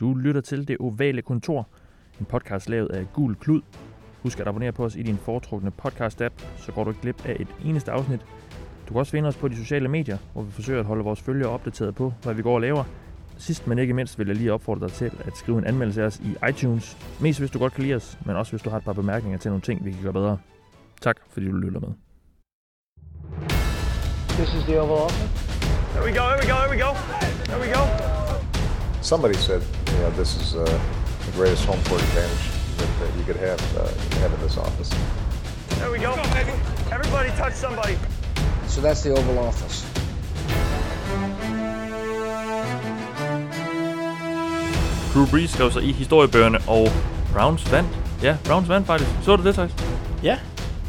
Du lytter til Det Ovale Kontor, en podcast lavet af Gul Klud. Husk at abonnere på os i din foretrukne podcast-app, så går du ikke glip af et eneste afsnit. Du kan også finde os på de sociale medier, hvor vi forsøger at holde vores følgere opdateret på, hvad vi går og laver. Sidst men ikke mindst vil jeg lige opfordre dig til at skrive en anmeldelse af os i iTunes. Mest hvis du godt kan lide os, men også hvis du har et par bemærkninger til nogle ting, vi kan gøre bedre. Tak fordi du lytter med. This is the Oval Office. There we go, there we go, there we go. There we go. Somebody said, you know, this is uh, the greatest home court advantage that, that you could have, uh, have in this office. There we go. Everybody touch somebody. So that's the Oval Office. Drew Brees skrev sig i historiebøgerne, og Browns vandt. Ja, Browns vandt faktisk. Så du det, Thijs? Ja,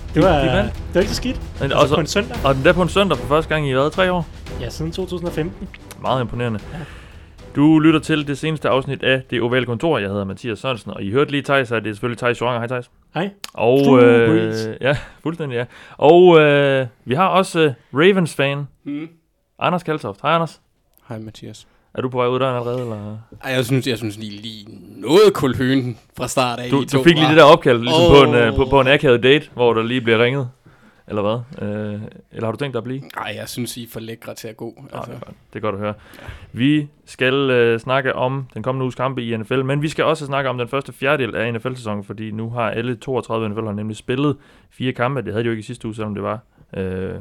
De- det var, de vandt. det var ikke så skidt. Men Altså også- på en søndag. Og den der på en søndag for første gang i hvad, tre år? Ja, siden 2015. Meget imponerende. Du lytter til det seneste afsnit af Det Ovale Kontor. Jeg hedder Mathias Sørensen, og I hørte lige Thijs, og det er selvfølgelig Thijs Joranger. Hej Thijs. Hej. Og, øh, ja, fuldstændig ja. Og øh, vi har også øh, Ravens-fan, Mm. Anders Kaltoft. Hej Anders. Hej Mathias. Er du på vej ud døren allerede? Eller? Ej, jeg synes, jeg synes lige, lige noget kulhøen fra start af. Du, I du fik lige det der opkald ligesom oh. på, en, øh, på, på en akavet date, hvor der lige bliver ringet. Eller hvad? Øh, eller har du tænkt dig at blive? Ej, jeg synes, I er for lækre til at gå. Altså. Altså. det, er godt. det er godt at høre. Vi skal øh, snakke om den kommende uges kampe i NFL, men vi skal også snakke om den første fjerdedel af NFL-sæsonen, fordi nu har alle 32 NFL-hold nemlig spillet fire kampe. Det havde de jo ikke i sidste uge, selvom det var øh,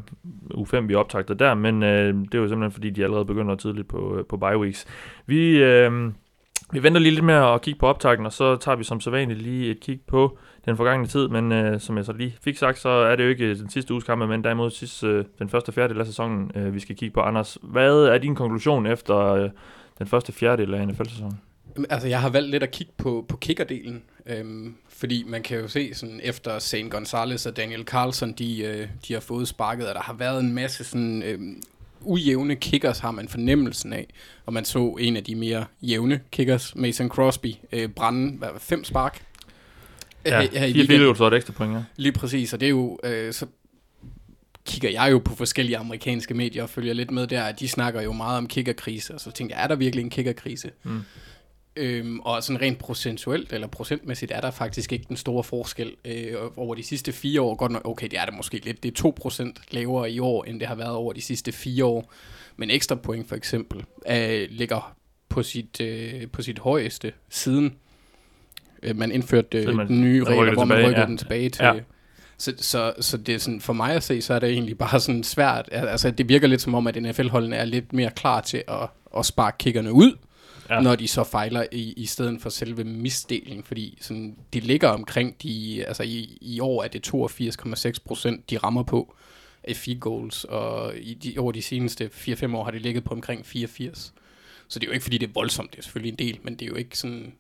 uge 5, vi optagte der, men øh, det var jo simpelthen, fordi de allerede begynder tidligt på, øh, på bye weeks. Vi, øh, vi venter lige lidt med at kigge på optakten, og så tager vi som sædvanligt lige et kig på den forgangne tid, men øh, som jeg så lige fik sagt, så er det jo ikke øh, den sidste uges kampe, men derimod sidste, øh, den første fjerdedel af sæsonen, øh, vi skal kigge på. Anders, hvad er din konklusion efter øh, den første fjerdedel af NFL-sæsonen? Altså, jeg har valgt lidt at kigge på, på kickerdelen, øhm, fordi man kan jo se, sådan, efter Zane Gonzalez og Daniel Carlson, de, øh, de har fået sparket, og der har været en masse sådan, øhm, ujævne kickers, har man fornemmelsen af. Og man så en af de mere jævne kickers, Mason Crosby, øh, brænde hvad, fem spark. Ja, her- her i fire weekenden. så et ekstra point, ja. Lige præcis, og det er jo, øh, så kigger jeg jo på forskellige amerikanske medier og følger lidt med der, at de snakker jo meget om kickerkrise, og så tænker jeg, er der virkelig en kickerkrise? Mm. Øhm, og sådan rent procentuelt, eller procentmæssigt, er der faktisk ikke den store forskel øh, over de sidste fire år. Godt nok, okay, det er der måske lidt. Det er 2% lavere i år, end det har været over de sidste fire år. Men ekstra point for eksempel øh, ligger på sit, øh, på sit højeste siden man indførte øh, man- den nye regler, hvor man tilbage, rykker ja. den tilbage til... Ja. Så, så, så det er sådan, for mig at se, så er det egentlig bare sådan svært. Altså, det virker lidt som om, at NFL-holdene er lidt mere klar til at, at sparke kickerne ud, ja. når de så fejler i, i stedet for selve misdelingen. Fordi sådan, de ligger omkring, de, altså i, i år er det 82,6 procent, de rammer på af field goals, og i de, over de seneste 4-5 år har det ligget på omkring 84. Så det er jo ikke, fordi det er voldsomt, det er selvfølgelig en del, men det er jo ikke sådan,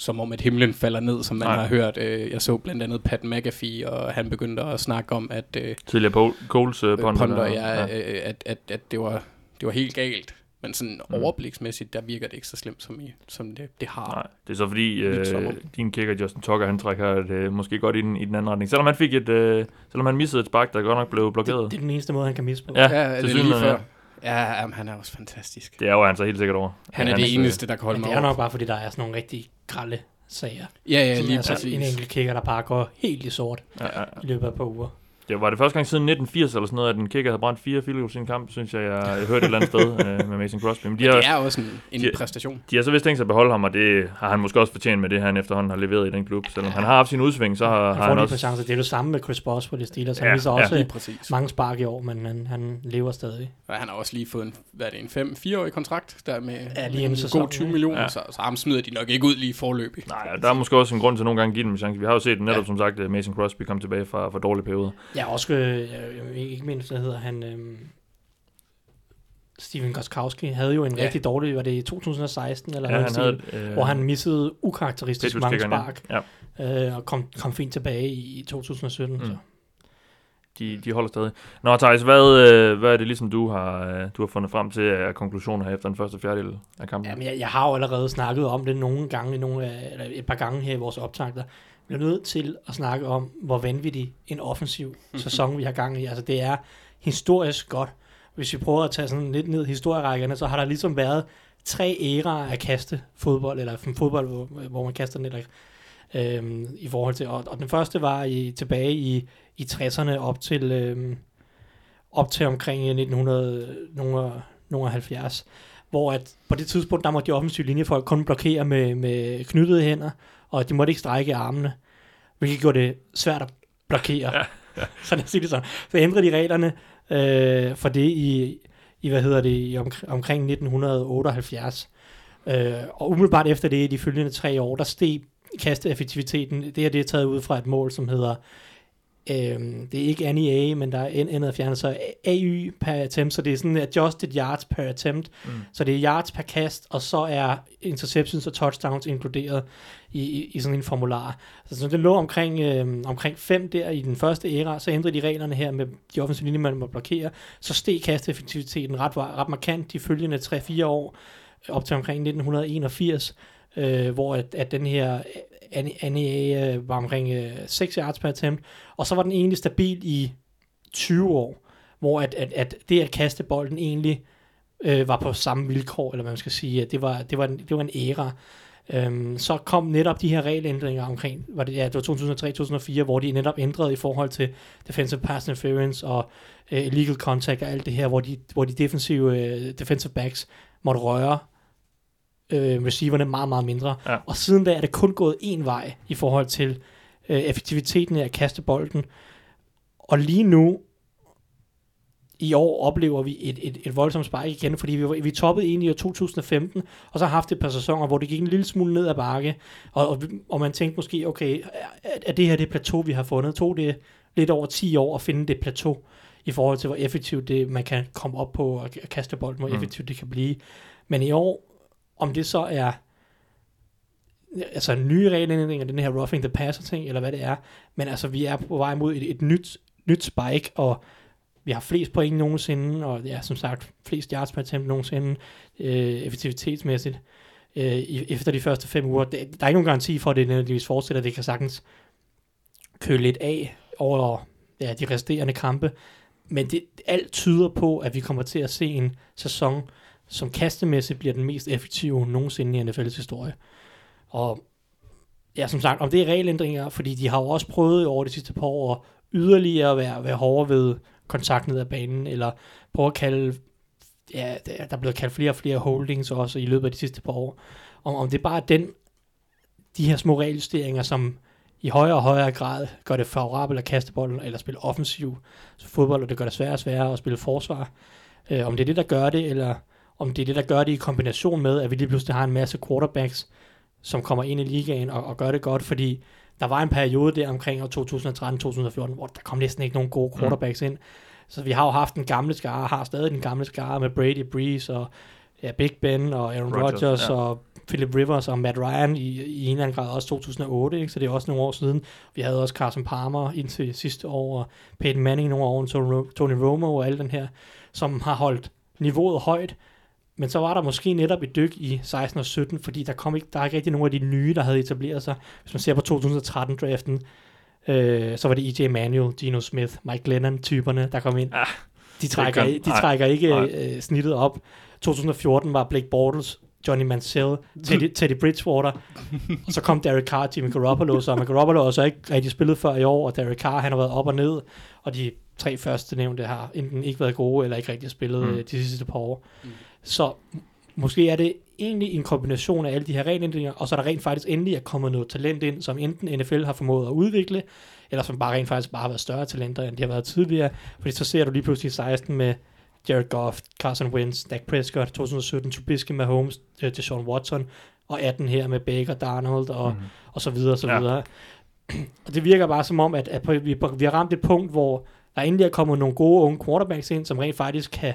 som om, at himlen falder ned, som man Nej. Har hørt. Øh, Jeg så blandt andet Pat McAfee, og han begyndte at snakke om, at øh, Tidligere Coles øh, ponder. ponder, der, ja, øh, at, at, at det, var, det var helt galt. Men sådan Mm. overbliksmæssigt, der virker det ikke så slemt, som, i, som det, det har. Nej, det er så fordi, øh, din kicker Justin Tucker, han trækker det øh, måske godt i den, i den anden retning. Selvom han fik et, øh, selvom han missede et spark, der godt nok blev blokeret. Det, det er den eneste måde, han kan misse på. Ja, Ja, det er lige før. Ja, jamen, han er også fantastisk. Det er jo han så helt sikkert over. Han er Men det eneste, der kan holde mig det er nok bare, fordi der er sådan nogle rigtig grælde sager. Ja, ja, lige præcis. en enkelt kicker, der bare går helt i sort Ja, ja. i løbet af et par uger. Det var det første gang siden 1980 eller sådan noget, at en kicker havde brændt fire field goals i en kamp, synes jeg, jeg, jeg hørte et eller andet sted øh, med Mason Crosby. Men de Men har, det er også en, en de- præstation. de har så vist tænkt sig at beholde ham, og det har han måske også fortjent med det, han efterhånden har leveret i den klub. Selvom han har haft sin udsving, så har, Han har får han lige også... på chancer. Det er jo det samme med Chris Boswell i Steelers. Han Ja, viser ja. også Lige præcis. mange spark i år, men han, han lever stadig. Og han har også lige fået en, hvad er det, en 5-4-årig kontrakt, der med Ja, lige med en sæsonen, god 20 ikke? millioner, Ja. ja. så, så ham smider de nok ikke ud lige forløbig. Nej, der er måske også en grund til nogle gange at give dem en chance. Vi har jo set netop, ja. Ja. som sagt, at Mason Crosby kom tilbage fra, fra dårlige perioder. Ja, også, øh, jeg- ikke mindst, hvad hedder han, øhm, Steven Goskowski havde jo en ja. Rigtig dårlig, var det i 2016 eller Ja, noget han i havde... stil, Øh, hvor han missede ukarakteristisk mange spark, Ja. øh, og kom, kom fint tilbage i 2017. Mm. Så. de, de holder stadig. Nå, Thijs, hvad, øh, hvad er det ligesom, du har, øh, du har fundet frem til af konklusioner her efter den første fjerdedel af kampen? Jamen, jeg, jeg har jo allerede snakket om det nogle gange, nogle, eller et par gange her i vores optagter bliver nødt til at snakke om, hvor vanvittig en offensiv sæson vi har gang i. Altså, det er historisk godt. Hvis vi prøver at tage sådan lidt ned i historierækkerne, så har der ligesom været tre æraer af kaste fodbold, eller fodbold, hvor, hvor man kaster den, eller, øhm, i forhold til, og, og den første var i, tilbage i, i 60'erne op til, øhm, op til omkring øh, 1970, hvor at på det tidspunkt, der måtte de offensive linjefolk kun blokere med, med knyttede hænder, og de måtte ikke strække armene, hvilket gjorde det svært at blokere. Ja, ja. så lad os sige det sådan. Så ændrede de reglerne øh, for det i, i, hvad hedder det, i om, omkring 1978. Øh, og umiddelbart efter det, i de følgende tre år, der steg kasteeffektiviteten. Det her det er taget ud fra et mål, som hedder Øhm, det er ikke NEA, men der er andet fjernet, så AY per attempt, så det er sådan adjusted yards per attempt. Mm. Så det er yards per kast, og så er interceptions og touchdowns inkluderet i, i, i sådan en formular. Så, så det lå omkring, øhm, omkring 5 der i den første æra, så ændrede de reglerne her med de offensive linjer, man må blokere, så steg kasteffektiviteten ret, ret markant de følgende 3-4 år, op til omkring 1981, øh, hvor at, at den her NEA øh, var omkring øh, 6 yards per attempt, og så var den egentlig stabil i 20 år, hvor at, at, at det at kaste bolden egentlig øh, var på samme vilkår, eller hvad man skal sige, at det var, det var, en, det var en æra. Øhm, så kom netop de her regelændringer omkring, var det, ja, det var 2003-2004, hvor de netop ændrede i forhold til defensive pass interference og øh, illegal contact og alt det her, hvor de, hvor de defensive øh, defensive backs måtte røre øh, receiverne meget, meget mindre. Ja. Og siden da er det kun gået en vej i forhold til øh, effektiviteten af at kaste bolden. Og lige nu, i år oplever vi et, et, et voldsomt spike igen, fordi vi, vi toppede egentlig i 2015, og så har haft et par sæsoner, hvor det gik en lille smule ned ad bakke, og, og, og man tænkte måske, okay, er, er det her det plateau, vi har fundet? Tog det lidt over 10 år at finde det plateau, i forhold til, hvor effektivt det, man kan komme op på og kaste bolden, hvor mm. effektivt det kan blive. Men i år om det så er altså nye regelændringer, den her roughing the passer ting, eller hvad det er. Men altså, vi er på vej mod et, et nyt, nyt spike, og vi har flest point nogensinde, og ja, som sagt, flest yards per attempt nogensinde, øh, effektivitetsmæssigt, øh, efter de første fem uger. Der, der er ikke nogen garanti for, at det nødvendigvis fortsætter. Det kan sagtens køle lidt af over ja, de resterende kampe, men det, alt tyder på, at vi kommer til at se en sæson, som kastemæssigt bliver den mest effektive nogensinde i NFL's historie. Og ja, som sagt, om det er regelændringer, fordi de har jo også prøvet over de sidste par år yderligere at være, være hårdere ved kontakt ned ad banen, eller prøve at kalde, ja, der er blevet kaldt flere og flere holdings også i løbet af de sidste par år. Om, om det bare er den, de her små regeljusteringer, som i højere og højere grad gør det favorabelt at kaste bolden, eller spille offensiv så fodbold, og det gør det sværere og sværere at spille forsvar. Øh, om det er det, der gør det, eller om det er det, der gør det i kombination med, at vi lige pludselig har en masse quarterbacks, som kommer ind i ligaen og, og gør det godt, fordi der var en periode der omkring 2013-2014, hvor der kom næsten ikke nogen gode mm. quarterbacks mm. ind. Så vi har jo haft den gamle skare, har stadig den gamle skare med Brady, Breeze og ja, Big Ben og Aaron Rodgers, Rodgers ja. og Philip Rivers og Matt Ryan i, i en eller anden grad også 2008, ikke? så det er også nogle år siden. Vi havde også Carson Palmer indtil sidste år, og Peyton Manning nogle år, Tony Romo og alle den her, som har holdt niveauet højt, men så var der måske netop et dyk i 16 og 17, fordi der kom ikke, der er ikke rigtig nogen af de nye, der havde etableret sig. Hvis man ser på 2013-draften, øh, så var det E.J. Manuel, Geno Smith, Mike Glennon-typerne, der kom ind. Ah, de trækker, kan, de trækker ikke øh, snittet op. 2014 var Blake Bortles, Johnny Mansell, Teddy, Teddy Bridgewater, og så kom Derek Carr, Jimmy Garoppolo, så Garoppolo har så ikke rigtig spillet før i år, og Derek Carr, han har været op og ned, og de tre første nævnte har enten ikke været gode, eller ikke rigtig spillet mm. Øh, de sidste par år. Mm. Så måske er det egentlig en kombination af alle de her regelændringer, og så er der rent faktisk endelig er kommet noget talent ind, som enten NFL har formået at udvikle, eller som bare rent faktisk bare har været større talenter, end de har været tidligere. Fordi så ser du lige pludselig 16 med Jared Goff, Carson Wentz, Dak Prescott, 2017, Trubisky, Mahomes, øh, Deshaun Watson, og 18 her med Baker, Darnold og, mm. og så videre og så ja. videre. Og det virker bare som om, at, at vi, vi har ramt et punkt, hvor der endelig er kommet nogle gode unge quarterbacks ind, som rent faktisk kan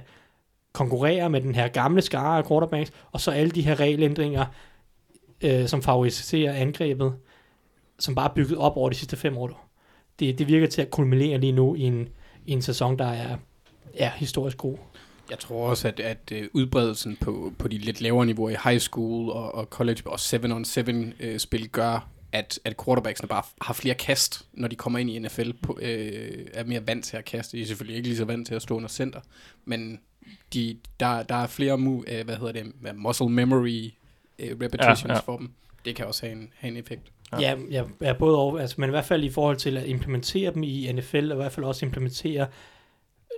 konkurrere med den her gamle skare af quarterbacks, og så alle de her regelændringer, øh, som favoriserer angrebet, som bare er bygget op over de sidste fem år. Det, det virker til at kulminere lige nu i en, i en sæson, der er ja, historisk god. Jeg tror også, at, at øh, udbredelsen på, på de lidt lavere niveauer i high school og, og college og 7-on-7-spil øh, gør at, at quarterbacksene bare har flere kast, når de kommer ind i NFL, på, øh, er mere vant til at kaste. De er selvfølgelig ikke lige så vant til at stå under center, men de, der, der er flere mu, øh, hvad hedder det, muscle memory øh, repetitions Ja, ja, ja. ja. for dem. Det kan også have en, have en effekt. Ja, ja, ja både over, altså, men i hvert fald i forhold til at implementere dem i NFL, og i hvert fald også implementere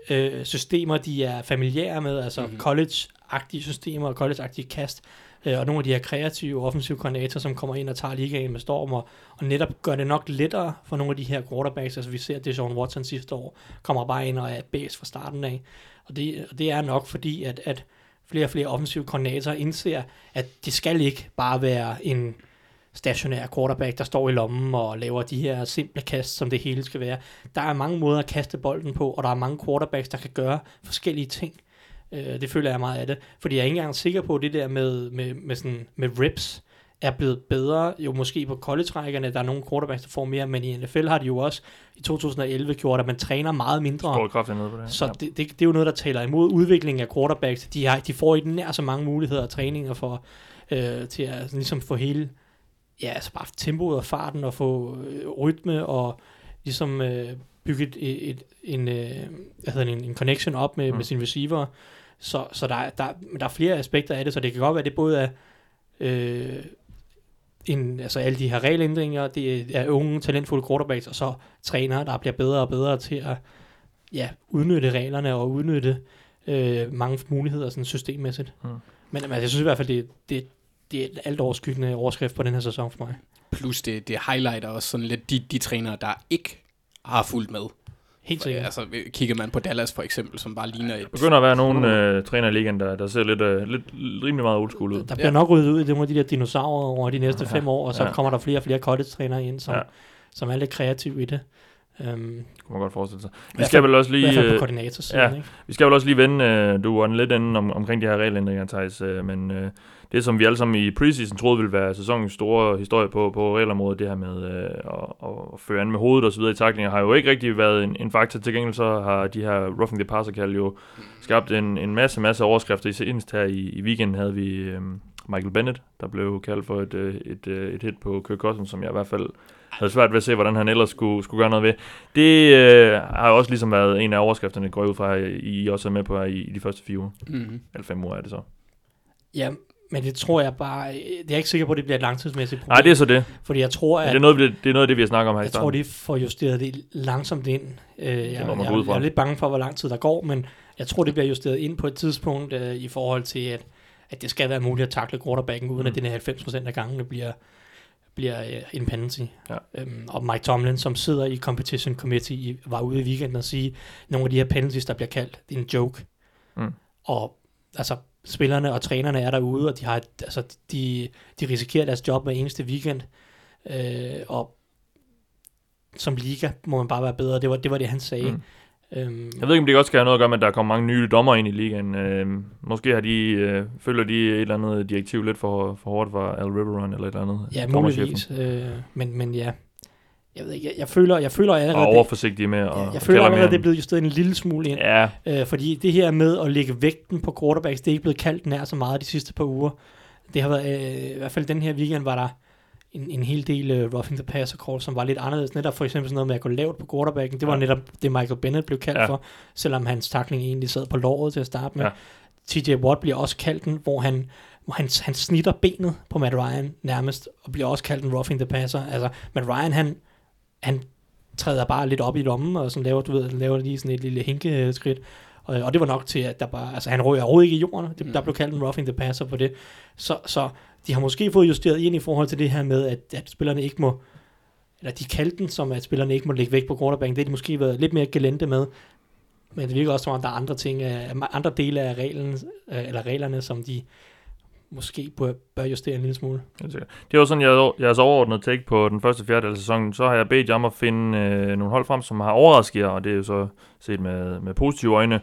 øh, systemer, de er familiære med, altså mm-hmm. college-agtige systemer og college-agtige kast, øh, og nogle af de her kreative offensive koordinatorer, som kommer ind og tager ligaen med storm, og, og netop gør det nok lettere for nogle af de her quarterbacks, altså vi ser, at det Sean Watson sidste år kommer bare ind og er bæs fra starten af, og det, og det er nok fordi, at, at flere og flere offensive koordinatorer indser, at det skal ikke bare være en stationær quarterback, der står i lommen og laver de her simple kast, som det hele skal være. Der er mange måder at kaste bolden på, og der er mange quarterbacks, der kan gøre forskellige ting. Øh, det føler jeg meget af det. Fordi jeg er ikke engang sikker på, at det der med, med, med, sådan, med reps er blevet bedre. Jo, måske på college-rækkerne, der er nogle quarterbacks, der får mere, men i NFL har de jo også i 2011 gjort, at man træner meget mindre. På det. Så ja. det, det, det er jo noget, der taler imod udviklingen af quarterbacks. De, har, de får ikke nær så mange muligheder og træninger for, øh, til at ligesom få hele ja, altså bare tempoet og farten og få øh, rytme og ligesom øh, bygge et, et, et, en, øh, hvad hedder det, en, en connection op med, mm. med sine receiver. Så, så der, er- der, der er flere aspekter af det, så det kan godt være, at det både er øh, en, altså alle de her regelændringer, det er unge, talentfulde quarterbacks, og så trænere, der bliver bedre og bedre til at ja, udnytte reglerne og udnytte øh, mange muligheder sådan systemmæssigt. Mm. Men, men jeg synes i hvert fald, det, det, det er et alt overskyggende overskrift på den her sæson for mig. Plus det, det highlighter også sådan lidt de, de trænere, der ikke har fulgt med. Helt sikkert. Altså, kigger man på Dallas for eksempel, som bare ligner et... Der begynder at være nogle øh, træner i ligaen, der, der ser lidt, øh, lidt rimelig meget old school ud. Der bliver Ja. nok ryddet ud i nogle af de der dinosaurer over de næste Ja. fem år, og så Ja. kommer der flere og flere college-trænere ind, som, Ja. som er lidt kreative i det. Um, kunne man godt forestille sig. Vi skal vel også I hvert lige... fald på koordinatorsiden, ja. ikke? Vi skal vel også lige vende, øh, du var lidt inde om, omkring de her regelændringer, Thijs, øh, men øh, det som vi alle sammen i preseason troede ville være sæsonens store historie på, på regelområdet, det her med øh, at, at føre an med hovedet og så videre i taklinger, har jo ikke rigtig været en, en faktor. Til gengæld så har de her roughing the passer kald jo skabt en, en masse, masse overskrifter. I senest her i, i weekenden havde vi øh, Michael Bennett, der blev kaldt for et, øh, et, øh, et hit på Kirk Cousins, som jeg i hvert fald havde svært ved at se, hvordan han ellers skulle, skulle gøre noget ved. Det øh, har også ligesom været en af overskrifterne, går ud fra, I I også er med på her i, i de første fire uger. Mm-hmm. Eller fem uger er det så. Ja, men det tror jeg bare... Det er jeg ikke sikker på, at det bliver et langtidsmæssigt problem. Nej, det er så det. Fordi jeg tror, Men at... det, er noget, det, det er noget af det, vi har snakket om her i Jeg tror, starten. de får justeret det langsomt ind. Øh, jeg, må man jeg, ud fra. jeg er lidt bange for, hvor lang tid der går, men jeg tror, det bliver justeret ind på et tidspunkt øh, i forhold til, at, at det skal være muligt at takle quarterbacken, uden Mm. at den her 90% af gangene bliver, bliver øh, en penalty. Ja. Øhm, og Mike Tomlin, som sidder i Competition Committee, var ude i weekenden og sige, nogle af de her penalties, der bliver kaldt, det er en joke. Mm. Og altså, spillerne og trænerne er derude, og de, har, altså, de, de risikerer deres job hver eneste weekend. Øh, og som liga må man bare være bedre. Det var det, var det han sagde. Mm. Øhm, Jeg ved ikke, om det også skal have noget at gøre med, at der kommer mange nye dommer ind i ligaen. Øh, måske har de, øh, følger de et eller andet direktiv lidt for, for hårdt fra Al Riveron eller et eller andet. ja, muligvis. Øh, men, men ja, jeg ved ikke, jeg, jeg føler, jeg føler Og allerede, det, overforsigtige med at jeg, jeg føler allerede, det er blevet justeret en lille smule ind. Ja, Øh, fordi det her med at lægge vægten på quarterbacks, det er ikke blevet kaldt nær så meget de sidste par uger. Det har været, øh, i hvert fald den her weekend, var der en, en hel del uh, roughing the passer call, som var lidt anderledes. Netop for eksempel sådan noget med at gå lavt på quarterbacken. Det var Ja. netop det, Michael Bennett blev kaldt Ja. ja. for, selvom hans takling egentlig sad på låret til at starte med. Ja. Ja. TJ Watt bliver også kaldt den, hvor han, hvor han, han snitter benet på Matt Ryan nærmest, og bliver også kaldt en roughing the passer. Altså, Matt Ryan, han, han træder bare lidt op i lommen, og sådan laver, du ved, laver lige sådan et lille hinkeskridt. Og, og det var nok til, at der bare, altså han røg overhovedet ikke i jorden. Det, Der Mm. blev kaldt en roughing the passer på det. Så, så de har måske fået justeret ind i forhold til det her med, at, at spillerne ikke må, eller de kaldte den som, at spillerne ikke må lægge væk på quarterbacken. Det har de måske været lidt mere gelente med. Men det virker også som om, der er andre ting, øh, andre dele af reglen, øh, eller reglerne, som de måske bør, bør justere en lille smule. Det var sådan jeg, jeres overordnede take på den første fjerdedel af sæsonen. Så har jeg bedt jer om at finde øh, nogle hold frem, som har overrasket jer, og det er jo så set med, med positive øjne.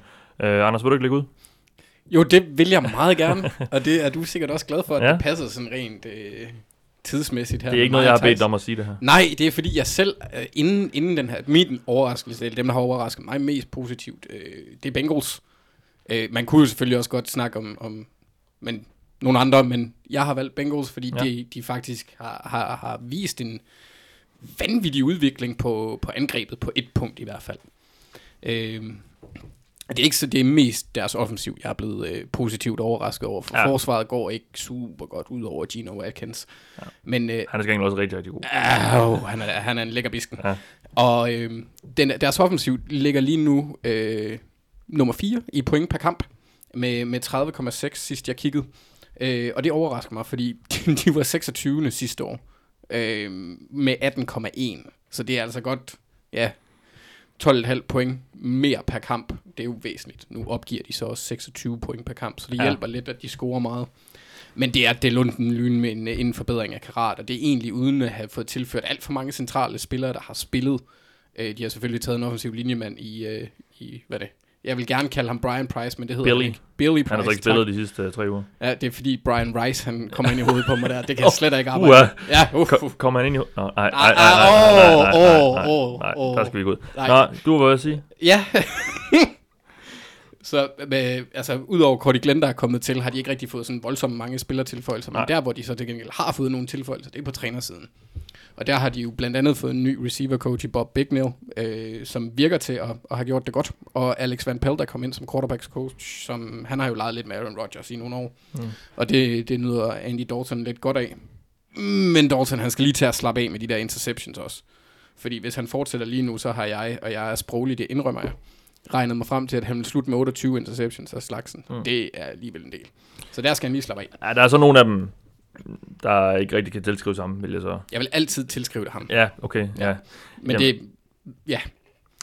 Øh, Anders, vil du ikke lægge ud? Jo, det vil jeg meget gerne, og det er du sikkert også glad for, at Ja. det passer sådan rent øh, tidsmæssigt her. Det er ikke noget, jeg har bedt om at sige det her. Nej, det er fordi jeg selv, øh, inden, inden den her, min overraskelse, eller dem der har overrasket mig mest positivt, øh, det er Bengals. Øh, man kunne jo selvfølgelig også godt snakke om, om men nogle andre, men jeg har valgt Bengals, fordi Ja. de, de faktisk har, har, har vist en vanvittig udvikling på, på angrebet, på et punkt i hvert fald. Øhm, det er ikke så det er mest deres offensiv, jeg er blevet øh, positivt overrasket over, for Ja. forsvaret går ikke super godt ud over Gino Atkins. Ja. Men øh, Han er skængelig også rigtig, rigtig god. Au, han, er, han er en lækker bisken. Ja. Og øh, den, deres offensiv ligger lige nu øh, nummer 4 i point per kamp, med, med 30,6 sidst jeg kiggede. Øh, og det overrasker mig, fordi de var 26. sidste år, øh, med 18,1. Så det er altså godt, ja, 12,5 point mere per kamp. Det er jo væsentligt. Nu opgiver de så også 26 point per kamp, så det Ja. ja. hjælper lidt, at de scorer meget. Men det er det lunden lyn med en, en forbedring af karat, og det er egentlig uden at have fået tilført alt for mange centrale spillere, der har spillet. Øh, de har selvfølgelig taget en offensiv linjemand i, øh, i hvad er det? Jeg vil gerne kalde ham Brian Price, men det hedder Billy. han ikke. Billy Price. Han har ikke tak. spillet de sidste uh, tre uger. Ja, det er fordi Brian Rice, han kommer ind i hovedet på mig der. Det kan jeg slet ikke arbejde. med. Ja, uh, uh. Kommer han ind i... Nå, nej, nej, nej, Ah, nej, nej, ah, nej, nej, nej, nej, der skal vi gå ud. Nej. Nå, du var ved at sige? Ja. Så med, altså, udover Cordy Glenn, der er kommet til, har de ikke rigtig fået sådan voldsomt mange spillertilføjelser. Men Nej. der, hvor de så til gengæld har fået nogle tilføjelser, det er på trænersiden. Og der har de jo blandt andet fået en ny receiver coach i Bob Bignell, øh, som virker til at, at have gjort det godt. Og Alex Van Pelt, der kom ind som quarterbacks coach, som han har jo leget lidt med Aaron Rodgers i nogle år. Mm. Og det, det nyder Andy Dalton lidt godt af. Men Dalton, han skal lige til at slappe af med de der interceptions også. Fordi hvis han fortsætter lige nu, så har jeg, og jeg er sproglig, det indrømmer jeg, regnet mig frem til, at han vil slutte med 28 interceptions af slagsen. Mm. Det er alligevel en del. Så der skal han lige slappe af. Ja, der er så nogle af dem, der ikke rigtig kan tilskrive sammen, vil jeg så. Jeg vil altid tilskrive det ham. Ja, okay, ja. Men Jamen. det, ja,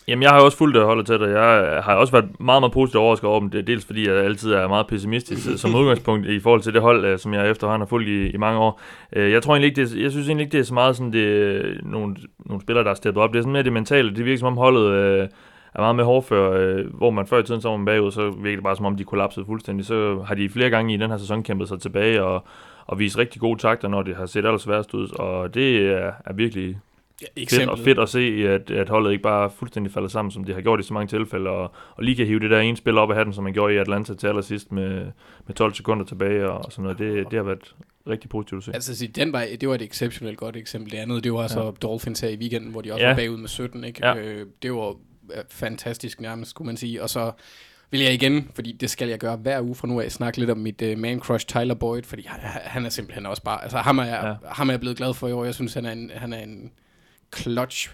Jamen, jeg har også fulgt det holdet til det. Jeg har også været meget, meget positivt overrasket over dem. Det er dels fordi, jeg altid er meget pessimistisk øh, som udgangspunkt i forhold til det hold, øh, som jeg efterhånden har fulgt i, i mange år. Øh, Jeg tror egentlig ikke, det er, jeg synes egentlig ikke, det er så meget sådan, det nogle, nogle spillere, der er steppet op. Det er sådan mere det mentale. Det virker som om holdet øh, er meget med hårdfør, øh, hvor man før i tiden så var man bagud, så virker det bare som om, de kollapsede fuldstændig. Så har de flere gange i den her sæson kæmpet sig tilbage og, og vist rigtig gode takter, når det har set allersværest ud. Og det er, er virkelig fedt, og fedt at se, at, at holdet ikke bare fuldstændig falder sammen, som de har gjort i så mange tilfælde, og, og lige kan hive det der ene spil op af hatten, som man gjorde i Atlanta til allersidst med, med 12 sekunder tilbage og sådan noget. Det, det har været rigtig positivt at se. Altså, sige, den var, det var et exceptionelt godt eksempel. Det andet, det var så ja. Dolphins her i weekenden, hvor de også Ja. ja. var bagud med 17. Ikke? Ja. Øh, det var fantastisk nærmest, skulle man sige. Og så vil jeg igen, fordi det skal jeg gøre hver uge fra nu af, snakke lidt om mit uh, man crush Tyler Boyd, fordi han, han er simpelthen også bare, altså ham er, jeg, Ja. ham er jeg blevet glad for i år. Jeg synes, han er en, han er en clutch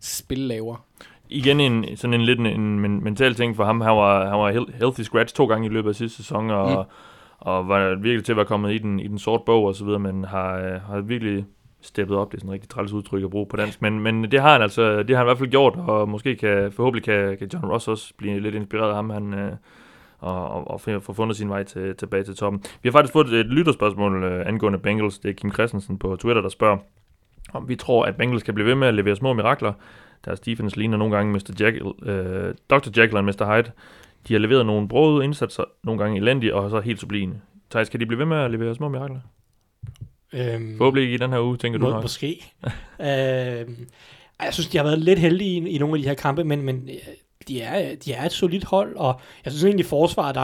spillaver. Igen en, sådan en lidt en, en men- mental ting for ham. Han var, han var healthy scratch to gange i løbet af sidste sæson, og, mm. Mm. og var virkelig til at være kommet i den, i den sorte bog og så videre, men har, øh, har virkelig steppet op. Det er sådan en rigtig træls udtryk at bruge på dansk, men, men det har han altså, det har han i hvert fald gjort, og måske kan, forhåbentlig kan, kan John Ross også blive lidt inspireret af ham, han, øh, og, og, og få fundet sin vej til, tilbage til toppen. Vi har faktisk fået et lytterspørgsmål øh, angående Bengals. Det er Kim Christensen på Twitter, der spørger, om vi tror, at Bengals kan blive ved med at levere små mirakler. Deres defense ligner nogle gange Mr. Jekyll, øh, Dr. Jekyll og Mr. Hyde. De har leveret nogle brode indsatser, nogle gange elendige, og så helt sublime. Thijs, kan de blive ved med at levere små mirakler? Øhm, Forhåbentlig ikke i den her uge, tænker du må, nok. måske. øhm, jeg synes, de har været lidt heldige i, i nogle af de her kampe, men, men øh, de, er, de er et solidt hold, og jeg synes egentlig, forsvar, der,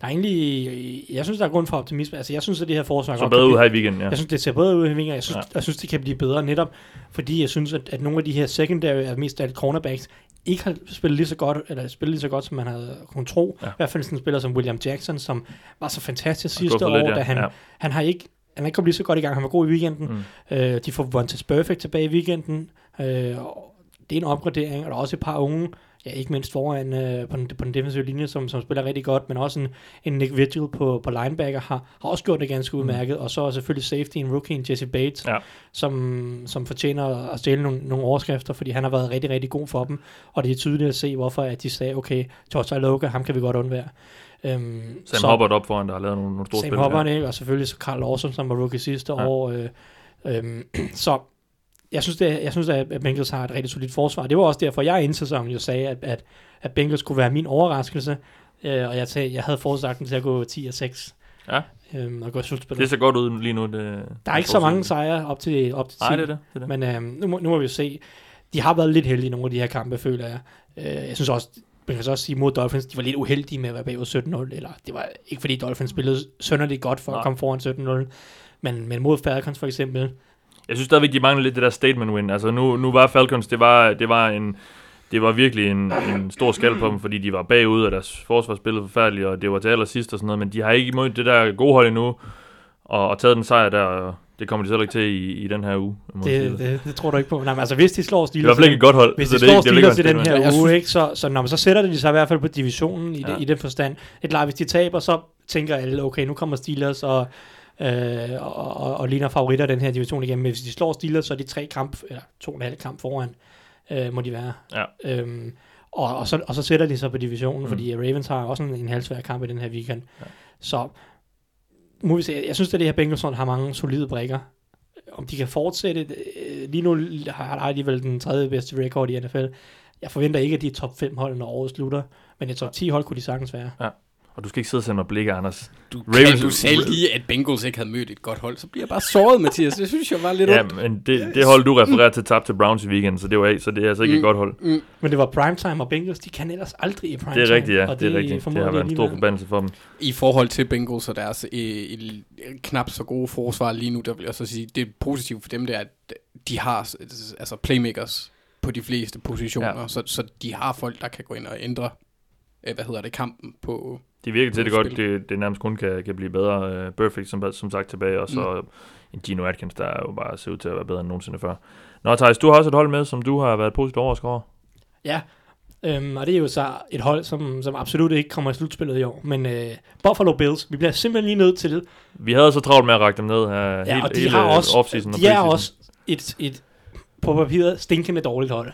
der er egentlig, jeg synes, der er grund for optimisme. Altså, jeg synes, at det her forsvar Så bedre ud her i weekenden, ja. Jeg synes, det ser bedre ud i Vinger. Jeg synes, Ja. ja. jeg synes, det kan blive bedre netop, fordi jeg synes, at, at nogle af de her secondary, altså mest alt cornerbacks, ikke har spillet lige så godt, eller spillet lige så godt, som man havde kunnet tro. Ja. Ja. I hvert fald sådan en spiller som William Jackson, som var så fantastisk sidste år, lidt, da han, ja. han har ikke han ikke kommet lige så godt i gang. Han var god i weekenden. Mm. Øh, de får Vontaze Perfect tilbage i weekenden. Øh, og det er en opgradering, og der er også et par unge, ja, ikke mindst foran øh, på, den, på den defensive linje, som, som spiller rigtig godt, men også en, en Nick Vigil på, på linebacker har, har også gjort det ganske udmærket, og så selvfølgelig safety, en rookie, en Jesse Bates, Ja. som, som fortjener at stjæle nogle, nogle overskrifter, fordi han har været rigtig, rigtig god for dem, og det er tydeligt at se, hvorfor at de sagde, okay, George Iloka, ham kan vi godt undvære. Øhm, Sam Hubbard op foran, der har lavet nogle, nogle store Sam spil. Hubbard, ikke? og selvfølgelig så Carl Lawson, som var rookie sidste Ja. ja. år. Øh, øhm, så jeg synes, det, jeg synes at Bengals har et rigtig solidt forsvar. Det var også derfor, jeg inden sæsonen jo sagde, at, at, at Bengals kunne være min overraskelse. Øh, og jeg, sagde, jeg havde forudsagt dem til at gå 10 og 6. Ja. Øhm, og gå i Det slutspillet. ser godt ud lige nu. Det, Der er ikke så mange sejre op til, op til 10. Nej, det er det. det, er det. Men øhm, nu, må, nu må vi jo se. De har været lidt heldige i nogle af de her kampe, føler jeg. Øh, jeg synes også, man kan så også sige mod Dolphins, de var lidt uheldige med at være bagud 17-0, eller det var ikke fordi Dolphins spillede sønderligt godt for Nej. at komme foran 17-0, men, men mod Falcons for eksempel, Jeg synes stadigvæk, de mangler lidt det der statement win. Altså nu, nu var Falcons, det var, det var en... Det var virkelig en, en stor skal på dem, fordi de var bagud, og deres forsvar spillede forfærdeligt, og det var til allersidst og sådan noget, men de har ikke imod det der gode hold endnu, og, og taget den sejr der, og det kommer de selv ikke til i, i den her uge. det, det, det, tror du ikke på. Nej, men altså hvis de slår det er i Steelers, hvert fald ikke et godt hold. hvis så de det, er slår det er Steelers i den her uge, synes- ikke, så, så, når man så sætter de sig i hvert fald på divisionen i, Ja. ja. i den forstand. Det er klart, hvis de taber, så tænker alle, okay, nu kommer Steelers og, øh, og, og, og ligner favoritter den her division igen. Men hvis de slår Steelers, så er de tre kamp, eller to og en halv kamp foran, øh, må de være. Ja. Øhm, og, og, så, og så sætter de sig på divisionen, Mm. fordi Ravens har også en, en halvsvær kamp i den her weekend. Ja. Så må vi se. Jeg synes, at det her Bengals har mange solide brækker. Om de kan fortsætte, øh, lige nu har de vel den tredje bedste record i NFL. Jeg forventer ikke, at de er top 5 hold, når året slutter. Men et top 10 hold kunne de sagtens være. Ja. Og du skal ikke sidde og sende mig blikke, Anders. Du, Ravens- Ravens, du sagde lige, at Bengals ikke havde mødt et godt hold, så bliver jeg bare såret, Mathias. Det synes jeg var lidt Ja, ondt. men det, det hold, du refererer til, tabte til Browns i weekenden, så det, var, ikke- så det er altså ikke et Mm. godt hold. Mm. Men det var primetime, og Bengals, de kan ellers aldrig i Det primetime. er rigtigt, ja. Og Det er rigtigt. Det har været en stor forbandelse for dem. I forhold til Bengals og deres øh, el- knap så gode forsvar lige nu, der vil jeg så sige, det er positivt for dem, det er, at de har altså playmakers på de fleste positioner, Ja. ja. så, så de har folk, der kan gå ind og ændre, øh, hvad hedder det, kampen på... De virker til det godt. Det, det nærmest kun kan, kan blive bedre. Uh, Perfect, som, som sagt, tilbage. Og så mm. en Gino Atkins, der jo bare ser ud til at være bedre end nogensinde før. Nå, Thijs, du har også et hold med, som du har været positivt overrasket over. Ja, øhm, og det er jo så et hold, som, som absolut ikke kommer i slutspillet i år. Men øh, Buffalo Bills, vi bliver simpelthen lige nødt til Vi havde så travlt med at række dem ned her Ja, hele, og de hele har også, offseason og de er også et, et på papiret stinkende dårligt hold.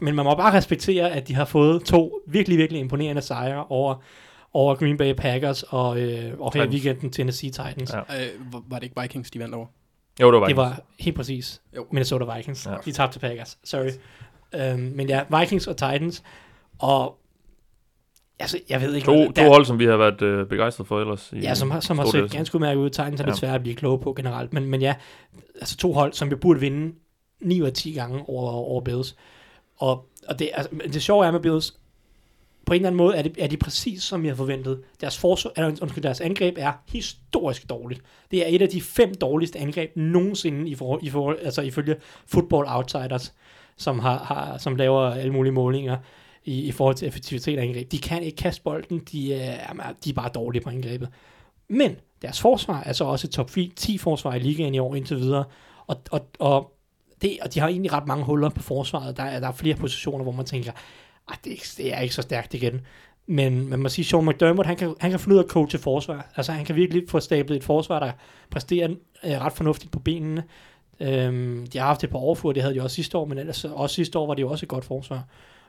Men man må bare respektere, at de har fået to virkelig, virkelig imponerende sejre over, over Green Bay Packers og, øh, og her i Titans. weekenden Tennessee Titans. Ja. Øh, var- det ikke Vikings, de vandt over? Jo, det var Det Vikings. var helt præcis Jo. Minnesota Vikings. Ja. De tabte til Packers. Sorry. Øhm, men ja, Vikings og Titans. Og altså, jeg ved ikke... To, hvad- to hold, som vi har været øh, begejstrede for ellers. I Ja, som har, som har set ganske udmærket ud. Titans er lidt Ja. svære at blive kloge på generelt. Men, men ja, altså to hold, som vi burde vinde 9 ud af 10 gange over, over Bills. Og, og det, altså, det sjove er med Bills, på en eller anden måde er, det, er de præcis som jeg forventede. Deres, forsvar, eller, undskyld, deres angreb er historisk dårligt. Det er et af de fem dårligste angreb nogensinde i for, i for, altså ifølge Football Outsiders, som, har, har, som laver alle mulige målinger i, i forhold til effektivitet af angreb. De kan ikke kaste bolden, de er, de er bare dårlige på angrebet. Men deres forsvar er så også top 10 forsvar i ligaen i år indtil videre. Og, og, og, det, og de har egentlig ret mange huller på forsvaret. Der er, der er flere positioner, hvor man tænker, at det, det er ikke så stærkt igen. Men man må sige, Sean McDermott, han kan, han kan finde ud af at coache forsvar. Altså han kan virkelig få stablet et forsvar, der præsterer øh, ret fornuftigt på benene. Øhm, de har haft et par overfur, det havde de også sidste år, men ellers også sidste år var det jo også et godt forsvar.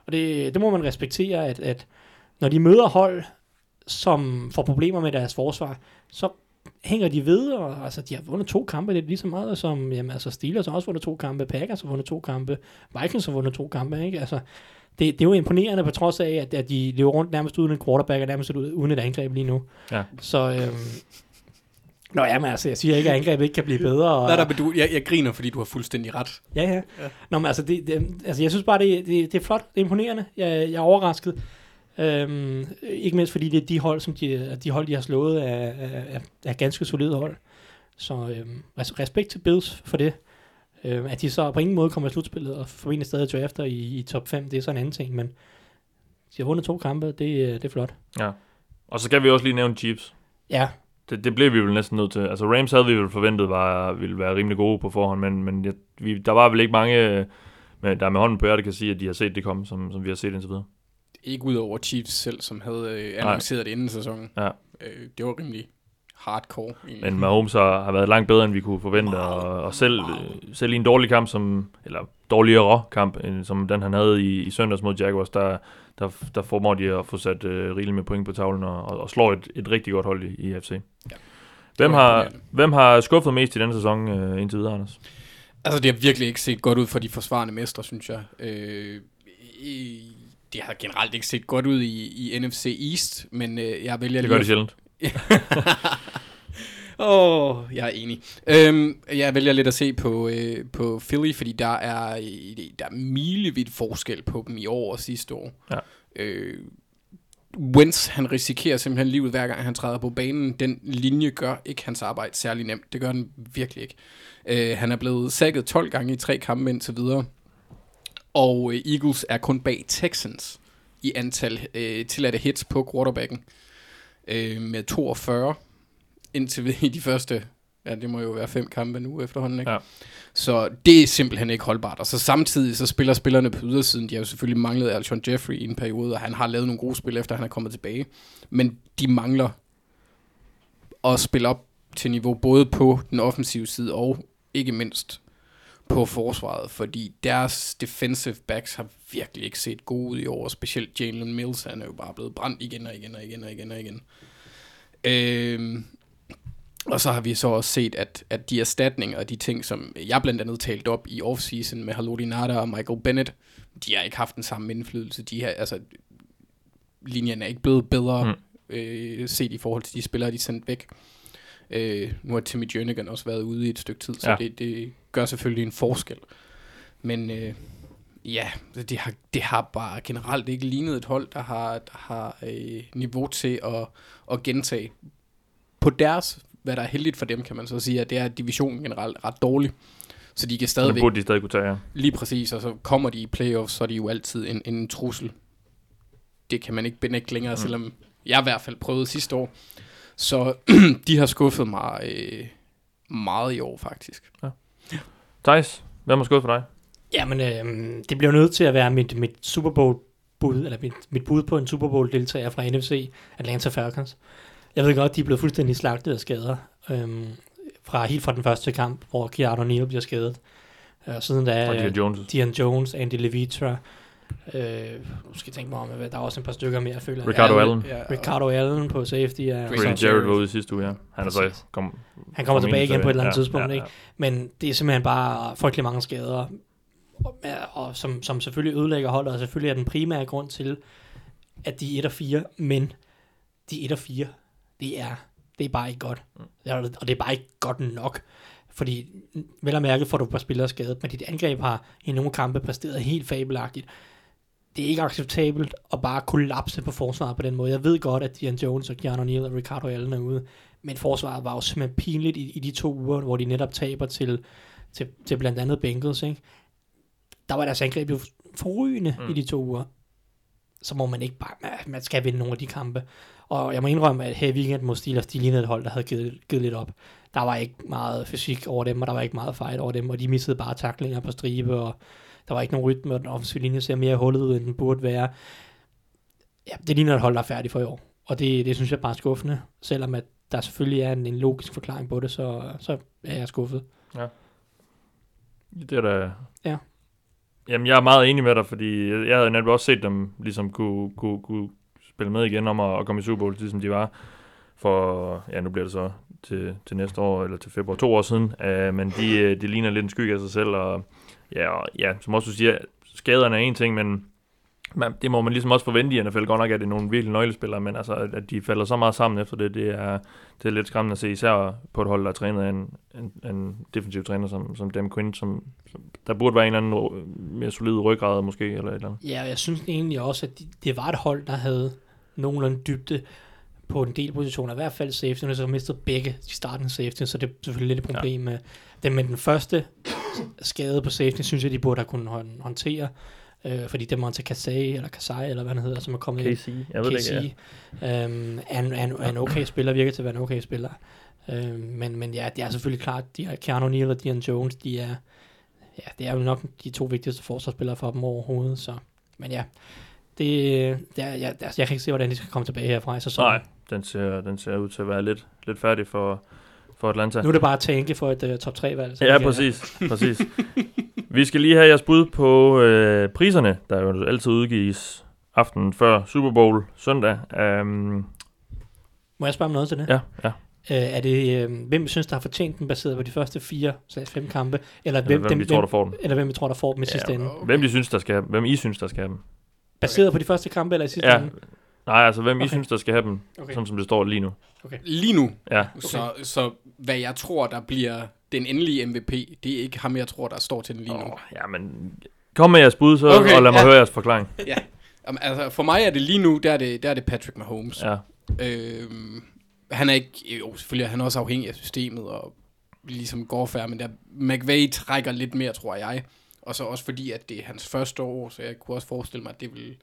Og det, det må man respektere, at, at når de møder hold, som får problemer med deres forsvar, så hænger de ved, og altså, de har vundet to kampe, det er lige så meget som, jamen, altså Steelers har også vundet to kampe, Packers har vundet to kampe, Vikings har vundet to kampe, ikke? Altså, det, det er jo imponerende på trods af, at, at de lever rundt nærmest uden en quarterback, og nærmest uden et angreb lige nu. Ja. Så, øhm, Nå ja, men altså, jeg siger ikke, at angrebet ikke kan blive bedre. Og, Nej, der, du, jeg, jeg griner, fordi du har fuldstændig ret. Ja, ja. ja. Nå, men altså, det, det, altså jeg synes bare, det, det, det er flot, det er imponerende. Jeg, jeg er overrasket. Øhm, ikke mindst fordi det er de hold, som de, de hold, de har slået, er, er, er, er ganske solide hold. Så øhm, altså, respekt til Bills for det. Øhm, at de så på ingen måde kommer i slutspillet og formentlig stadig drafter i, i top 5, det er så en anden ting, men de har vundet to kampe, det, det er flot. Ja. Og så skal vi også lige nævne Chiefs. Ja, Det, det blev vi vel næsten nødt til. Altså Rams havde vi vel forventet var, ville være rimelig gode på forhånd, men, men jeg, vi, der var vel ikke mange, øh, med, der med hånden på hjertet kan sige, at de har set det komme, som, som vi har set indtil videre. Ikke ud over Chiefs selv, som havde øh, annonceret det inden sæsonen. Ja. Øh, det var rimelig hardcore. Egentlig. Men Mahomes har, har været langt bedre, end vi kunne forvente, og, og selv, øh, selv i en dårlig kamp, som, eller dårligere kamp, end, som den han havde i, i søndags mod Jaguars, der, der, der formår de at få sat øh, rigeligt med point på tavlen, og, og, og slår et, et rigtig godt hold i, i FC. Ja. Hvem Det har, hvem har skuffet mest i denne sæson øh, indtil videre, Anders? Altså, det har virkelig ikke set godt ud for de forsvarende mestre, synes jeg. Øh, i, det har generelt ikke set godt ud i, i NFC East, men øh, jeg vælger Det lige gør at- de sjældent. Åh, oh, jeg er enig. Øhm, jeg vælger lidt at se på, øh, på Philly, fordi der er, der er milevidt forskel på dem i år og sidste år. Ja. Øh, Wentz, han risikerer simpelthen livet hver gang han træder på banen. Den linje gør ikke hans arbejde særlig nemt. Det gør den virkelig ikke. Øh, han er blevet sækket 12 gange i tre kampe indtil videre. Og øh, Eagles er kun bag Texans i antal øh, tilladte hits på quarterbacken. Øh, med 42 indtil i de første, ja det må jo være fem kampe nu efterhånden, ikke? Ja. Så det er simpelthen ikke holdbart. Og så samtidig så spiller spillerne på ydersiden. De har jo selvfølgelig manglet Alshon Jeffrey i en periode, og han har lavet nogle gode spil, efter han er kommet tilbage. Men de mangler at spille op til niveau både på den offensive side og ikke mindst på forsvaret, fordi deres defensive backs har virkelig ikke set gode ud i år, specielt Jalen Mills, han er jo bare blevet brændt igen og igen og igen og igen og igen. Øhm, og så har vi så også set, at, at de erstatninger og de ting, som jeg blandt andet talt op i offseason med Haloti Nada og Michael Bennett, de har ikke haft den samme indflydelse. De har, altså, linjen er ikke blevet bedre mm. øh, set i forhold til de spillere, de er sendt væk. Øh, nu har Timmy Jernigan også været ude i et stykke tid, så Ja. det, det gør selvfølgelig en forskel. Men øh, ja, det har, det har bare generelt ikke lignet et hold, der har, der har øh, niveau til at, at gentage på deres, hvad der er heldigt for dem, kan man så sige, at det er at divisionen generelt ret dårlig. Så de kan Det stadigvæk burde de stadig kunne tage, ja. Lige præcis, og så kommer de i playoffs, så er de jo altid en, en trussel. Det kan man ikke benægte længere, mm. selvom jeg i hvert fald prøvede sidste år. Så de har skuffet mig øh, meget i år, faktisk. Thijs, hvad må skudt for dig? Jamen, øh, det bliver nødt til at være mit, mit Super Bowl bud, eller mit, mit bud på en Super Bowl deltager fra NFC, Atlanta Falcons. Jeg ved godt, de er blevet fuldstændig slagtet af skader. Øhm, fra helt fra den første kamp, hvor Keanu Neal bliver skadet. Øh, siden da Og Dion Jones. Dion Jones, Andy Levitra, øh, nu skal jeg tænke mig om, hvad- der er også et par stykker mere, jeg føler. Ricardo Allen. Ja, Ricardo Allen på safety. Ja, Grady Jarrett. Var ude i sidste uge, ja. Han er så kom, Han kommer kom tilbage igen på et eller andet ja, tidspunkt, ja, ikke? Ja. Men det er simpelthen bare frygtelig mange skader, og, og som, som selvfølgelig ødelægger holdet, og selvfølgelig er den primære grund til, at de er 1 og 4, men de er 1 og 4, det er, det er bare ikke godt. Ja, Og det er bare ikke godt nok. Fordi vel og mærke får du et par spillere skadet, men dit angreb har i nogle kampe præsteret helt fabelagtigt. Det er ikke acceptabelt at bare kollapse på forsvaret på den måde. Jeg ved godt, at Dion Jones og Keanu Neal og Ricardo Allen er ude, men forsvaret var jo simpelthen pinligt i, i de to uger, hvor de netop taber til, til, til blandt andet Bengals. Ikke? Der var deres angreb jo forrygende mm. i de to uger. Så må man ikke bare, man skal vinde nogle af de kampe. Og jeg må indrømme, at her i weekend mod Steelers, de lignede et hold, der havde givet, givet lidt op. Der var ikke meget fysik over dem, og der var ikke meget fight over dem, og de missede bare taklinger på stribe, og der var ikke nogen rytme, og den offensive linje ser mere hullet ud, end den burde være. Ja, det ligner et hold, der er færdigt for i år. Og det, det synes jeg bare er skuffende, selvom at der selvfølgelig er en, en logisk forklaring på det, så, så er jeg skuffet. Det er da... Ja. Jamen, jeg er meget enig med dig, fordi jeg jeg havde netop også set dem ligesom kunne, kunne, kunne spille med igen om at, at komme i Super Bowl, ligesom de var for, ja, nu bliver det så til, til næste år, eller til februar, to år siden, uh, men de, øh, de ligner lidt en skygge af sig selv, og ja, og, ja som også du siger, skaderne er en ting, men man, det må man ligesom også forvente i NFL, godt nok er det nogle virkelig nøglespillere, men altså, at, de falder så meget sammen efter det, det er, det er lidt skræmmende at se, især på et hold, der er trænet af en, en, en defensiv træner som, som Dan Quinn, som, som, der burde være en eller anden mere solid ryggrad måske, eller et eller andet. Ja, og jeg synes egentlig også, at de, det var et hold, der havde nogenlunde dybde på en del positioner, i hvert fald safety, så mistede begge de startende safety, så det er selvfølgelig lidt et problem med den, men den første skade på safety, synes jeg, de burde have kunnet hånd- håndtere, øh, fordi det Monte Kasai, eller Kasai, eller hvad han hedder, som er kommet ind, KC, jeg ved det ikke, ja. øhm, er, en, er, en, er en okay spiller, virker til at være en okay spiller. Øhm, men, men ja, det er selvfølgelig klart, de har Keanu Neal og Dion Jones, de er, ja, det er jo nok de to vigtigste forsvarsspillere for dem overhovedet, så, men ja, det, det er, jeg, altså, jeg kan ikke se, hvordan de skal komme tilbage herfra i sæsonen. Nej, den ser, den ser ud til at være lidt, lidt færdig for, for Atlanta. Nu er det bare at tænke for et uh, top 3-valg. så Ja, præcis. præcis. Vi skal lige have jeres bud på øh, priserne, der jo altid udgives aftenen før Super Bowl søndag. Um, Må jeg spørge om noget til det? ja, ja. Øh, er det, øh, hvem synes, der har fortjent den, baseret på de første fire, slags fem kampe? Eller Hvem, hvem, hvem dem, vi tror, der får den. eller hvem vi tror, der får dem i sidste ende? Hvem, de synes, der skal, hvem I synes, der skal have dem. Baseret på de første kampe, eller i sidste Ja. ende? Nej, altså hvem I Okay. synes, der skal have dem, Okay. sådan som det står lige nu. Lige nu, Ja, okay. så, så hvad jeg tror, der bliver den endelige MVP, det er ikke ham, jeg tror, der står til den lige nu. oh, ja men kom med jeres bud, så, Okay, okay, og lad mig ja. høre jeres forklaring. Jamen, altså, for mig er det lige nu, der er det, der er det Patrick Mahomes. Ja. Øhm, han er ikke, jo selvfølgelig er han også afhængig af systemet, og ligesom går færd, men der, McVay trækker lidt mere, tror jeg. Og så også fordi, at det er hans første år, så jeg kunne også forestille mig, at det vil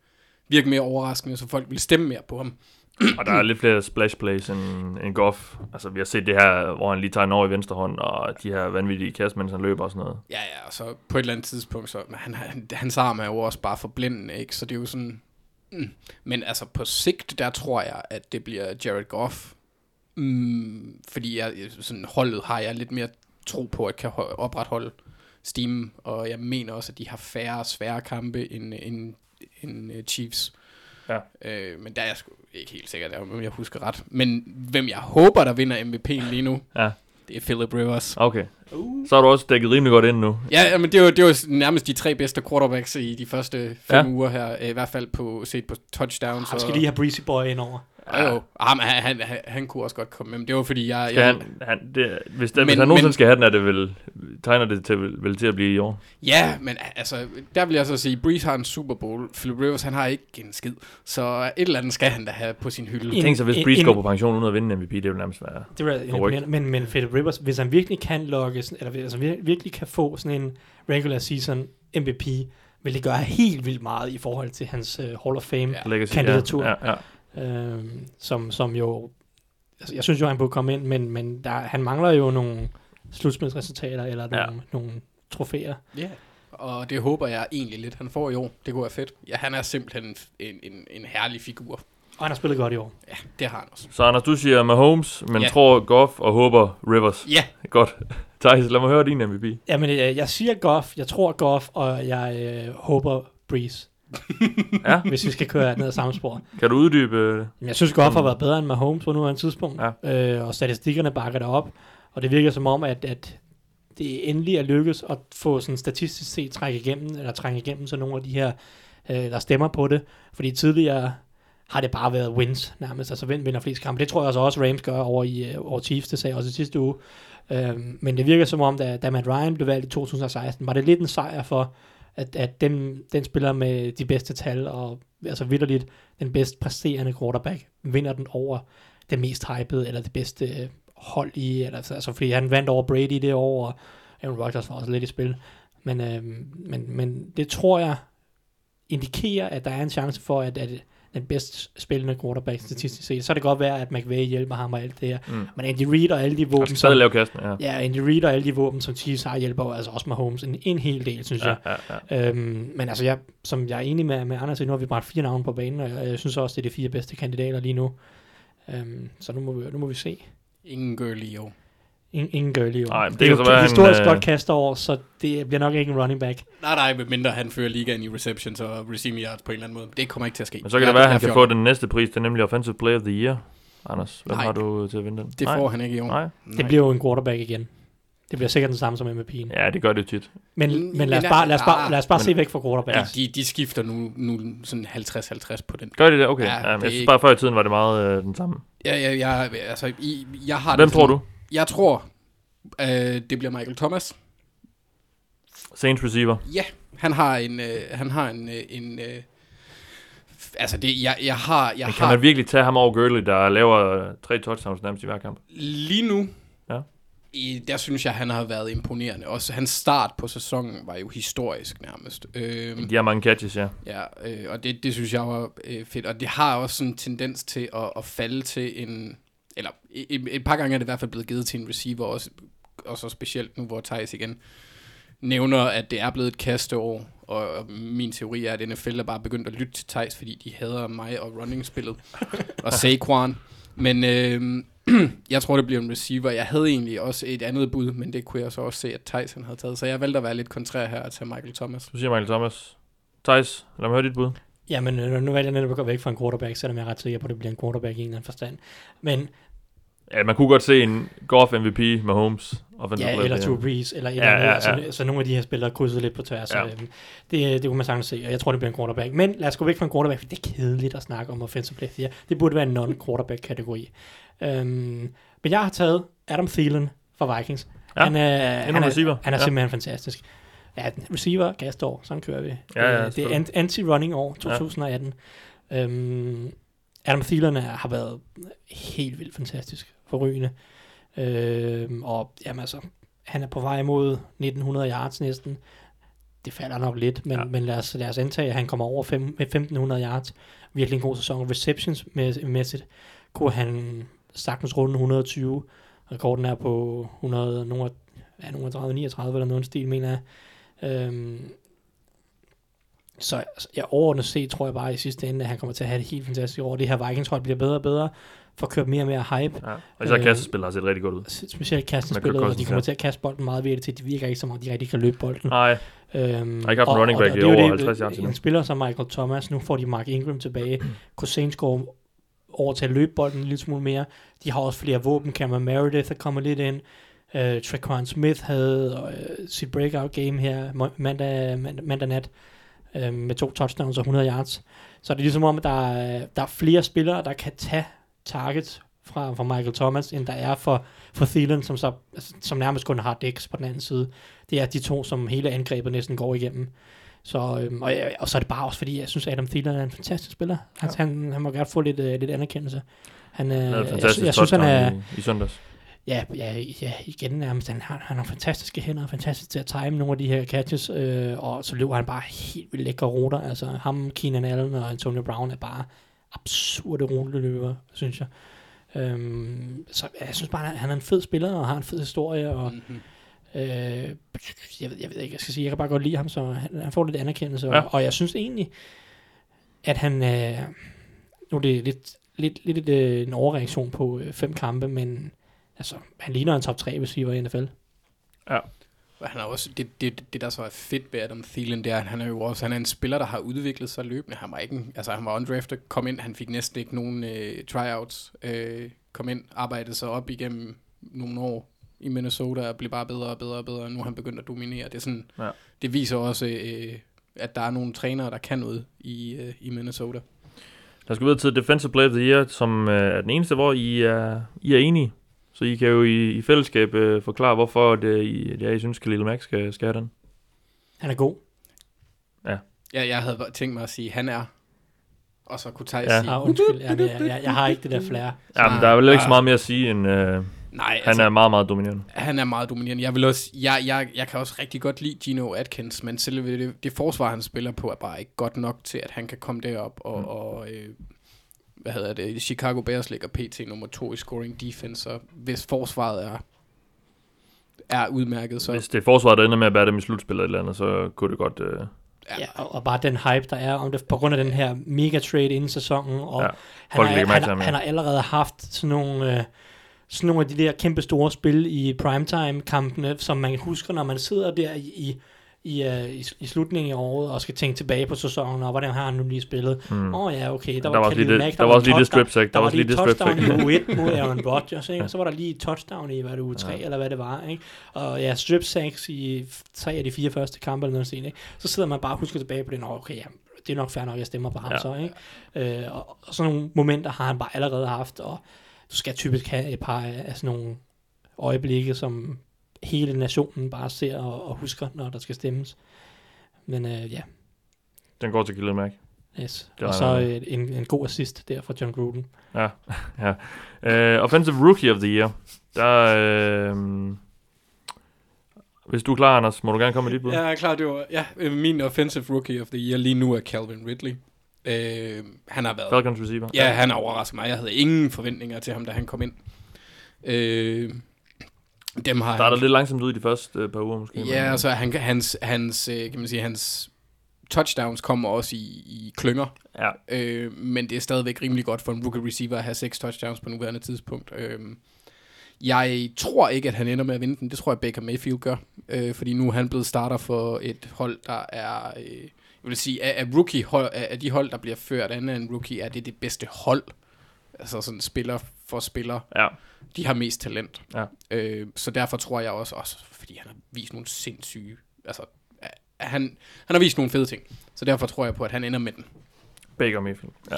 virke mere overraskende, så folk vil stemme mere på ham. Og der er lidt flere splash plays end, end Goff. Altså, vi har set det her, hvor han lige tager en over i venstre hånd, og de her vanvittige kast, mens han løber og sådan noget. Ja, ja, og så på et eller andet tidspunkt, så han, han, hans arm er jo også bare forblændende, ikke? Så det er jo sådan... Mm. Men altså på sigt, der tror jeg, at det bliver Jared Goff. Mm, fordi jeg, sådan, holdet har jeg lidt mere tro på, at kan ho- opretholde steam, og jeg mener også, at de har færre svære kampe end, end, end uh, Chiefs. Ja. Øh, men der er jeg sgu ikke helt sikker, om jeg husker ret. Men hvem jeg håber, der vinder MVP'en lige nu, Ja. det er Philip Rivers. Okay. Så har du også dækket rimelig godt ind nu. Ja, men det var, det var nærmest de tre bedste quarterbacks i de første fem Ja. uger her, øh, i hvert fald på set på touchdowns. Han skal og- lige have Breezy Boy ind over. Ja, jo. Ah, han, han, han, kunne også godt komme med, men det var fordi, jeg... Jeg han, han, det, hvis, der, Men- hvis han nogensinde men- skal have den, er det vel, tegner det til, vel, vel til at blive i år. Ja, men altså, der vil jeg så sige, Breeze har en Super Bowl, Philip Rivers, han har ikke en skid, så et eller andet skal han da have på sin hylde. En- Tænk så, hvis en- Breeze en- går på pension uden at vinde MVP, det vil nærmest være... Det imponerende. Men, men Philip Rivers, hvis han virkelig kan lokke, eller altså vir- virkelig kan få sådan en regular season MVP, vil det gøre helt vildt meget i forhold til hans uh, Hall of Fame, Ja. Ja, ja. Øh, som, som jo, altså jeg synes jo, han burde komme ind, men, men der, han mangler jo nogle slutspilsresultater, eller nogle, Ja. ja. nogle trofæer. Ja, og det håber jeg egentlig lidt, han får i år. Det kunne være fedt. Ja, han er simpelthen en, en, en herlig figur. Og han har spillet godt i år. Ja, det har han også. Så Anders, du siger Mahomes, men Ja. tror Goff og håber Rivers. Ja, Godt. Thijs, lad mig høre din MVP. Jamen, øh, jeg siger Goff, jeg tror Goff, og jeg øh, håber Breeze, Ja, hvis vi skal køre ned ad samme spor. kan du uddybe øh, det? Men jeg synes, Goff har været bedre end Mahomes på nuværende tidspunkt, Ja. øh, og statistikkerne bakker det op, og det virker som om, at, at det endelig er lykkedes at få sådan statistisk set trække igennem, eller trænge igennem så nogle af de her, øh, der stemmer på det, fordi tidligere har det bare været wins nærmest, altså hvem vinder flest kampe. Det tror jeg altså også Rams gør over, i, øh, over Chiefs, det sagde jeg også i sidste uge. Øhm, men det virker som om, da, da Matt Ryan blev valgt i 2016, var det lidt en sejr for, at, at den, den spiller med de bedste tal, og altså vidderligt den bedst præsterende quarterback, vinder den over den mest hypede, eller det bedste øh, hold i, eller, altså, altså fordi han vandt over Brady det år, og Aaron Rodgers var også lidt i spil. Men, øh, men, men det tror jeg indikerer, at der er en chance for, at, at den bedst spillende quarterback statistisk set. Så kan det godt være, at McVay hjælper ham og alt det her. Mm. Men Andy Reid og alle de Han våben, skal stadig lave kasten, ja. ja, Andy Reid og alle de våben, som Chiefs har, hjælper jo altså også Mahomes en, en hel del, synes Ja, jeg. ja, ja. Øhm, men altså, jeg, som jeg er enig med, med Anders, i, nu har vi bragt fire navne på banen, og jeg, jeg synes også, det er de fire bedste kandidater lige nu. Øhm, så nu må, vi, nu må vi se. ingen girl i år. Ingen, ingen girl i år. Nej, det det, er jo et historisk øh, godt kasteår, så det bliver nok ikke en running back. Nej, nej, medmindre han fører ligaen i receptions og receiving yards på en eller anden måde. Det kommer ikke til at ske. Men så kan det være, at han kan få den næste pris, det er nemlig Offensive Player of the Year. Anders, Nej. har du til at vinde den? Det Nej. får han ikke i år. Nej. Det bliver jo en quarterback igen. Det bliver sikkert den samme som MVP'en. Ja, det gør det tit. Men, Mm, men lad os bare, lad os bare, ah, lad os bare men- se væk fra quarterback. Ja. Ja. De, de skifter nu, nu sådan 50-50 på den. Gør det det? Okay. Ja, Ja, ja, men det jeg synes bare, før i tiden var det meget øh, den samme. Ja, ja, jeg, altså, I, jeg har Hvem tror sådan- du? Jeg tror, øh, det bliver Michael Thomas. Saints receiver. Ja, han har en, øh, han har en, øh, en øh, altså det, jeg, jeg har, jeg Men kan har, man virkelig tage ham over Gurley, der laver øh, tre touchdowns nærmest i hver kamp? lige nu, Ja. i, der synes jeg, han har været imponerende. Også hans start på sæsonen var jo historisk nærmest. Øhm, De har mange catches, ja. Ja, øh, og det, det synes jeg var øh, fedt. Og det har også en tendens til at, at falde til en... Eller et, et par gange er det i hvert fald blevet givet til en receiver, også, og så specielt nu, hvor Thijs igen nævner, at det er blevet et kasteår. Og, og min teori er, at NFL er bare begyndt at lytte til Thijs, fordi de hader mig og running-spillet. og Saquon. Men øh, jeg tror, det bliver en receiver. Jeg havde egentlig også et andet bud, men det kunne jeg så også se, at Thijs han havde taget. Så jeg valgte at være lidt kontrær her og tage Michael Thomas. Du siger Michael Thomas. Thijs, lad mig høre dit bud. Jamen, øh, nu valgte jeg netop at gå væk fra en quarterback, selvom jeg er ret sikker på, at det bliver en quarterback i en eller anden forstand. Men Ja, man kunne godt se en Goff MVP med Holmes. Ja, eller Drew. Brees, eller et Ja, eller andet. ja, Altså, ja. Så nogle af de her spillere krydser lidt på tværs. Ja. Ja. Øhm, det, det kunne man sagtens se, og jeg tror, det bliver en quarterback. Men lad os gå væk fra en quarterback, for det er kedeligt at snakke om offensive player. year. Det burde være en non-quarterback-kategori. Øhm, men jeg har taget Adam Thielen fra Vikings. Ja, han er, endnu han en er, receiver. Han er Ja. simpelthen fantastisk. Ja, receiver, gasår, sådan kører vi. Ja, ja, Øh, det er anti-running år, 2018. Ja. Øhm, Adam Thielen er, har været helt vildt fantastisk, forrygende. Øhm, og jamen altså, han er på vej mod 1900 yards næsten. Det falder nok lidt, men, Ja. ja. men lad, os, lad os antage, at han kommer over fem, med 1500 yards. Virkelig en god sæson. Receptions mæssigt kunne han sagtens runde 120. Rekorden er på 100, nogle ja, nogle af 30, 39 eller noget stil, mener jeg. Øhm, så altså, jeg overordnet set tror jeg bare i sidste ende, at han kommer til at have det helt fantastisk år. Det her Vikings-hold bliver bedre og bedre, får kørt mere og mere hype. Ja. Og især Øh, kastespil har set rigtig godt ud. Specielt kastespillet, Kirk og de kommer til at kaste bolden meget ved det til. De virker ikke som om, de rigtig kan løbe bolden. Nej, Øhm, har ikke haft en running back i er over det, 50 yards En spiller som Michael Thomas, nu får de Mark Ingram tilbage. Cousins går over til at løbe bolden en lille smule mere. De har også flere våben. Cameron Meredith er kommet lidt ind. Uh, Traquan Smith havde uh, sit breakout game her mandag, mandag, mandag nat uh, med to touchdowns og 100 yards. Så det er ligesom om, at der er, der er flere spillere, der kan tage targets fra, fra Michael Thomas, end der er for, for Thielen, som, så, altså, som nærmest kun har dæks på den anden side. Det er de to, som hele angrebet næsten går igennem. Så, øhm, og, og så er det bare også, fordi jeg synes, Adam Thielen er en fantastisk spiller. Han, ja. han, han må gerne få lidt, øh, lidt anerkendelse. Han, øh, Han havde jeg, jeg, jeg synes, han er, i, i søndags. ja, ja, ja, igen nærmest, han har, han har fantastiske hænder, fantastisk til at time nogle af de her catches, øh, og så løber han bare helt vildt lækre ruter. Altså ham, Keenan Allen og Antonio Brown er bare absurde ruteløber, synes jeg. Øhm, så jeg synes bare, han er en fed spiller, og har en fed historie, og Mm-hmm. Øh, jeg, ved, jeg ved ikke, jeg skal sige, jeg kan bare godt lide ham, så han, han får lidt anerkendelse, Ja. ja. og, og jeg synes egentlig, at han, øh, nu er det lidt, lidt, lidt øh, en overreaktion på øh, fem kampe, men altså, han ligner en top 3 receiver i NFL. Og han er også, det, det, det, der så er fedt ved Adam Thielen, det er, at han er jo også, han er en spiller, der har udviklet sig løbende. Han var ikke, altså han var undrafted, kom ind, han fik næsten ikke nogen øh, tryouts, øh, kom ind, arbejdede sig op igennem nogle år i Minnesota, og blev bare bedre og bedre og bedre, og nu er han begyndt at dominere. Det, er sådan, Ja. det viser også, øh, at der er nogle trænere, der kan noget i, øh, i Minnesota. Lad os gå videre til Defensive Player of the Year, som øh, er den eneste, hvor I er, I er enige. Så I kan jo i, i fællesskab øh, forklare, hvorfor det, I, ja, I synes, Khalil Mack skal, skal have den. Han er god. Ja, jeg havde tænkt mig at sige, at han er, og så kunne Thijs Ja. sige, Ah, undskyld, Jamen, jeg, jeg, jeg har ikke det der flair. Ja, men der er vel ikke så meget mere at sige, end øh, nej, han er meget, meget dominerende. Han er meget dominerende. Jeg, vil også, jeg, jeg, jeg kan også rigtig godt lide Gino Atkins, men selve det, det forsvar, han spiller på, er bare ikke godt nok til, at han kan komme derop og, mm. og øh, hvad hedder det, Chicago Bears ligger PT nummer to i scoring defense, så hvis forsvaret er, er udmærket, så Hvis det er forsvaret, der ender med at bære dem i slutspillet eller andet, så kunne det godt... Øh, Ja, og, og bare den hype, der er om det, på grund af den her mega trade inden sæsonen, og Ja, han, har, han, han, han har allerede haft sådan nogle, øh, sådan nogle af de der kæmpe store spil i primetime-kampene, som man husker, når man sidder der i, i, i, uh, i, i slutningen af året og skal tænke tilbage på sæsonen, og hvordan har han nu lige spillet. Åh mm. oh, ja, okay, der, Der var, var lige Khalil Mack, der var også lige det touchdown- strip sack. Der var også lige det et strip touchdown sack. i uge 1 mod Aaron Rodgers, ikke? og så var der lige touchdown i, hvad det uge 3, ja. eller hvad det var. Ikke? Og ja, strip sacks i tre af de fire første kampe, eller noget sådan, ikke? så sidder man bare og husker tilbage på det, okay, ja, det er nok fair nok, jeg stemmer på ham Ja. så. Ikke? Øh, og, og sådan nogle momenter har han bare allerede haft, og du skal typisk have et par af af sådan nogle øjeblikke, som hele nationen bare ser og, og husker, når der skal stemmes. Men øh, ja, Den går til Khalil Mack. yes. Og så øh, en, en god assist der fra John Gruden. Ja, ja. Uh, offensive Rookie of the Year. Der, uh, hvis du er klar, Anders, må du gerne komme med dit bud. Ja, jeg er klar, det var, ja, øh, min offensive rookie of the year lige nu er Calvin Ridley. Øh, han har været... Falcons receiver. Ja, han har overrasket mig. Jeg havde ingen forventninger til ham, da han kom ind. Øh, dem har Starter han, lidt langsomt ud i de første uh, par uger, måske. Ja, men, altså han, hans, hans, øh, kan man sige, hans touchdowns kommer også i, i klynger. ja. Øh, men det er stadigvæk rimelig godt for en rookie receiver at have seks touchdowns på nuværende tidspunkt. Øh, jeg tror ikke, at han ender med at vinde den. Det tror jeg, Baker Mayfield gør. Øh, fordi nu er han blevet starter for et hold, der er... Øh, jeg vil sige, af, af, rookie hold, af, af de hold, der bliver ført af en rookie, er det det bedste hold. Altså sådan spiller for spiller. ja. De har mest talent. Ja. Øh, så derfor tror jeg også, også, fordi han har vist nogle sindssyge... Altså, han, han har vist nogle fede ting. Så derfor tror jeg på, at han ender med den. Baker Mayfield. Ja.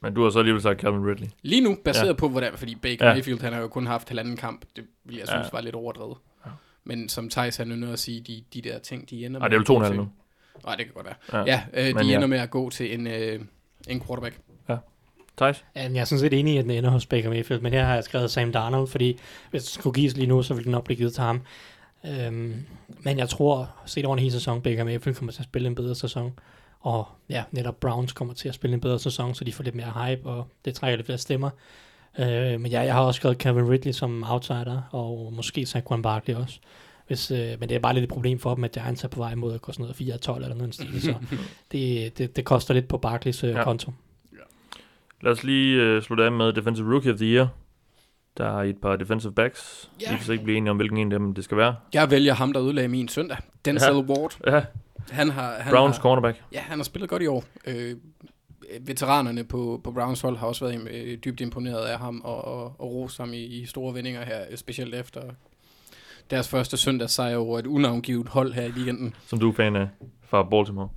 Men du har så alligevel sagt Calvin Ridley. Lige nu, baseret Ja. ja. på, hvordan, fordi Baker Ja. ja. Mayfield, han har jo kun haft halvanden kamp, det vil jeg synes Ja. ja. var lidt overdrevet. Ja. Men som Thijs han ynder at sige, de, de der ting, de ender Ej, det er vel at gå 2,5 til- nu. Nej, det kan godt være. Ja. Ja, ja øh, de ja. ender med at gå til en, øh, en quarterback. Thijs? Ja, jeg er sådan set enig i, at den ender hos Baker Mayfield, men her har jeg skrevet Sam Darnold, fordi hvis det skulle gives lige nu, så ville den nok blive givet til ham. Øhm, men jeg tror, set over en hel sæson, Baker Mayfield kommer til at spille en bedre sæson. Og ja, netop Browns kommer til at spille en bedre sæson, så de får lidt mere hype, og det trækker lidt flere stemmer. Øh, men ja, jeg har også skrevet Kevin Ridley som outsider, og måske Saquon Barkley også. Hvis, øh, men det er bare lidt et problem for dem, at Giants er på vej mod at gå sådan noget 4 12 eller noget stil, så det, det, det, koster lidt på Barkleys øh, ja. konto. Lad os lige øh, slutte af med Defensive Rookie of the Year. Der er et par defensive backs. Ja. Vi kan så ikke blive enige om, hvilken en af dem det skal være. Jeg vælger ham, der udlagde min søndag. Denzel Ja. ja. Ward. Ja, Han har, han Browns har, cornerback. Ja, han har spillet godt i år. Øh, veteranerne på, på Browns hold har også været øh, dybt imponeret af ham og, og, og rost ham i, i store vendinger her, øh, specielt efter deres første søndagssejr over et unavngivet hold her i weekenden. Som du er fan af fra Baltimore.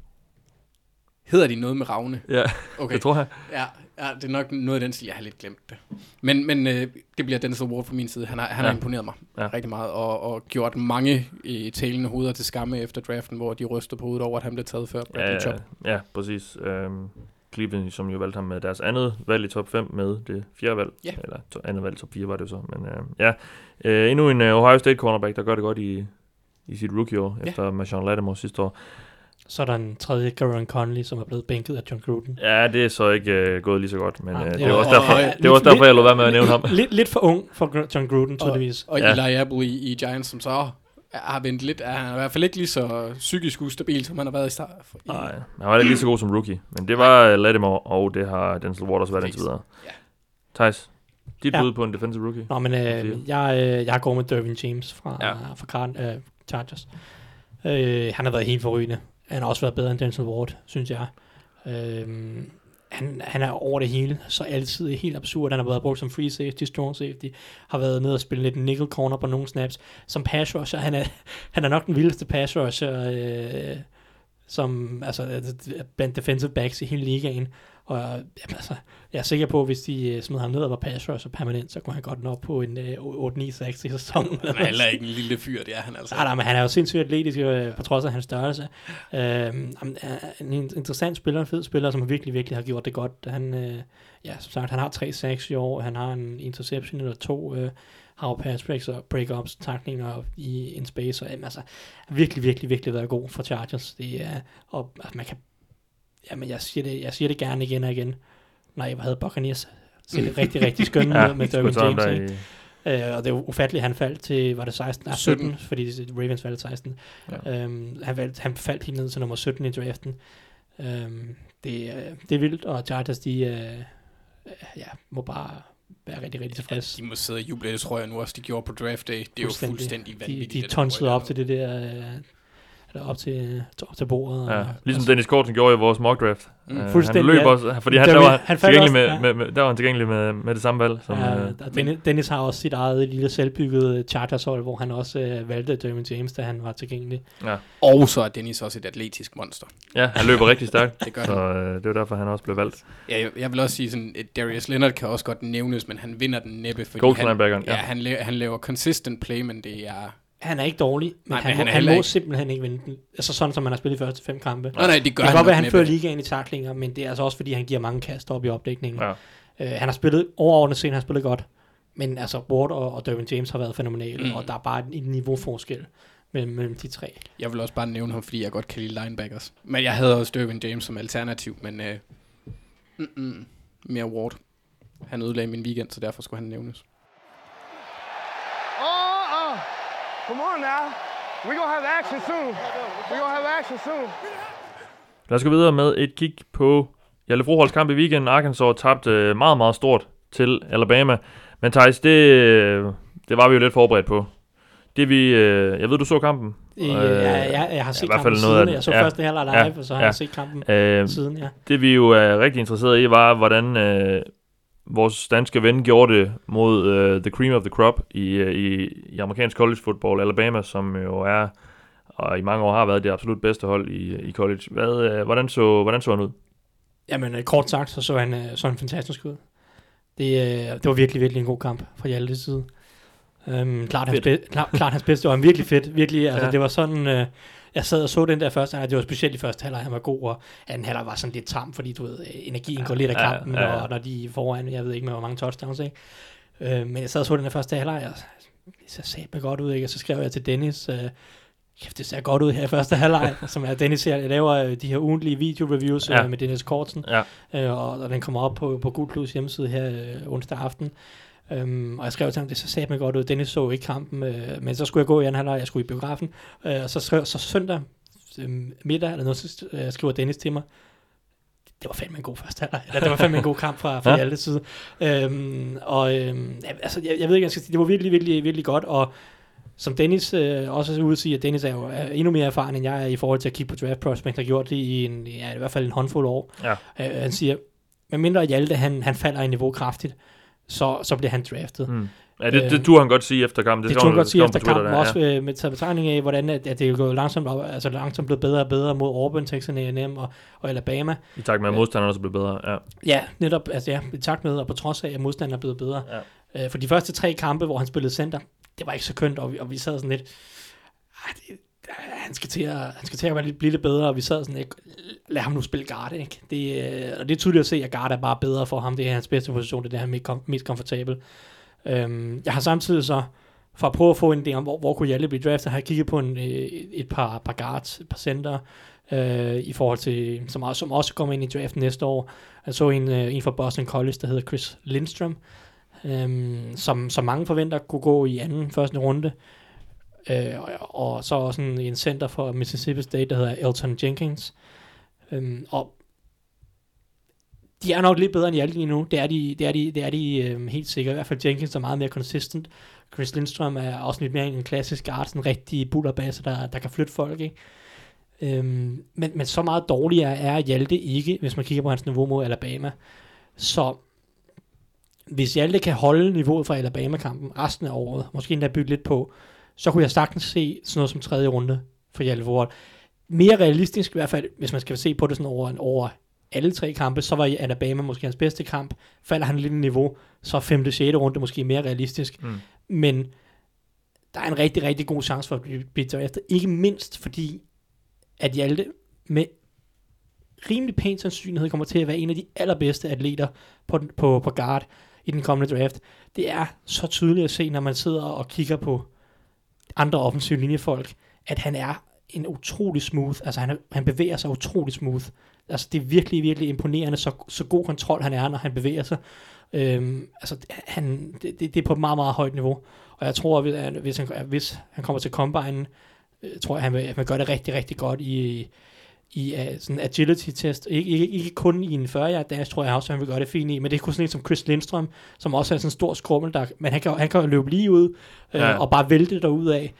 Hedder de noget med Ravne? Ja, Okay. det tror jeg. Ja, ja, det er nok noget af den stil, jeg har lidt glemt det. Men, men øh, det bliver Denzel Ward fra min side. Han har, han Ja. har imponeret mig Ja. rigtig meget, og, og gjort mange øh, talende hoveder til skamme efter draften, hvor de rystede på hovedet over, at han blev taget før Bradley Ja, ja, ja, præcis. Øhm, Cleveland, som jo valgte ham med deres andet valg i top 5 med det fjerde valg. Ja. Eller to, andet valg, top 4 var det jo så. Men øh, ja, øh, endnu en øh, Ohio State cornerback, der gør det godt i, i sit rookie-år, Ja. efter Marshawn Lattimore sidste år. Så er der en tredje, Garon Conley, som er blevet bænket af John Gruden. Ja, det er så ikke øh, gået lige så godt, men øh, det det, er var- også derfor, og- det er også derfor, jeg lå være med at nævne ham. Lidt, lidt for ung for John Gruden, tydeligvis. Og Ja. Eli Apple i, i Giants, som så har vendt lidt, er han i hvert fald ikke lige så psykisk ustabil, som han har været i start. Nej, han var ikke lige så god som rookie, men det var Lattimore, og det har Denzel Ward også været indtil videre. Ja. Thijs, dit Ja. bud på en defensive rookie? Nå, men øh, jeg, øh, jeg går med Dervin James fra, Ja. ja. fra Card, øh, Chargers. Øh, han har været helt forrygende. Han har også været bedre end Denzel Ward, synes jeg. Øhm, han, han er over det hele, så altid helt absurd. Han har været brugt som free safety, strong safety, har været nede og spille lidt nickel corner på nogle snaps. Som pass rusher, han er, han er nok den vildeste pass rusher, øh, som, altså, blandt defensive backs i hele ligaen. Og jamen, altså, jeg er sikker på, at hvis de øh, smed ham ned og var pass rusher permanent, så kunne han godt nå op på en øh, 8-9-6 i sæsonen. han er heller ikke en lille fyr, det er han altså. Nej, nej, men han er jo sindssygt atletisk, øh, på trods af hans størrelse. Øh, jamen, er en in- interessant spiller, en fed spiller, som virkelig, virkelig har gjort det godt. Han, øh, ja, som sagt, han har tre sacks i år, han har en interception eller to, øh, har pass breaks og break-ups, taklinger i en space, og jamen, altså, virkelig, virkelig, virkelig været god for Chargers. Det er, og altså, man kan, jamen, jeg siger, det, jeg siger det gerne igen og igen, når jeg havde Buccaneers, ser det rigtig, rigtig skønt Ja, med Derwin James, der ikke? i, Øh, og det er jo ufatteligt, han faldt til, var det 16? Nej, 17, 17. fordi Ravens valgte 16. Ja. Øhm, han, valgte, han faldt helt ned til nummer 17 i draften. Øhm, det, er- det er vildt, og Chargers, de øh, ja, må bare være rigtig, rigtig tilfredse. De må sidde og juble, det tror jeg nu også, de gjorde på draft day. Det er jo fuldstændig de, vanvittigt. de at tonsede op til det der, øh, eller op til, op til bordet. ja, og, ligesom og, Dennis Korten gjorde i vores mock draft. Mm. Øh, han løb ja. også, fordi han, Der var, han faldt tilgængelig også, med, ja. med, med, der var han tilgængelig med, med det samme valg. Som, Ja, øh, og Dennis, Dennis har også sit eget lille selvbyggede Chargers-hold, hvor han også øh, valgte Derwin James, da han var tilgængelig. ja. Og så er Dennis også et atletisk monster. ja, han løber rigtig stærkt, Det gør så han. øh, det var derfor, han også blev valgt. Ja, jeg, jeg vil også sige sådan, at Darius Leonard kan også godt nævnes, men han vinder den næppe, fordi Ghost han, ja, ja. han, la- han laver consistent play, men det er... Han er ikke dårlig, men, Nej, han, men må, han er han, må ikke- simpelthen ikke vinde den. Altså sådan, som han har spillet de første fem kampe. Nej, nej, det Det gør kan han godt være, at han fører ligaen i taklinger, men det er altså også, fordi han giver mange kast op i opdækningen. Ja. Øh, han har spillet overordnet set, han har spillet godt. Men altså, Ward og, og Derwin James har været fænomenale, Mm. mm. og der er bare en, en niveauforskel mellem, mellem de tre. Jeg vil også bare nævne ham, fordi jeg godt kan lide linebackers. Men jeg havde også Derwin James som alternativ, men øh, mm-mm, mere Ward. Han ødelagde min weekend, så derfor skulle han nævnes. Oh, uh, come on now. We gonna have action soon. We gonna have action soon. Lad os gå videre med et kig på Jalle Froholds kamp i weekenden. Arkansas tabte øh, meget, meget stort til Alabama. Men Thijs, det, øh, det var vi jo lidt forberedt på. Det vi, øh, jeg ved, du så kampen. Øh, jeg, jeg, jeg har set i hvert fald kampen noget af siden. Jeg så Ja. første halvleg live, Ja. og så har Ja. jeg set kampen Øh, siden, ja. det vi jo er rigtig interesseret i, var, hvordan øh, vores danske ven gjorde det mod uh, the cream of the crop i, uh, i, i amerikansk college football, Alabama, som jo er, og i mange år har været det absolut bedste hold i, i college. Hvad, uh, hvordan, så, hvordan så han ud? Jamen, kort sagt, så så han, så han fantastisk ud. Det, det var virkelig, virkelig en god kamp fra Hjaltes side. Øhm, klart, hans be- klart, klart hans bedste, det var en virkelig fedt, virkelig, altså Ja. det var sådan, øh, jeg sad og så den der første halvleg, det var specielt i første halvleg, han var god, og anden halvleg var sådan lidt tam, fordi du ved, øh, energien går lidt af Ja, kampen, ja, ja. og når de er foran, jeg ved ikke med hvor mange touchdowns, ikke? Øh, men jeg sad og så den der første halvleg, og det ser satme godt ud, ikke? Og så skrev jeg til Dennis, øh, kæft, det ser godt ud her i første halvleg, som er Dennis her, jeg laver øh, de her ugentlige video-reviews Ja. øh, med Dennis Kortsen, Ja. øh, og, og den kommer op på, på Gud Plus hjemmeside her øh, onsdag aften. Um, og jeg skrev til ham, det så sagde mig godt ud. Dennis så ikke kampen, øh, men så skulle jeg gå i anden halvleg, jeg skulle i biografen. Øh, og så skrev så søndag øh, middag eller noget, så øh, skriver Dennis til mig, det var fandme en god første halvleg. Eller, det var fandme en god kamp fra, fra Ja. alle side. Øhm, og øhm, altså, jeg, jeg ved ikke, jeg skal sige. Det var virkelig, virkelig, virkelig godt. Og som Dennis øh, også er ude at sige, at Dennis er jo er endnu mere erfaren, end jeg er i forhold til at kigge på draft prospect, har gjort det i, en, ja, i hvert fald en håndfuld år. Ja. Øh, han siger, medmindre Hjalte, han, han falder i niveau kraftigt, så, så bliver han draftet. Mm. Ja, det, det Øhm, turde han godt sige efter kampen. Det skrev tog han- godt sige efter kampen, der, også øh, med taget betragtning af, hvordan at, at det er gået langsomt, op, altså langsomt blevet bedre og bedre mod Auburn, Texas A&M og, og Alabama. I takt med, at modstanderne også blev bedre. Ja. Ja, netop, altså ja, i takt med, og på trods af, at modstanderen er blevet bedre. Ja. Øh, for de første tre kampe, hvor han spillede center, det var ikke så kønt, og vi, og vi sad sådan lidt, "Ej, det, han skal til at, han skal til at være lidt, blive lidt bedre, og vi sad sådan ikke, lad ham nu spille guard, ikke? Det, øh, og det er tydeligt at se, at guard er bare bedre for ham, det er hans bedste position, det er det, han er mest, komfortabel. Øhm, jeg har samtidig så, for at prøve at få en idé om, hvor, hvor kunne Hjalte blive draftet, har jeg kigget på en, øh, et par, par guards, et par center, øh, i forhold til, som, også, som også kommer ind i draften næste år. Jeg så en, øh, en fra Boston College, der hedder Chris Lindstrom, øh, som, som mange forventer kunne gå i anden, første runde. Øh, og, og så også en, en center for Mississippi State, der hedder Elton Jenkins. Øh, og de er nok lidt bedre end Hjalte lige nu. Det er de, det er de, det er de øh, helt sikkert. I hvert fald Jenkins er meget mere consistent. Chris Lindstrøm er også lidt mere en klassisk guard, sådan en rigtig bullerbase, der, der kan flytte folk, ikke? Øhm, men, men så meget dårligere er Hjalte ikke, hvis man kigger på hans niveau mod Alabama. Så hvis Hjalte kan holde niveauet fra Alabama-kampen resten af året, måske endda bygge lidt på, så kunne jeg sagtens se sådan noget som tredje runde for Hjalte. Mere realistisk i hvert fald, hvis man skal se på det sådan over, over alle tre kampe, så var i Alabama måske hans bedste kamp. Falder han lidt i niveau, så er 5. 6. runde måske mere realistisk. Mm. Men der er en rigtig, rigtig god chance for at blive, blive draftet. Ikke mindst fordi, at Hjalte med rimelig pæn sandsynlighed kommer til at være en af de allerbedste atleter på, den- på, på guard i den kommende draft. Det er så tydeligt at se, når man sidder og kigger på andre offensive linjefolk, at han er en utrolig smooth, altså han, er, han bevæger sig utrolig smooth. Altså det er virkelig, virkelig imponerende, så, så god kontrol han er, når han bevæger sig. Øhm, altså han, det, det, det er på et meget, meget højt niveau. Og jeg tror, at hvis han, hvis han kommer til Combine, øh, tror jeg, han vil, han vil gøre det rigtig, rigtig godt i, i uh, sådan agility-test. Ikke, ikke, ikke kun i en 40 dash, tror jeg også, han vil gøre det fint i, men det er kun sådan en som Chris Lindstrøm, som også er sådan en stor skrummel, der, men han kan, han kan løbe lige ud, øh, Ja. og bare vælte derud af.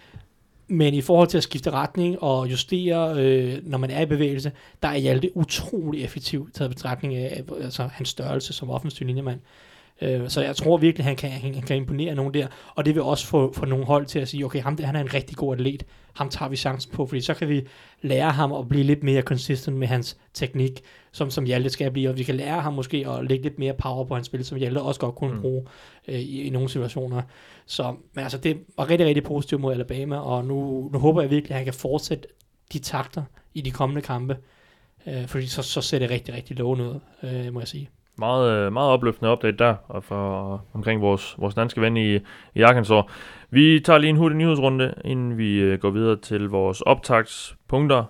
Men i forhold til at skifte retning og justere, øh, når man er i bevægelse, der er Hjalte utrolig effektiv taget betragtning af altså, hans størrelse som offensiv linjemand. Øh, så jeg tror virkelig, han kan, han, kan imponere nogen der, og det vil også få, få nogle hold til at sige, okay, ham der, han er en rigtig god atlet, ham tager vi chancen på, fordi så kan vi lære ham at blive lidt mere consistent med hans teknik, som, som Hjalte skal blive, og vi kan lære ham måske at lægge lidt mere power på hans spil, som Hjalte også godt kunne mm. bruge øh, i, i nogle situationer. Så men altså, det var rigtig, rigtig positivt mod Alabama, og nu, nu håber jeg virkelig, at han kan fortsætte de takter i de kommende kampe, øh, fordi så, så ser det rigtig, rigtig lovende ud, øh, må jeg sige. Meget, øh, meget opløftende update der og for, omkring vores, vores danske ven i, i Arkansas. Vi tager lige en hurtig nyhedsrunde, inden vi øh, går videre til vores optagspunkter.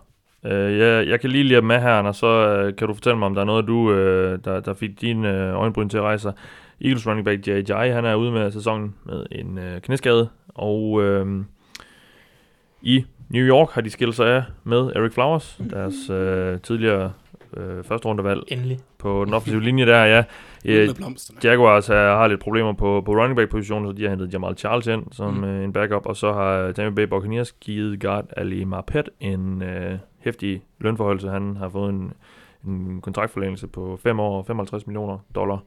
Øh, jeg, jeg kan lige lide med her, og så øh, kan du fortælle mig, om der er noget, du, øh, der, der fik dine øh, øjenbryn til at rejse sig. Eagles running back J.J. han er ude med sæsonen med en øh, knæskade, og øh, i New York har de skilt sig af med Eric Flowers, deres øh, tidligere øh, første rundevalg Endelig. på den offensive linje der, ja. Øh. Jaguars er, har lidt problemer på, på running back positionen, så de har hentet Jamal Charles ind som Mm. øh, en backup, og så har Tampa Bay Buccaneers givet guard Ali Marpet en øh, hæftig lønforholdelse. Han har fået en, en kontraktforlængelse på 5 år og 55 millioner dollar.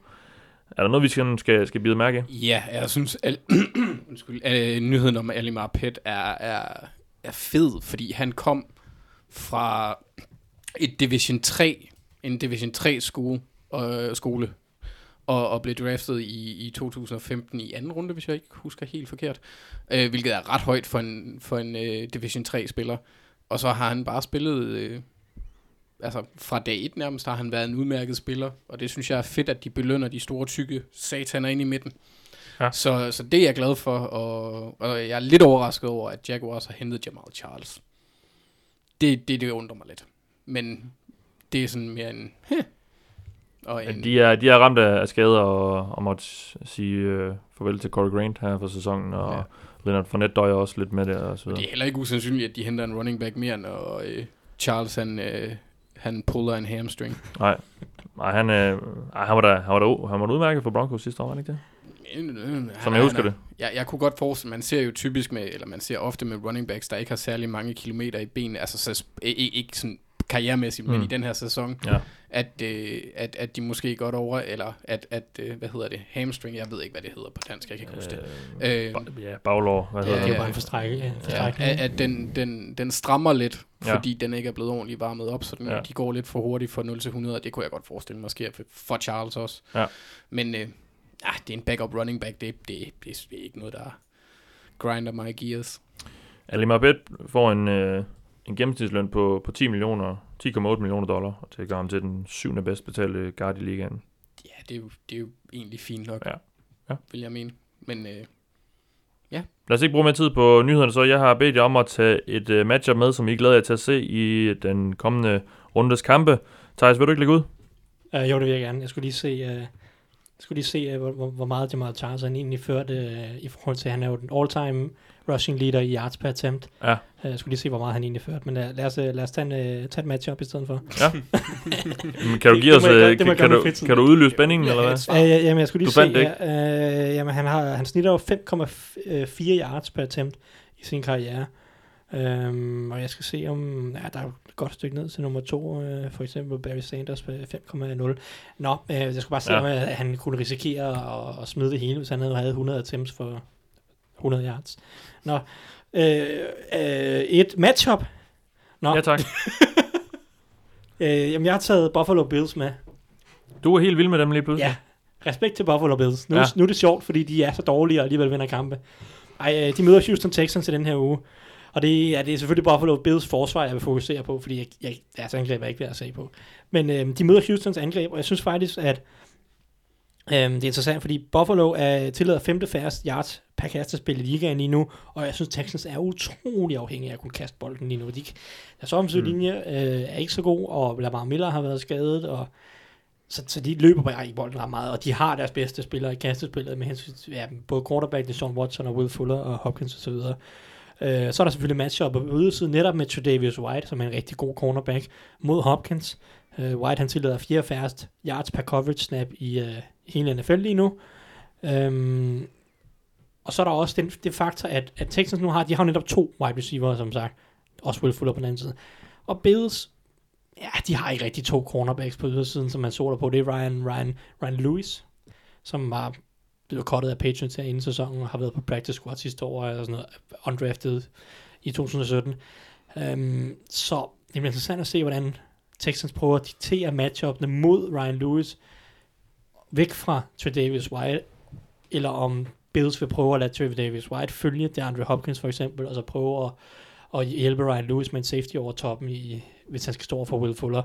Er der noget, vi skal, skal, skal bide mærke? i? Ja, jeg synes, al- undskyld, øh, nyheden om Ali Marpet er, er, er fed, fordi han kom fra et Division 3, en Division 3 skole, øh, skole og, og blev draftet i, i 2015 i anden runde, hvis jeg ikke husker helt forkert, øh, hvilket er ret højt for en, for en øh, Division 3-spiller. Og så har han bare spillet, øh, altså fra dag 1 nærmest har han været en udmærket spiller, og det synes jeg er fedt, at de belønner de store, tykke sataner ind i midten. Ja. Så, så det er jeg glad for, og, og jeg er lidt overrasket over, at Jaguars har hentet Jamal Charles. Det, det, det undrer mig lidt. Men det er sådan mere en... Heh. Og en de, er, de er ramt af, af skader og, og måtte sige øh, farvel til Corey Grant her for sæsonen, og Ja. Leonard Fournette døjer også lidt med det og så Og det videre. er heller ikke usandsynligt, at de henter en running back mere, når øh, Charles han, øh, han puller en hamstring. Nej, nej han, øh, han, var da, han, var da, han var da udmærket for Broncos sidste år, var han ikke det? Som jeg husker det. Jeg, jeg kunne godt forestille, man ser jo typisk med, eller man ser ofte med running backs, der ikke har særlig mange kilometer i benene, altså så, ikke, ikke sådan karrieremæssigt, men Mm. i den her sæson, Ja. at, øh, at, at de måske godt over, eller at, at øh, hvad hedder det, hamstring, jeg ved ikke, hvad det hedder på dansk, jeg kan ikke huske det. Øh, Øh, ba- ja, baglår, hvad ja, hedder Det er det? bare en forstrække, ja, Ja, forstrækning. at, at den, den, den strammer lidt, Ja. fordi den ikke er blevet ordentligt varmet op, så den, Ja. ja. de går lidt for hurtigt fra 0 til 100, og det kunne jeg godt forestille mig sker for, Charles også. Ja. Men øh, ah, det er en backup running back, det, det, det, det er ikke noget, der grinder my gears. Ali Marbet får en, øh, en gennemsnitsløn på, på 10 millioner, 10,8 millioner dollar, og det gør ham til den syvende bedst betalte guard i ligaen. Ja, det er jo, det er jo egentlig fint nok, Ja. Ja. vil jeg mene. Men øh, Lad os ikke bruge mere tid på nyhederne, så jeg har bedt jer om at tage et uh, matchup med, som I glæder jer til at se i den kommende rundes kampe. Thijs, vil du ikke lægge ud? Uh, jo, det vil jeg gerne. Jeg skulle lige se, uh, skulle lige se uh, hvor, hvor, meget Jamal Charles han egentlig førte uh, i forhold til, han er jo den all-time rushing leader i yards per attempt. Ja. Uh, jeg skulle lige se, hvor meget han egentlig førte. Men uh, lad, os, lad os tage, en, tage et matchup i stedet for. Men Kan du give os, øh, det kan, kan, du, kan du udløse spændingen, eller hvad? Uh, ja, jamen, jeg skulle lige Du se, det ja, uh, jamen, han, har, han snitter jo 5,4 yards per attempt i sin karriere. Um, og jeg skal se om, ja, der er et godt stykke ned til nummer to, uh, for eksempel Barry Sanders med 5,0. Nå, uh, jeg skulle bare se, Ja. om at han kunne risikere at, at smide det hele, hvis han havde, havde 100 attempts for 100 yards. Nå, uh, uh, et matchup. Nå, Ja, tak. uh, jamen, jeg har taget Buffalo Bills med. Du er helt vild med dem lige pludselig. Ja, respekt til Buffalo Bills. Nu, ja. nu er det sjovt, fordi de er så dårlige og alligevel vinder kampe. Ej, øh, de møder Houston Texans i den her uge. Og det, er, det er selvfølgelig Buffalo Bills forsvar, jeg vil fokusere på, fordi jeg, jeg, deres angreb er ikke værd at se på. Men øh, de møder Houstons angreb, og jeg synes faktisk, at øh, det er interessant, fordi Buffalo er tillader femte færrest yards per kastespil i ligaen lige nu, og jeg synes, Texans er utrolig afhængige af at kunne kaste bolden lige nu. De, deres offensive Mm. linje øh, er ikke så god, og Lamar Miller har været skadet, og så, så de løber bare ikke bolden ret meget, og de har deres bedste spillere i kastespillet med hensyn til ja, både quarterback, Sean Watson og Will Fuller og Hopkins osv. Uh, så Øh, så er der selvfølgelig matchup på ydersiden netop med Tredavious White, som er en rigtig god cornerback, mod Hopkins. Øh, White han tillader 4 færrest yards per coverage snap i øh, hele NFL lige nu. Øhm, og så er der også den, det faktor, at, at Texans nu har, de har netop to wide receiver, som sagt. Også Will Fuller på den anden side. Og Bills, ja, de har ikke rigtig to cornerbacks på ydersiden, som man så der på. Det er Ryan, Ryan, Ryan Lewis, som var blevet kottet af Patriots her inden sæsonen, og har været på practice squad sidste år, og sådan noget, øh, undrafted i 2017. Um, øhm, så det bliver interessant at se, hvordan Texans prøver at diktere matchupene mod Ryan Lewis, væk fra Davis White, eller om Bills vil prøve at lade Davis White følge DeAndre Hopkins for eksempel, og så prøve at, at hjælpe Ryan Lewis med en safety over toppen, i, hvis han skal stå for Will Fuller.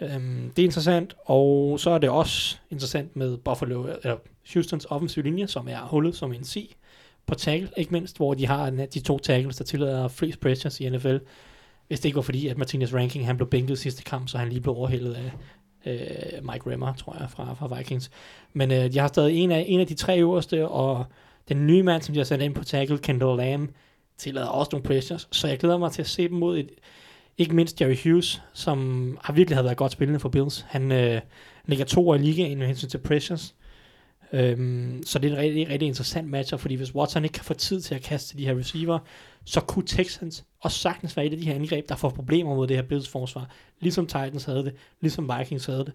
Um, det er interessant, og så er det også interessant med Buffalo, eller Houstons offensive linje, som er hullet som en si på tackle, ikke mindst, hvor de har de to tackles, der tillader flest pressures i NFL. Hvis det ikke var fordi, at Martinez Ranking han blev bænket sidste kamp, så han lige blev overhældet af øh, Mike Remmer, tror jeg, fra, fra Vikings. Men øh, de har stadig en af, en af de tre øverste, og den nye mand, som de har sat ind på tackle, Kendall Lamb, tillader også nogle pressures, så jeg glæder mig til at se dem mod et, ikke mindst Jerry Hughes, som har virkelig har været godt spillende for Bills. Han øh, ligger to i ligaen med hensyn til pressures. Øhm, så det er en rigtig, rigtig interessant matchup, fordi hvis Watson ikke kan få tid til at kaste de her receiver, så kunne Texans også sagtens være et af de her angreb, der får problemer mod det her Bills forsvar. Ligesom Titans havde det, ligesom Vikings havde det.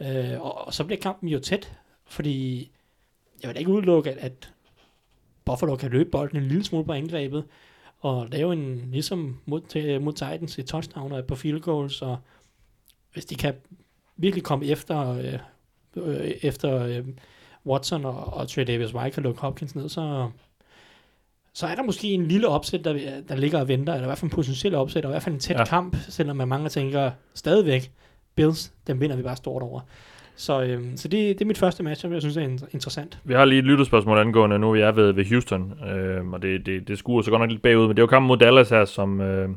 Øh, og, og så bliver kampen jo tæt, fordi jeg vil da ikke udelukke, at, at Buffalo kan løbe bolden en lille smule på angrebet, og lave en, ligesom mod, til, mod Titans, et touchdown og et par field goals, og hvis de kan virkelig komme efter øh, øh, efter øh, Watson og, og Trey Davis White kan lukke Hopkins ned, så, så er der måske en lille opsæt, der, der ligger og venter, eller i hvert fald en potentiel opsæt, og i hvert fald en tæt Ja. kamp, selvom man mange tænker stadigvæk, Bills, dem vinder vi bare stort over. Så, øhm, så det, det er mit første match, og jeg synes, er in- interessant. Vi har lige et lytterspørgsmål angående, nu vi er ved, ved Houston, øh, og det, det, det skuer så godt nok lidt bagud, men det jo kampen mod Dallas her, som, øh,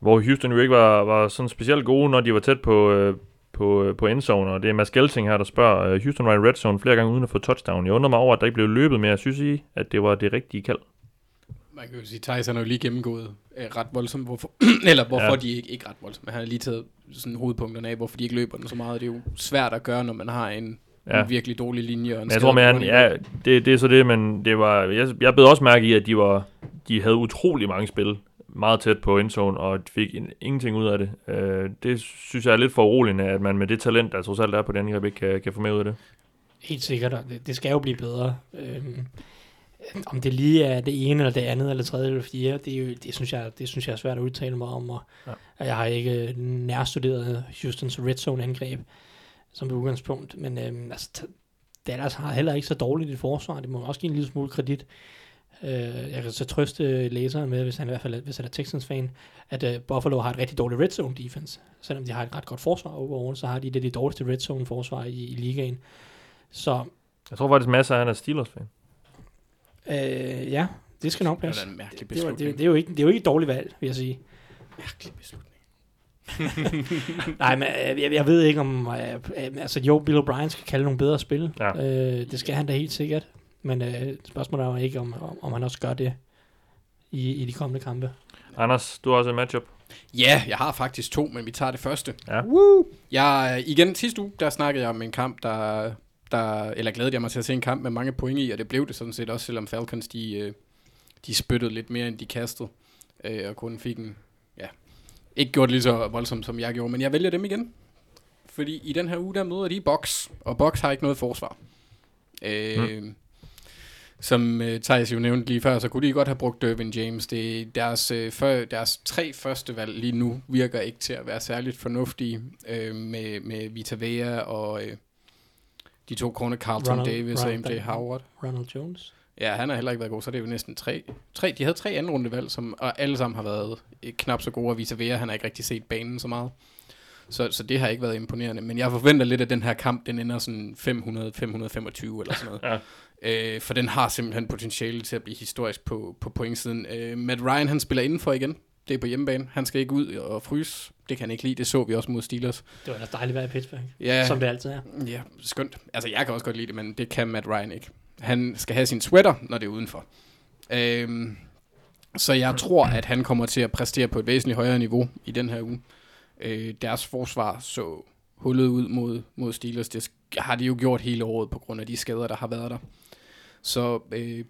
hvor Houston jo ikke var, var sådan specielt gode, når de var tæt på, øh, på, øh, på endzone, og det er Mads Gelting her, der spørger, øh, Houston i red zone flere gange uden at få touchdown. Jeg undrer mig over, at der ikke blev løbet mere. Synes I, at det var det rigtige kald? Man kan jo sige, Thijs han har jo lige gennemgået øh, ret voldsomt, hvorfor, eller hvorfor Ja. de ikke, ikke ret voldsomt, han har lige taget sådan hovedpunkterne af, hvorfor de ikke løber den så meget. Det er jo svært at gøre, når man har en, Ja. en virkelig dårlig linje. Og en jeg tror, man, ja, det, det er så det, men det var, jeg, jeg blev også mærke i, at de, var, de havde utrolig mange spil meget tæt på endzone, og fik en, ingenting ud af det. Øh, det synes jeg er lidt for uroligende, at man med det talent, der trods alt er på den angreb, ikke kan, kan få med ud af det. Helt sikkert, og det, det skal jo blive bedre. Øhm, om det lige er det ene, eller det andet, eller tredje, eller fjerde, det, er jo, det, synes, jeg, det synes jeg er svært at udtale mig om, og Ja. jeg har ikke nærstuderet Houstons red zone angreb som udgangspunkt, men øhm, altså, Dallas har heller ikke så dårligt et forsvar, det må man også give en lille smule kredit. Øh, jeg kan så trøste læseren med, hvis han i hvert fald er, hvis han er Texans-fan, at øh, Buffalo har et rigtig dårligt red zone defense. Selvom de har et ret godt forsvar overall, så har de det de dårligste red zone forsvar i, i ligaen. Så Jeg tror faktisk, masser af han er Steelers-fan. Øh, ja, det skal nok Det passe. er da en mærkelig Det, beslutning. det, det, er jo ikke, det er jo ikke et dårligt valg, vil jeg sige. mærkelig beslutning. Nej, men øh, jeg, jeg ved ikke om... Øh, øh, altså jo, Bill O'Brien skal kalde nogle bedre spil. Ja. Øh, det skal han da helt sikkert. Men øh, spørgsmålet er jo ikke, om, om, om han også gør det i, i de kommende kampe. Anders, du har også en matchup. Ja, jeg har faktisk to, men vi tager det første. Ja. Woo! Jeg, igen, sidste uge, der snakkede jeg om en kamp, der, der, eller glædede jeg mig til at se en kamp med mange point i, og det blev det sådan set også, selvom Falcons, de, øh, de spyttede lidt mere, end de kastede, øh, og kun fik en, ja, ikke gjort lige så voldsomt, som jeg gjorde, men jeg vælger dem igen. Fordi i den her uge, der møder de Box, og Box har ikke noget forsvar. Øh, mm. Som øh, Thijs jo nævnte lige før, så kunne de godt have brugt Dervin James. Det, deres, øh, før, deres tre første valg lige nu virker ikke til at være særligt fornuftige øh, med, med Vita Vea og øh, de to kroner Carlton Ronald- Davis og Ronald MJ Dan- Howard. Ronald Jones. Ja, han har heller ikke været god, så det er jo næsten tre. tre de havde tre anden runde valg, som, og alle sammen har været øh, knap så gode, og Vita Vea, han har ikke rigtig set banen så meget. Så, så det har ikke været imponerende. Men jeg forventer lidt, at den her kamp, den ender sådan 500-525 eller sådan noget. Ja. Øh, for den har simpelthen potentiale til at blive historisk på, på pointsiden. Øh, Matt Ryan, han spiller indenfor igen. Det er på hjemmebane. Han skal ikke ud og fryse. Det kan han ikke lide. Det så vi også mod Steelers. Det var da dejligt at være i Pittsburgh, Ja, som det altid er. ja, skønt. Altså, jeg kan også godt lide det, men det kan Matt Ryan ikke. Han skal have sin sweater, når det er udenfor. Øhm, så jeg tror, at han kommer til at præstere på et væsentligt højere niveau i den her uge. Øh, deres forsvar så hullet ud mod, mod Steelers. Det har de jo gjort hele året på grund af de skader, der har været der. Så øh,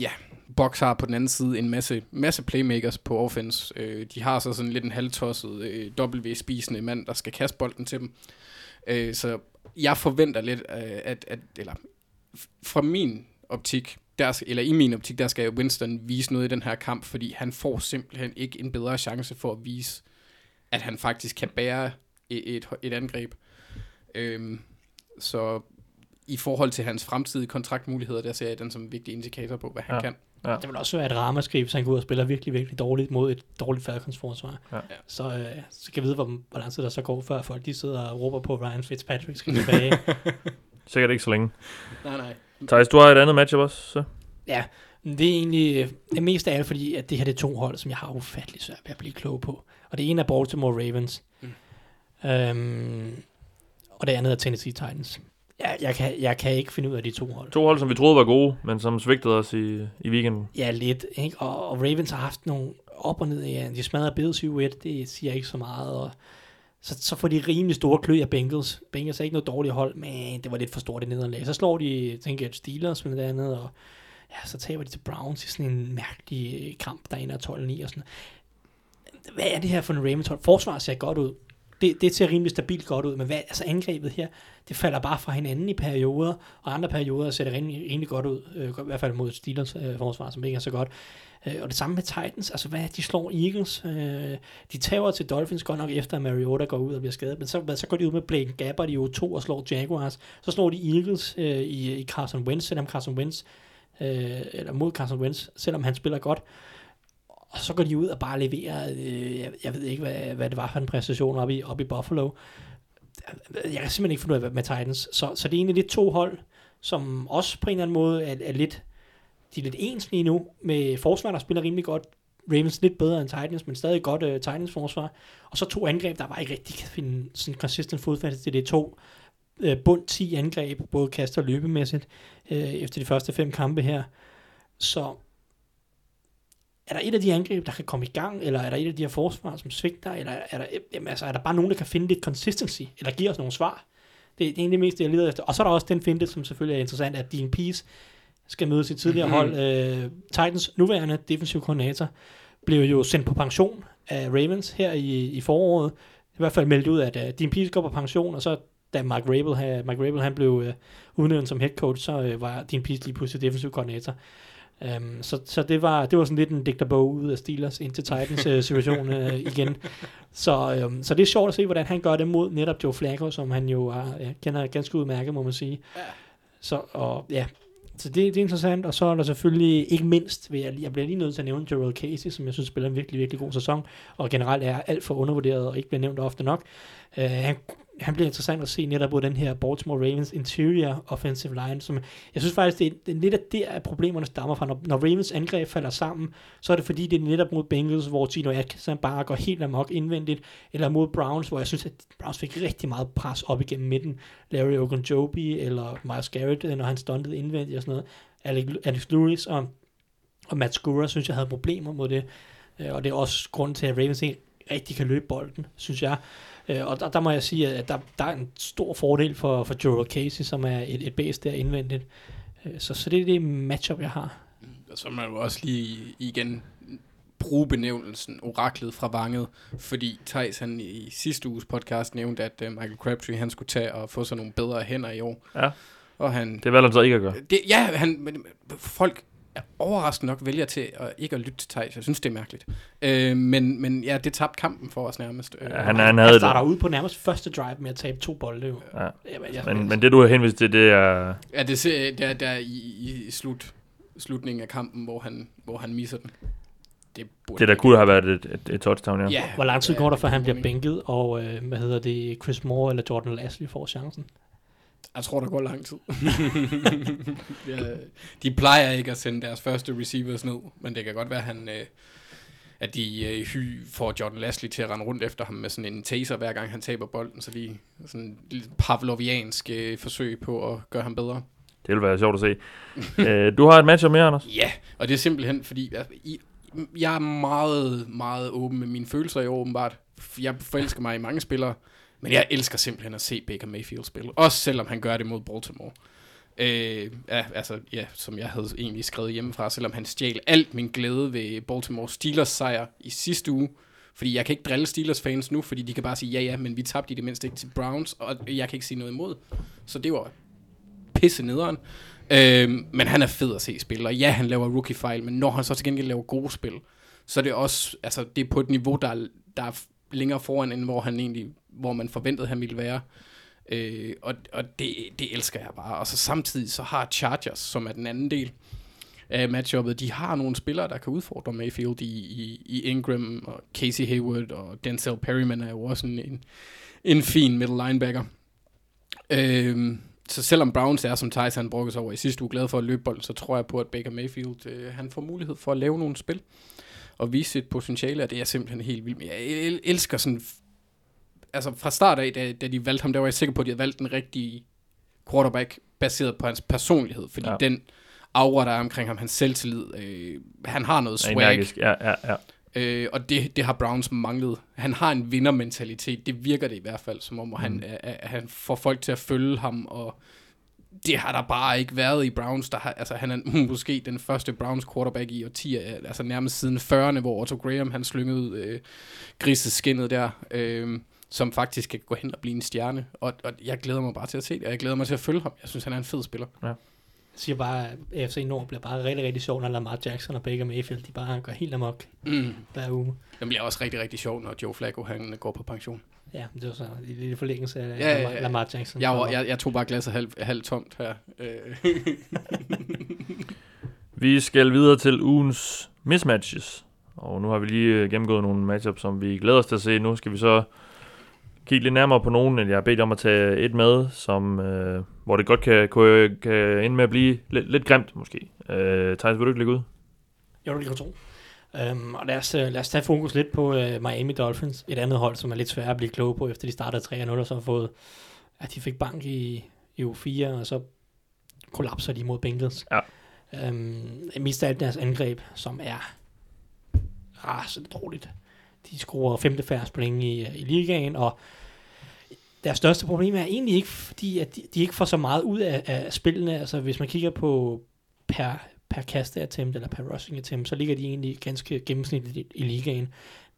ja, Box har på den anden side en masse, masse playmakers på offense. Øh, de har så sådan lidt en halvtosset øh, W-spisende mand, der skal kaste bolden til dem. Øh, så jeg forventer lidt, øh, at, at eller fra min optik, der, eller i min optik, der skal Winston vise noget i den her kamp, fordi han får simpelthen ikke en bedre chance for at vise, at han faktisk kan bære et, et, et angreb. Øhm, så i forhold til hans fremtidige kontraktmuligheder, der ser jeg den som en vigtig indikator på, hvad han Ja. kan. Det vil også være et ramaskrig, hvis han går ud og spiller virkelig, virkelig dårligt mod et dårligt Falcons forsvar. Ja. Så, øh, så kan jeg vide, hvor, hvor lang tid der så går, før folk de sidder og råber på, Ryan Fitzpatrick skal tilbage. Sikkert ikke så længe. Nej, nej. Thijs, du har et andet matchup også, så? Ja, men det er egentlig det mest af alt, fordi at det her det er to hold, som jeg har ufattelig svært ved at blive klog på. Og det ene er Baltimore Ravens. Mm. Øhm, og det andet er Tennessee Titans. Jeg, jeg, kan, jeg kan ikke finde ud af de to hold. To hold, som vi troede var gode, men som svigtede os i, i weekenden. Ja, lidt. Ikke? Og, og Ravens har haft nogle op og ned. Ja. De smadrer Bills 7-1, det siger ikke så meget. Og så, så får de rimelig store klø af Bengals. Bengals er ikke noget dårligt hold, men det var lidt for stort det nederlag. Så slår de, tænker jeg, Steelers med det andet, og ja, så taber de til Browns i sådan en mærkelig kamp, der ender 12-9 og sådan Hvad er det her for en Ravens hold? Forsvaret ser godt ud det, det ser rimelig stabilt godt ud, men hvad, altså angrebet her, det falder bare fra hinanden i perioder, og andre perioder ser det rimelig, rimelig godt ud, øh, i hvert fald mod Steelers øh, forsvar, som ikke er så godt. Øh, og det samme med Titans, altså hvad, de slår Eagles, øh, de tager til Dolphins godt nok efter, at Mariota går ud og bliver skadet, men så, hvad, så går de ud med Blake Gabbert i O2 og slår Jaguars, så slår de Eagles øh, i, i Carson Wentz, selvom Carson Wentz, øh, eller mod Carson Wentz, selvom han spiller godt, og så går de ud og bare leverer, øh, jeg, jeg ved ikke, hvad, hvad det var for en præstation oppe i, oppe i Buffalo. Jeg kan simpelthen ikke finde ud af med Titans. Så, så det er egentlig lidt to hold, som også på en eller anden måde er, er lidt, de er lidt ens lige nu, med forsvar, der spiller rimelig godt. Ravens lidt bedre end Titans, men stadig godt uh, Titans forsvar. Og så to angreb, der bare ikke rigtig kan finde sådan consistent fodfæste til det er to uh, bund 10 angreb, både kast og løbemæssigt, uh, efter de første fem kampe her. Så er der et af de angreb, der kan komme i gang, eller er der et af de her forsvar, som svigter, eller er der, jamen, altså, er der bare nogen, der kan finde lidt consistency, eller give os nogle svar? Det, er egentlig mest det, jeg leder efter. Og så er der også den finte, som selvfølgelig er interessant, at Dean Pease skal møde sit tidligere mm-hmm. hold. Uh, Titans nuværende defensive koordinator blev jo sendt på pension af Ravens her i, i foråret. I hvert fald meldt ud, at uh, Dean Pease går på pension, og så da Mark Rabel, ha, Mark Rabel han blev uh, udnævnt som head coach, så uh, var Dean Pease lige pludselig defensive koordinator. Um, så så det, var, det var sådan lidt en digterbog ud af Steelers ind til Titans uh, situation uh, igen. Så, um, så det er sjovt at se, hvordan han gør det mod netop Joe Flacco, som han jo er, ja, kender ganske udmærket, må man sige. Ja. Så, og, ja, så det, det er interessant, og så er der selvfølgelig ikke mindst, vil jeg, jeg bliver lige nødt til at nævne Gerald Casey, som jeg synes spiller en virkelig, virkelig god sæson, og generelt er alt for undervurderet og ikke bliver nævnt ofte nok. Uh, han han bliver interessant at se netop på den her Baltimore Ravens interior offensive line, som jeg synes faktisk, det er, det er lidt af der, at problemerne stammer fra. Når, når Ravens angreb falder sammen, så er det fordi, det er netop mod Bengals, hvor Gino Atkinson bare går helt amok indvendigt, eller mod Browns, hvor jeg synes, at Browns fik rigtig meget pres op igennem midten. Larry Ogunjobi eller Miles Garrett, øh, når han stuntede indvendigt og sådan noget. Alex, Alex Lewis og, og Matt Skura, synes jeg havde problemer mod det. Øh, og det er også grunden til, at Ravens ikke rigtig kan løbe bolden, synes jeg. Øh, og der, der må jeg sige, at der, der er en stor fordel for, for Gerald Casey, som er et, et base der indvendigt. Øh, så, så det er det matchup, jeg har. Og så må man jo også lige igen bruge benævnelsen oraklet fra vanget, fordi Thijs han i sidste uges podcast nævnte, at uh, Michael Crabtree han skulle tage og få sig nogle bedre hænder i år. Ja. Og han, det valgte han så ikke at gøre. Det, ja, han, men, folk overraskende nok vælger til at ikke at lytte til Thijs. Jeg synes, det er mærkeligt. Øh, men, men ja, det tabte kampen for os nærmest. Ja, han, han, havde han starter det. ud på nærmest første drive med at tabe to bolde. Jo. Ja. Jamen, jeg, men, men det, du har henvist til, det er... Ja, det, det er der i, i slut, slutningen af kampen, hvor han, hvor han misser den. Det, det der kunne have været et, et, et touchdown, ja. ja. Hvor lang tid går der, før han bliver bænket, og øh, hvad hedder det, Chris Moore eller Jordan Lashley får chancen? Jeg tror, der går lang tid. ja, de plejer ikke at sende deres første receivers ned, men det kan godt være, at han... Øh, at de øh, hy får Jordan Lashley til at rende rundt efter ham med sådan en taser, hver gang han taber bolden, så de sådan lidt pavloviansk øh, forsøg på at gøre ham bedre. Det vil være sjovt at se. øh, du har et match mere, Anders? Ja, og det er simpelthen, fordi jeg, jeg er meget, meget åben med mine følelser i år, åbenbart. Jeg forelsker mig i mange spillere, men jeg elsker simpelthen at se Baker Mayfield spille. Også selvom han gør det mod Baltimore. Øh, ja, altså, ja, som jeg havde egentlig skrevet hjemmefra, selvom han stjal alt min glæde ved Baltimore Steelers sejr i sidste uge. Fordi jeg kan ikke drille Steelers fans nu, fordi de kan bare sige, ja ja, men vi tabte i det mindste ikke til Browns, og jeg kan ikke sige noget imod. Så det var pisse nederen. Øh, men han er fed at se spille, og ja, han laver rookie-fejl, men når han så til gengæld laver gode spil, så er det også, altså det er på et niveau, der, der er længere foran, end hvor han egentlig, hvor man forventede, han ville være. Øh, og og det, det elsker jeg bare. Og så samtidig så har Chargers, som er den anden del af matchuppet, de har nogle spillere, der kan udfordre Mayfield i, i, i Ingram og Casey Hayward og Denzel Perryman er jo også en, en, en fin middle linebacker. Øh, så selvom Browns er, som Tyson brugte sig over i sidste uge, glad for at løbe bolden, så tror jeg på, at Baker Mayfield øh, han får mulighed for at lave nogle spil og vise sit potentiale, og det er simpelthen helt vildt. Jeg elsker sådan, altså fra start af, da, da de valgte ham, der var jeg sikker på, at de havde valgt den rigtige quarterback, baseret på hans personlighed, fordi ja. den aura, der er omkring ham, hans selvtillid, øh, han har noget swag. Energisk. Ja, ja, ja. Øh, og det, det har Browns manglet. Han har en vindermentalitet, det virker det i hvert fald, som om mm. han, at han får folk til at følge ham, og det har der bare ikke været i Browns. Der har, altså, han er måske den første Browns quarterback i årtier, altså nærmest siden 40'erne, hvor Otto Graham han slyngede øh, griseskinnet der. Øh, som faktisk kan gå hen og blive en stjerne. Og, og jeg glæder mig bare til at se det, og jeg glæder mig til at følge ham. Jeg synes, han er en fed spiller. Jeg siger bare, at AFC Nord bliver bare rigtig, rigtig sjovt, når Lamar Jackson og Baker Mayfield, de bare går helt amok Mm. hver uge. Det bliver også rigtig, rigtig sjovt, når Joe Flacco han går på pension. Ja, det var så i lille forlængelse af Ja, ja, Lamar, ja. Lamar Jackson. Jeg, var, jeg, jeg tog bare glasset halvt halv tomt her. Vi skal videre til ugens mismatches. Og nu har vi lige øh, gennemgået nogle matchups, som vi glæder os til at se. Nu skal vi så kigge lidt nærmere på nogen, end jeg har bedt om at tage et med, som, øh, hvor det godt kan, kan, kan ende med at blive lidt, lidt grimt, måske. Øh, Thijs, vil du ikke lægge ud? Jeg vil lige tro. Um, og lad os, øh, lad os tage fokus lidt på uh, Miami Dolphins, et andet hold, som er lidt svært at blive klog på, efter de startede 3-0, og så har fået, at de fik bank i, i U4, og så kollapser de mod Bengals. Ja. Um, mest af alt deres angreb, som er rasende dårligt. De scorer femte færdes point i, øh, i ligaen, og deres største problem er egentlig ikke, fordi at de, de ikke får så meget ud af, af spillene. Altså hvis man kigger på per, per kaste attempt eller per rushing attempt, så ligger de egentlig ganske gennemsnitligt i, i ligaen.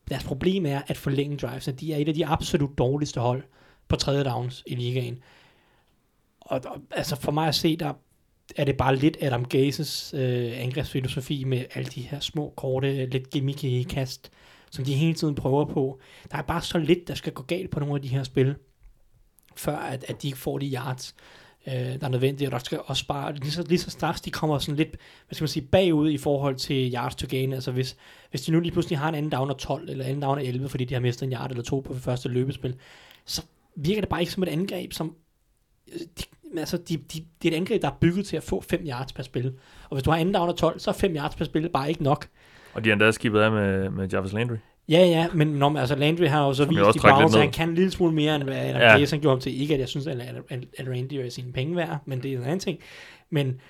Deres problem er at forlænge drives. De er et af de absolut dårligste hold på tredje downs i ligaen. Og, og altså for mig at se, der er det bare lidt Adam Gazes øh, angrebsfilosofi med alle de her små, korte, lidt gimmicky kast, som de hele tiden prøver på. Der er bare så lidt, der skal gå galt på nogle af de her spil, før at, at de ikke får de yards, øh, der er nødvendige. Og der skal også bare, lige så, lige så straks de kommer sådan lidt, hvad skal man sige, bagud i forhold til yards to gain. Altså hvis, hvis de nu lige pludselig har en anden down af 12, eller anden down af 11, fordi de har mistet en yard eller to på det første løbespil, så virker det bare ikke som et angreb, som de, altså, de, de, det er et angreb, der er bygget til at få 5 yards per spil. Og hvis du har anden down af 12, så er 5 yards per spil bare ikke nok. Og de er endda skibet af med, med Jarvis Landry. Ja, ja, men når, man- altså Landry har jo så vist i Browns, at han kan en lille smule mere, end hvad Adam Ja. Gase han gjorde ham til. Ikke at jeg synes, at, at, at, at Randy er sine penge værd, men det er en anden ting. Men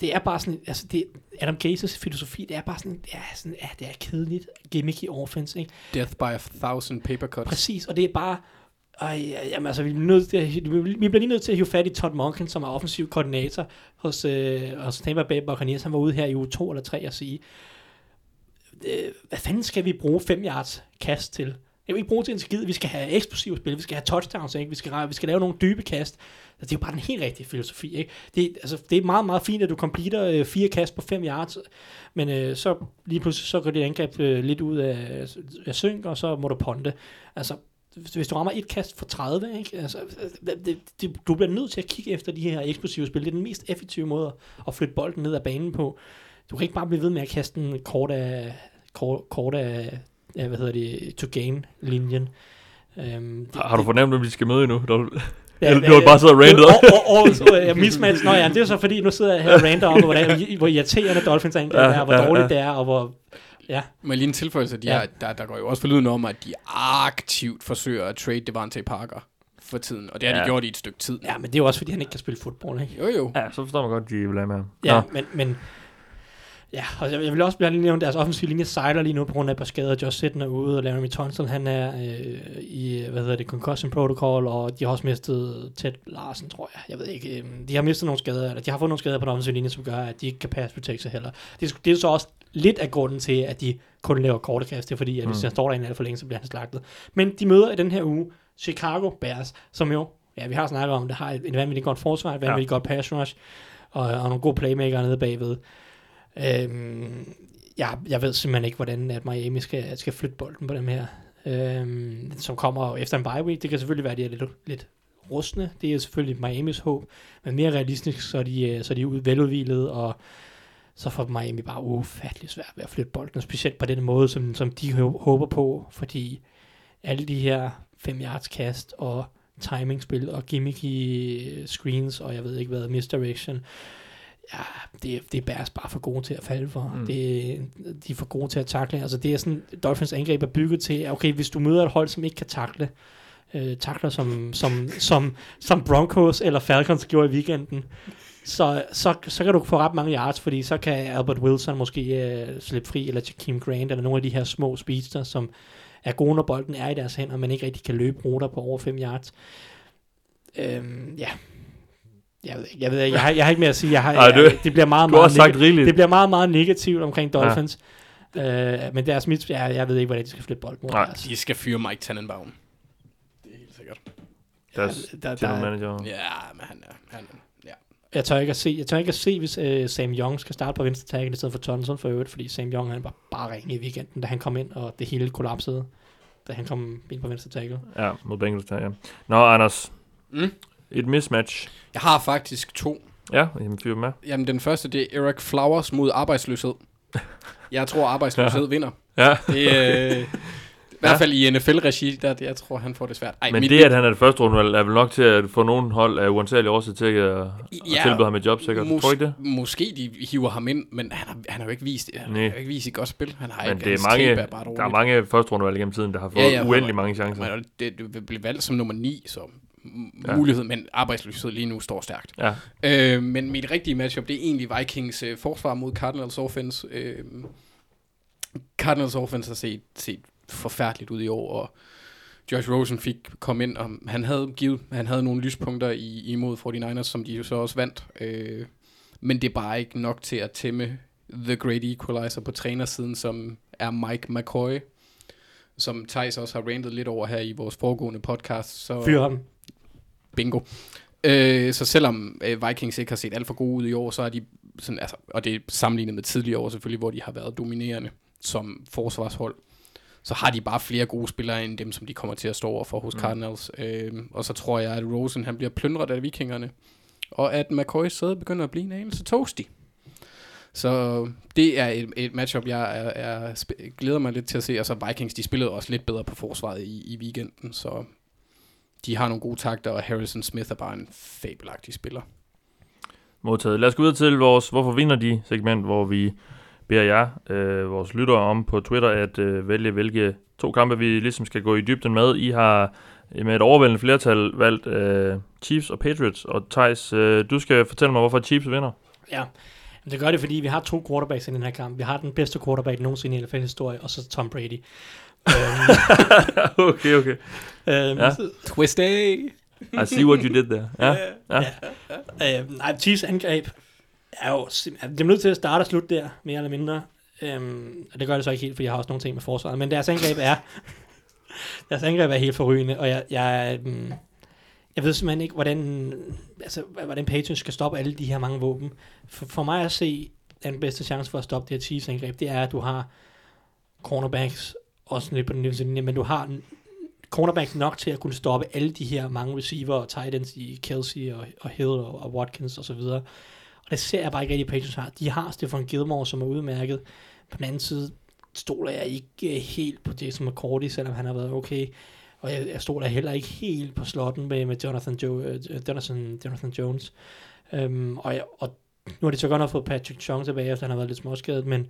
det er bare sådan, altså det, Adam Gases filosofi, det er bare sådan, ja, sådan, ja, det er kedeligt, gimmicky offense, ikke? Death by a thousand paper cuts. Præcis, og det er bare, ej, jamen altså, vi, er nødt til at, vi vi bliver lige nødt til at hive fat i Todd Monken, som er offensiv koordinator hos, øh, hos Tampa Bay Buccaneers. Han var ude her i uge 2 eller 3 og sige, øh, hvad fanden skal vi bruge 5 yards kast til? Jeg vil ikke bruge til en skid. Vi skal have eksplosive spil. Vi skal have touchdowns. Ikke? Vi, skal, vi skal lave nogle dybe kast. Altså, det er jo bare den helt rigtige filosofi. Ikke? Det, altså, det er meget, meget fint, at du completer øh, fire kast på 5 yards. Men øh, så lige pludselig så går dit angreb øh, lidt ud af, af synk, og så må du ponde. Altså, hvis- du rammer et kast for 30, ikke? Altså, det, det, det, du bliver nødt til at kigge efter de her eksplosive spil. Det er den mest effektive måde at flytte bolden ned ad banen på. Du kan ikke bare blive ved med at kaste den kort af, kort, kort af, af hvad hedder det, to gain linjen. Um, Har, har du fornemt, at vi skal møde endnu? Du, ja, du har bare siddet og rantet. Og, og, og mismatch, nå ja, det er så fordi, nu sidder jeg her og ranter om, hvor, det- hvor irriterende Dolphins angreb Ja, er, og hvor ja, dårligt ja. det er, og hvor, ja, jeg lige en tilføjelse, de Ja. ja. der, der går jo også for lyden om, at de aktivt forsøger at trade Devante Parker for tiden, og det har Ja. de gjort i et stykke tid. ja, men det er jo også fordi, han ikke kan spille fodbold, ikke? Jo jo. Ja, så forstår man godt, de vil have med ham. Ja, Nå. men, men ja, og jeg, vil også blive lige nævne, deres offensive linje sejler lige nu på grund af et par skader. Josh Sitten er ude, og Laramie Tunsil, han er øh, i, hvad hedder det, concussion protocol, og de har også mistet Ted Larsen, tror jeg. Jeg ved ikke, øh, de har mistet nogle skader, eller de har fået nogle skader på den offensive linje, som gør, at de ikke kan pass protect sig heller. Det, er- det er så også lidt af grunden til, at de kun laver korte kast, det er fordi, at hvis Mm. han står derinde alt for længe, så bliver han slagtet. Men de møder i den her uge Chicago Bears, som jo, ja, vi har snakket om, det har et, et vanvittigt godt forsvar, et vanvittigt ja. godt pass rush, og, og nogle gode playmaker nede bagved. Øhm, jeg, jeg ved simpelthen ikke, hvordan at Miami skal, skal flytte bolden på dem her, øhm, som kommer jo efter en bye week. Det kan selvfølgelig være, at de er lidt, lidt rustne. Det er selvfølgelig Miamis håb. Men mere realistisk, så er de, øh, så er de ud- veludvilede, og så får Miami bare ufattelig svært ved at flytte bolden, specielt på den måde, som, som de håber på, fordi alle de her 5 yards kast og timingspil og gimmicky screens, og jeg ved ikke hvad, misdirection, ja, det, det er Bears bare for gode til at falde for. Mm. Det, de er for gode til at takle. Altså det er sådan, Dolphins angreb er bygget til, okay, hvis du møder et hold, som ikke kan takle, øh, takler som, som, som, som Broncos eller Falcons gjorde i weekenden, så, så, så kan du få ret mange yards, fordi så kan Albert Wilson måske øh, slippe fri, eller Jakeem Grant, eller nogle af de her små speedster, som er gode, når bolden er i deres hænder, men ikke rigtig kan løbe ruter på over 5 yards. Øhm, ja. Jeg ved, ikke, jeg ved ikke, jeg har, jeg har ikke mere at sige. Jeg har, Ej, jeg, det- det bliver meget, Du meget, sagt det bliver meget, meget negativt omkring Dolphins. Ja. Øh, men deres mit, ja, jeg ved ikke, hvordan de skal flytte bolden Nej. deres. De skal fyre Mike Tannenbaum. sikkert. Deres der, der, der, manager. Ja, men han er... Han, er- ja. jeg tør ikke at se, jeg tør ikke at se hvis øh, Sam Young skal starte på venstre tackle i stedet for Thompson for øvrigt, fordi Sam Young han var bare ringe i weekenden, da han kom ind, og det hele kollapsede, da han kom ind på venstre tackle. Ja, mod Bengals ja. Nå, Anders. Mm. Et mismatch. Jeg har faktisk to. Ja, jamen fyr med. Jamen, den første, det er Eric Flowers mod arbejdsløshed. Jeg tror, arbejdsløshed ja. vinder. Ja. Det, øh, I hvert fald i NFL-regi, der det, jeg tror, han får det svært. Ej, Men mit, det, at han er det første rundevalg, er vel nok til at få nogen hold af uansagelige årsag til at, at Ja, tilbyde ham et job, sikkert. mås- Tror ikke det? Måske de hiver ham ind, men han har, han har jo ikke vist, han har jo ikke vist et godt spil. Han har Men det er mange, er bare der er mange første rundevalg gennem tiden, der har fået Ja, ja, uendelig mange chancer. Men det, det blive valgt som nummer 9, så Ja. mulighed, men arbejdsløshed lige nu står stærkt. Ja. Øh, men mit rigtige matchup, det er egentlig Vikings øh, forsvar mod Cardinals offense. Øh, Cardinals offense har set, set forfærdeligt ud i år, og Josh Rosen fik kom ind, og han havde givet, han havde nogle lyspunkter i, imod 49ers, som de jo så også vandt. Øh, men det er bare ikke nok til at tæmme The Great Equalizer på trænersiden, som er Mike McCoy, som Thijs også har rantet lidt over her i vores foregående podcast. Så Fyr ham. Bingo. Øh, så selvom øh, Vikings ikke har set alt for gode ud i år, så er de sådan, altså, og det er sammenlignet med tidligere år selvfølgelig, hvor de har været dominerende som forsvarshold, så har de bare flere gode spillere end dem, som de kommer til at stå over for hos Mm. Cardinals. Øh, og så tror jeg, at Rosen han bliver plyndret af vikingerne, og at McCoy sæde begynder at blive en anelse toasty. Så det er et, et matchup, jeg er, er, glæder mig lidt til at se. Og så Vikings, de spillede også lidt bedre på forsvaret i, i weekenden, så de har nogle gode takter, og Harrison Smith er bare en fabelagtig spiller. Modtaget. Lad os gå videre til vores Hvorfor vinder de segment, hvor vi beder jer, øh, vores lyttere om på Twitter, at øh, vælge, hvilke to kampe vi ligesom skal gå i dybden med. I har med et overvældende flertal valgt øh, Chiefs og Patriots, og Thijs, øh, du skal fortælle mig, hvorfor Chiefs vinder. Ja, det gør det, fordi vi har to quarterbacks i den her kamp. Vi har den bedste quarterback nogensinde i NFL-historie, og så Tom Brady. øhm, okay, okay. Øhm, Ja. Twist A! I see what you did there. Ja, ja. Øh, nej, Chiefs angreb er jo sim- det er nødt til at starte og slutte der, mere eller mindre. Øhm, og det gør det så ikke helt, for jeg har også nogle ting med forsvaret. Men deres angreb er, deres angreb er helt forrygende, og jeg, jeg, øhm, jeg ved simpelthen ikke, hvordan, altså, hvordan Patriots skal stoppe alle de her mange våben. For, for mig at se, den bedste chance for at stoppe det her Chiefs angreb, det er, at du har cornerbacks, også lidt på den nederste linje, men du har cornerbacks nok til at kunne stoppe alle de her mange receiver og tight ends i Kelsey og, og Hill og, og Watkins og så videre. Og det ser jeg bare ikke rigtig, Patriots har. De har Stefan Gilmore, som er udmærket. På den anden side stoler jeg ikke øh, helt på Jason McCourty, selvom han har været okay. Og jeg, jeg stoler heller ikke helt på slotten med, med Jonathan, jo, øh, Jonathan, Jonathan Jones. Um, og, jeg, og nu har de så godt nok fået Patrick Chung tilbage, efter han har været lidt småskadet, men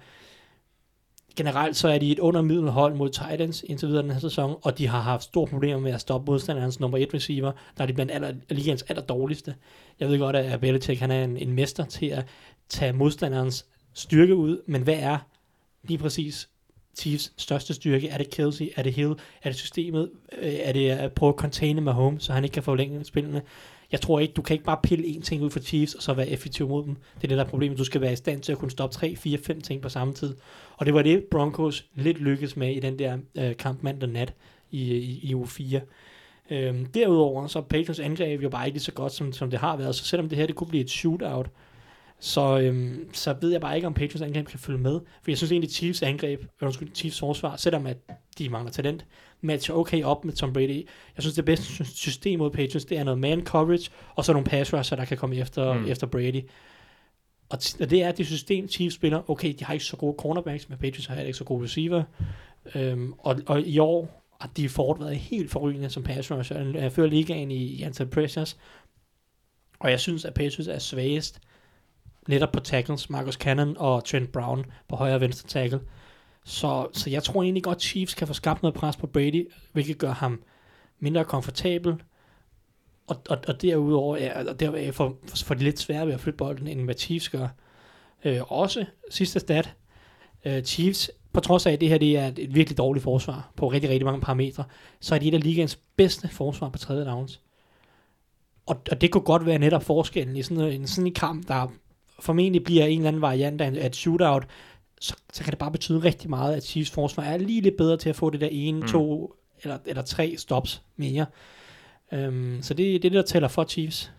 generelt så er de et undermiddelhold mod Titans indtil videre den her sæson, og de har haft store problemer med at stoppe modstanderens nummer et receiver, der er de blandt aller, ligens aller dårligste. Jeg ved godt, at Belichick han er en, en mester til at tage modstanderens styrke ud, men hvad er lige præcis Chiefs største styrke? Er det Kelsey? Er det Hill? Er det systemet? Øh, er det at prøve at containe Mahomes, så han ikke kan forlænge spillene? Jeg tror ikke, du kan ikke bare pille én ting ud for Chiefs, og så være effektiv mod dem. Det er det, der er problemet. Du skal være i stand til at kunne stoppe 3, 4, 5 ting på samme tid. Og det var det, Broncos lidt lykkedes med i den der øh, kamp mandag nat i, i, i uge 4. Øhm, derudover så er Patriots angreb jo bare ikke så godt, som, som det har været. Så selvom det her det kunne blive et shootout, så, øhm, så ved jeg bare ikke, om Patriots angreb kan følge med. For jeg synes egentlig, Chiefs angreb, undskyld, Chiefs forsvar, selvom at de mangler talent, matcher okay op med Tom Brady. Jeg synes, det bedste sy- system mod Patriots, det er noget man coverage, og så nogle pass rusher, der kan komme efter, Mm. efter Brady. Og, t- og det er det system, Chiefs spiller. Okay, de har ikke så gode cornerbacks, men Patriots har ikke så gode receiver. Øhm, og, og i år har de Ford været helt forrygende som pass rusher. Jeg fører ligaen i, i antal pressures. Og jeg synes, at Patriots er svagest netop på tackles. Marcus Cannon og Trent Brown på højre og venstre tackle. Så, så jeg tror egentlig godt, Chiefs kan få skabt noget pres på Brady, hvilket gør ham mindre komfortabel. Og, og, og derudover er, og der for, for, for det lidt sværere ved at flytte bolden, end hvad Chiefs gør. Øh, også sidste stat. Øh, Chiefs, på trods af, at det her det er et, virkelig dårligt forsvar på rigtig, rigtig mange parametre, så er de et af ligaens bedste forsvar på tredje downs. Og, og det kunne godt være netop forskellen i sådan en, sådan en kamp, der formentlig bliver en eller anden variant af et shootout, så, så kan det bare betyde rigtig meget, at Chiefs forsvar er lige lidt bedre til at få det der ene, Mm. to eller, eller tre stops mere. Øhm, så det, det er det, der tæller for Chiefs.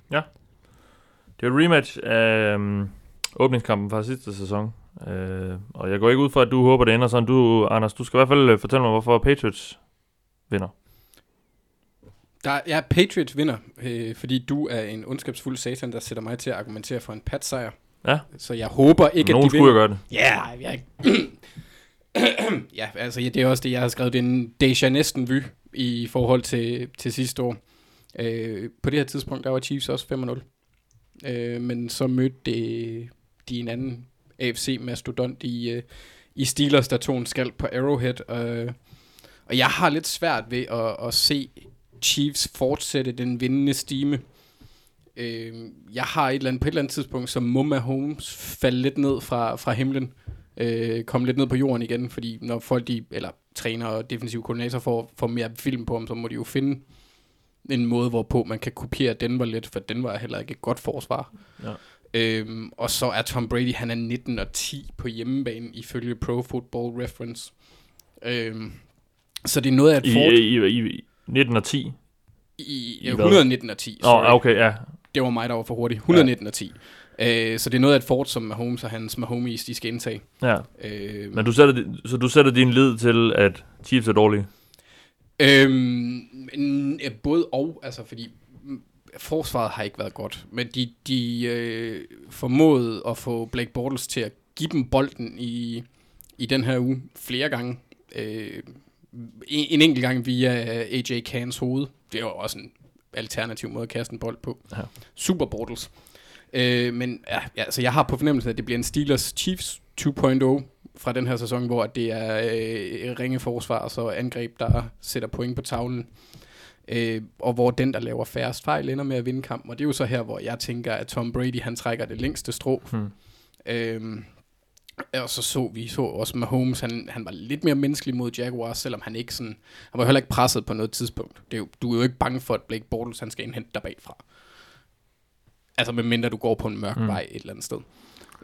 Det er et rematch af um, åbningskampen fra sidste sæson. Uh, og jeg går ikke ud fra, at du håber, det ender sådan. Du, Anders, du skal i hvert fald øh, fortælle mig, hvorfor Patriots vinder. Der, ja, Patriots vinder, øh, fordi du er en ondskabsfuld satan, der sætter mig til at argumentere for en pat-sejr. Ja. Så jeg håber ikke, Nogen at de skulle jo gøre det. Ja, jeg... ja, altså ja, det er også det, jeg har skrevet. Det er en deja næsten vy i forhold til, til sidste år. Øh, på det her tidspunkt, der var Chiefs også 5-0. Øh, men så mødte det, de en anden AFC-mastodont i, øh, i Steelers, der tog en skald på Arrowhead. Øh, og jeg har lidt svært ved at, at se Chiefs fortsætte den vindende stime. Øh, jeg har et eller andet, på et eller andet tidspunkt, som må Mahomes falde lidt ned fra, fra himlen. Øh, komme lidt ned på jorden igen, fordi når folk, de, eller træner og defensiv koordinator får, får mere film på ham, så må de jo finde en måde, hvorpå man kan kopiere Denver lidt, for Denver er heller ikke et godt forsvar. Ja. Øhm, og så er Tom Brady, han er 19 og 10 på hjemmebane, ifølge Pro Football Reference. Øhm, så det er noget af et fort i, i, i 19 og 10. i, i ja, hvad? 119 og 10. Åh, oh, okay, ja. Det var mig, der var for hurtig. 119 og 10. Øh, så det er noget af et fort, som Mahomes og hans Mahomes, de skal indtage. ja. Øh, Men du sætter, så du sætter din lid til, at Chiefs er dårlige? Øhm, ja, både og, altså fordi mm, forsvaret har ikke været godt, men de, de øh, formåede at få Blake Bortles til at give dem bolden i, i den her uge flere gange. Øh, en, en enkelt gang via AJ Cans hoved. Det var også en alternativ måde at kaste en bold på. Ja. Super Bortles. Øh, men ja, ja, altså jeg har på fornemmelsen, at det bliver en Steelers Chiefs 2.0 fra den her sæson, hvor det er øh, ringe forsvar og så angreb, der sætter point på tavlen. Øh, og hvor den, der laver færrest fejl, ender med at vinde kampen. Og det er jo så her, hvor jeg tænker, at Tom Brady, han trækker det længste strå. Hmm. Øhm, og så så vi så også Mahomes, han, han var lidt mere menneskelig mod Jaguars, selvom han ikke sådan, han var heller ikke presset på noget tidspunkt. Det er jo, du er jo ikke bange for, at Blake Bortles, han skal indhente dig bagfra. Altså medmindre du går på en mørk Mm. vej et eller andet sted.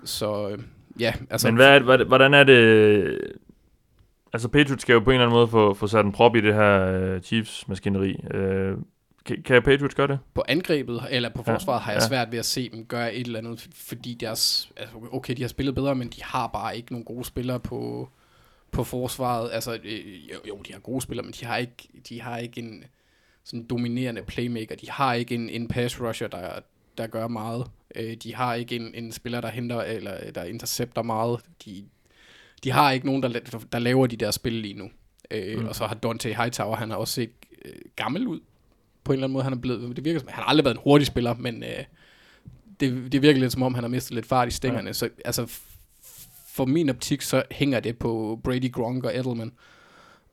Så øh, ja, altså... Men hvad hvad, hvordan er det... Altså, Patriots skal jo på en eller anden måde få, få sat en prop i det her uh, Chiefs-maskineri. Uh, kan, kan Patriots gøre det? på angrebet, eller på Ja, forsvaret, har jeg ja. svært ved at se dem gøre et eller andet, fordi deres, altså, okay, de har spillet bedre, men de har bare ikke nogen gode spillere på, på forsvaret. Altså, øh, jo, jo, de har gode spillere, men de har ikke, de har ikke en sådan dominerende playmaker. De har ikke en, en pass rusher, der, der gør meget. Øh, de har ikke en, en spiller, der henter, eller der intercepter meget. De, de har ikke nogen, der, der laver de der spil lige nu. Øh, mm. Og så har Dante Hightower, han har også set øh, gammel ud på en eller anden måde. Han er blevet, det virker som, han har aldrig været en hurtig spiller, men øh, det, det virker lidt som om, han har mistet lidt fart i stængerne. Ja. Så altså, for min optik, så hænger det på Brady Gronk og Edelman.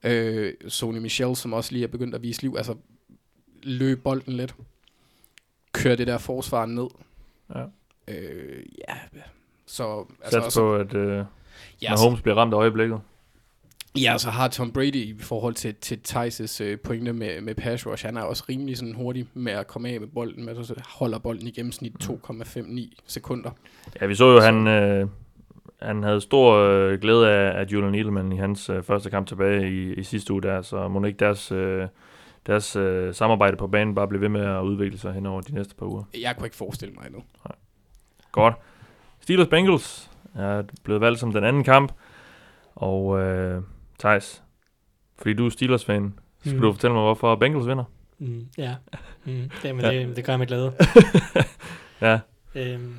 Øh, Sony Michel, som også lige er begyndt at vise liv. Altså, løb bolden lidt. Kør det der forsvar ned. Ja. Øh, ja, så... Altså, Sats også- på, at uh, ja, Mahomes bliver ramt af øjeblikket. Ja, så har Tom Brady i forhold til, til Thijs' øh, pointe med, med pass rush, han er også rimelig sådan hurtig med at komme af med bolden, med at så holder bolden i gennemsnit 2,59 sekunder. Ja, vi så jo, at han, øh, han havde stor øh, glæde af, af Julian Edelman i hans øh, første kamp tilbage i, i sidste uge der, så må ikke deres, øh, deres øh, samarbejde på banen bare blive ved med at udvikle sig hen over de næste par uger. Jeg kunne ikke forestille mig endnu. Godt. Steelers Bengals er blevet valgt som den anden kamp, og øh, Thijs, fordi du er Steelers-fan, så skal Mm. du fortælle mig, hvorfor Bengals vinder. Mm, ja, mm, det, men Ja. det, det gør jeg med glæde. Ja, Øhm,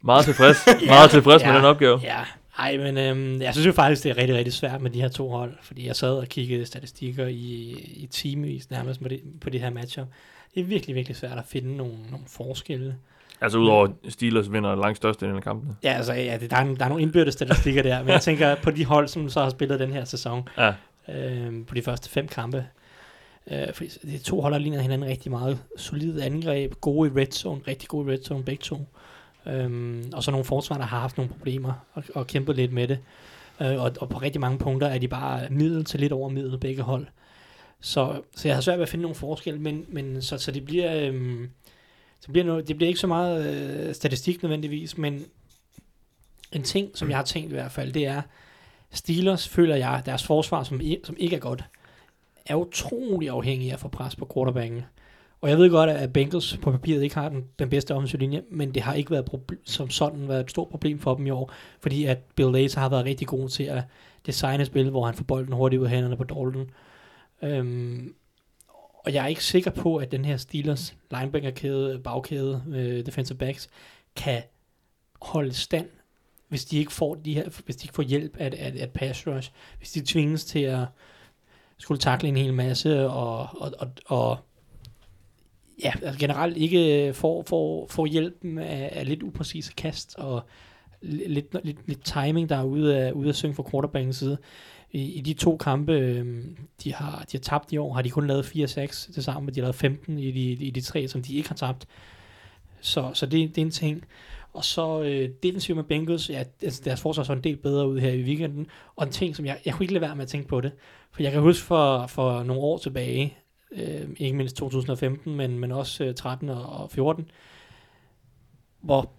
meget tilfreds, Ja, meget tilfreds med ja, den opgave. Ja, ej, men øhm, jeg synes jo faktisk, det er rigtig, rigtig svært med de her to hold, fordi jeg sad og kiggede statistikker i, i timevis nærmest på, det, på de her matcher. Det er virkelig, virkelig svært at finde nogle, nogle forskelle. Altså udover Steelers vinder langt størstedelen af kampene. Ja, altså, ja, det, der, er, der er nogle indbyrdes statistikker der, men jeg tænker på de hold, som så har spillet den her sæson, Ja, øhm, på de første fem kampe. Øh, fordi de to hold, der ligner hinanden rigtig meget. Solide angreb, gode i red zone, rigtig gode i red zone, begge to. Øhm, og så nogle forsvar, der har haft nogle problemer og, og kæmpet lidt med det. Øh, og, og på rigtig mange punkter er de bare middel til lidt over middel, begge hold. Så, så jeg har svært ved at finde nogle forskel, men, men så, så det bliver... Øhm, så bliver noget, det bliver ikke så meget øh, statistik nødvendigvis, men en ting, som jeg har tænkt i hvert fald, det er, Steelers føler jeg, deres forsvar, som, som ikke er godt, er utrolig afhængig af at få pres på quarterbacken. Og jeg ved godt, at Bengals på papiret ikke har den, den bedste offensive linje, men det har ikke været proble- som sådan været et stort problem for dem i år, fordi at Bill Lace har været rigtig god til at designe spil, hvor han får bolden hurtigt ud af hænderne på Dalton. Øhm, og jeg er ikke sikker på, at den her Steelers linebacker-kæde, bagkæde, øh, defensive backs, kan holde stand, hvis de ikke får, de her, hvis de ikke får hjælp af, af, af pass rush, hvis de tvinges til at skulle takle en hel masse, og, og, og, og ja, altså generelt ikke får, får, får hjælp af, af lidt upræcise kast, og lidt, lidt, lidt timing, der er ude af, ude af synge fra quarterbackens side. I, I de to kampe, øh, de har, de har tabt i år, har de kun lavet 4-6 til sammen, de har lavet 15 i de, i de tre, som de ikke har tabt. Så, så det, det er en ting. Og så øh, defensivt med Bengals, ja, altså deres forsvar så en del bedre ud her i weekenden. Og en ting, som jeg, jeg kunne ikke lade være med at tænke på det. For jeg kan huske for, for nogle år tilbage, øh, ikke mindst 2015, men, men også øh, 13 og, og 14, hvor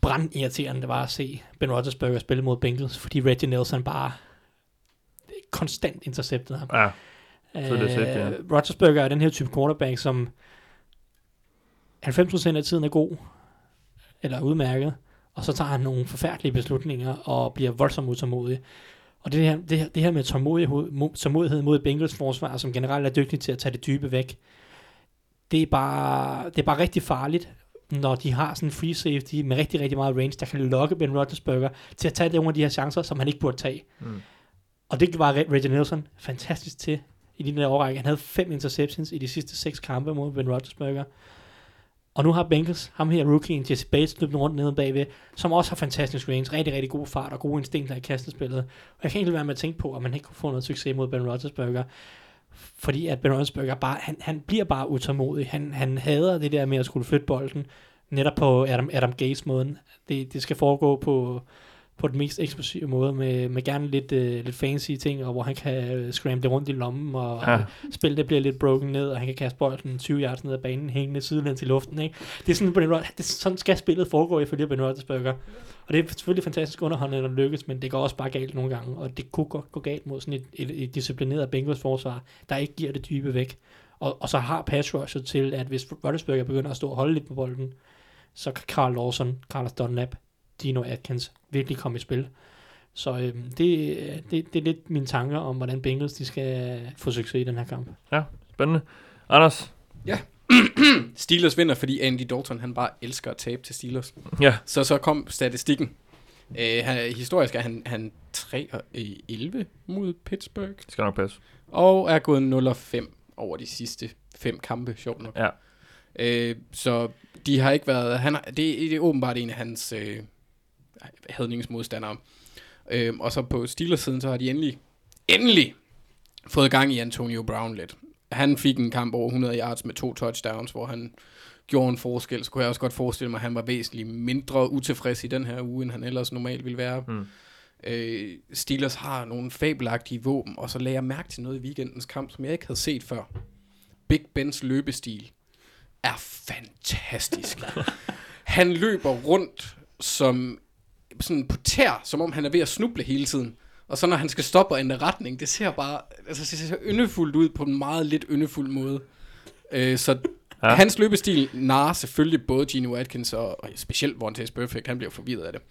brandirriterende det var at se Ben Roethlisberger spille mod Bengals, fordi Reggie Nelson bare konstant interceptede ham. Ja, så er det set, ja. Øh, Roethlisberger er den her type quarterback, som 90% af tiden er god, eller udmærket, og så tager han nogle forfærdelige beslutninger og bliver voldsomt utålmodig. Og det her, det her, det her med tålmodighed, mo- tålmodighed mod Bengals forsvar, som generelt er dygtig til at tage det dybe væk, det er bare, det er bare rigtig farligt, når de har sådan en free safety med rigtig, rigtig meget range, der kan lokke Ben Roethlisberger til at tage nogle af de her chancer, som han ikke burde tage. Mm. Og det var Reggie Nelson fantastisk til i den der årrække. Han havde fem interceptions i de sidste seks kampe mod Ben Roethlisberger. Og nu har Bengals, ham her rookien, Jesse Bates, løbet rundt nede bagved, som også har fantastisk range, rigtig, rigtig god fart og gode instinkter i kastespillet. Og jeg kan ikke lade være med at tænke på, at man ikke kunne få noget succes mod Ben Roethlisberger. Fordi at Ben Roethlisberger bare, han, han bliver bare utålmodig. Han, han hader det der med at skulle flytte bolden, netop på Adam, Adam Gaze-måden. Det, det skal foregå på, på den mest eksplosive måde, med, med gerne lidt, øh, lidt fancy ting, og hvor han kan øh, scramble rundt i lommen, og Ja. spillet det bliver lidt broken ned, og han kan kaste bolden 20 yards ned ad banen, hængende sidelæns i luften. Ikke? Det er sådan, Ben Rod- det, sådan skal spillet foregå ifølge Ben Roethlisberger. Og det er selvfølgelig fantastisk underholdende, når det lykkes, men det går også bare galt nogle gange, og det kunne godt gå galt mod sådan et, et, et disciplineret Bengals forsvar, der ikke giver det dybe væk. Og, og så har pass rushet til, at hvis Roethlisberger begynder at stå og holde lidt på bolden, så kan Carl Lawson, Carlos Dunlap, Dino Atkins virkelig komme i spil. Så øhm, det, det, det er lidt mine tanker om, hvordan Bengals de skal få succes i den her kamp. Spændende. Anders, Steelers vinder, fordi Andy Dalton, han bare elsker at tabe til Steelers. Ja. Så så kom statistikken. Øh, han, historisk er han, han 3 og 11 mod Pittsburgh, det skal nok passe. og er gået 0 og 5 over de sidste fem kampe, sjovt nok. Ja. Øh, så de har ikke været... Han har, det, det er åbenbart en af hans øh, hadningsmodstandere. Øh, og så på Steelers-siden, så har de endelig, endelig fået gang i Antonio Brown lidt. Han fik en kamp over 100 yards med to touchdowns, hvor han gjorde en forskel. Så kunne jeg også godt forestille mig, at han var væsentligt mindre utilfreds i den her uge, end han ellers normalt ville være. Mm. Øh, Steelers har nogle fabelagtige våben, og så lagde jeg mærke til noget i weekendens kamp, som jeg ikke havde set før. Big Bens løbestil er fantastisk. han løber rundt som sådan på tær, som om han er ved at snuble hele tiden. Og så når han skal stoppe og ændre retning, det ser bare, altså det ser yndefuldt ud på en meget lidt yndefuld måde. Øh, så Ja. hans løbestil narer selvfølgelig både Gino Atkins og, og specielt Vontaze Perfect, han bliver forvirret af det.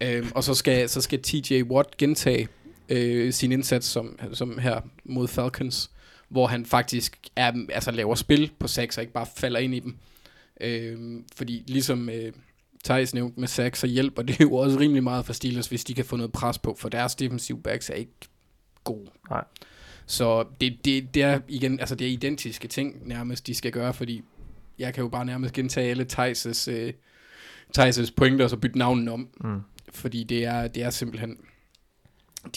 Øhm, og så skal, så skal TJ Watt gentage øh, sin indsats som, som her mod Falcons, hvor han faktisk er, altså laver spil på sacks og ikke bare falder ind i dem. Øhm, fordi ligesom øh, Thijs nævnte med sacks, så hjælper det jo også rimelig meget for Steelers, hvis de kan få noget pres på, for deres defensive backs er ikke gode. Nej. Så det, det, det er igen, altså det er identiske ting nærmest, de skal gøre, fordi jeg kan jo bare nærmest gentage alle Thijs' øh, Thijs' pointer og så bytte navnen om. Mm. Fordi det er, det er simpelthen...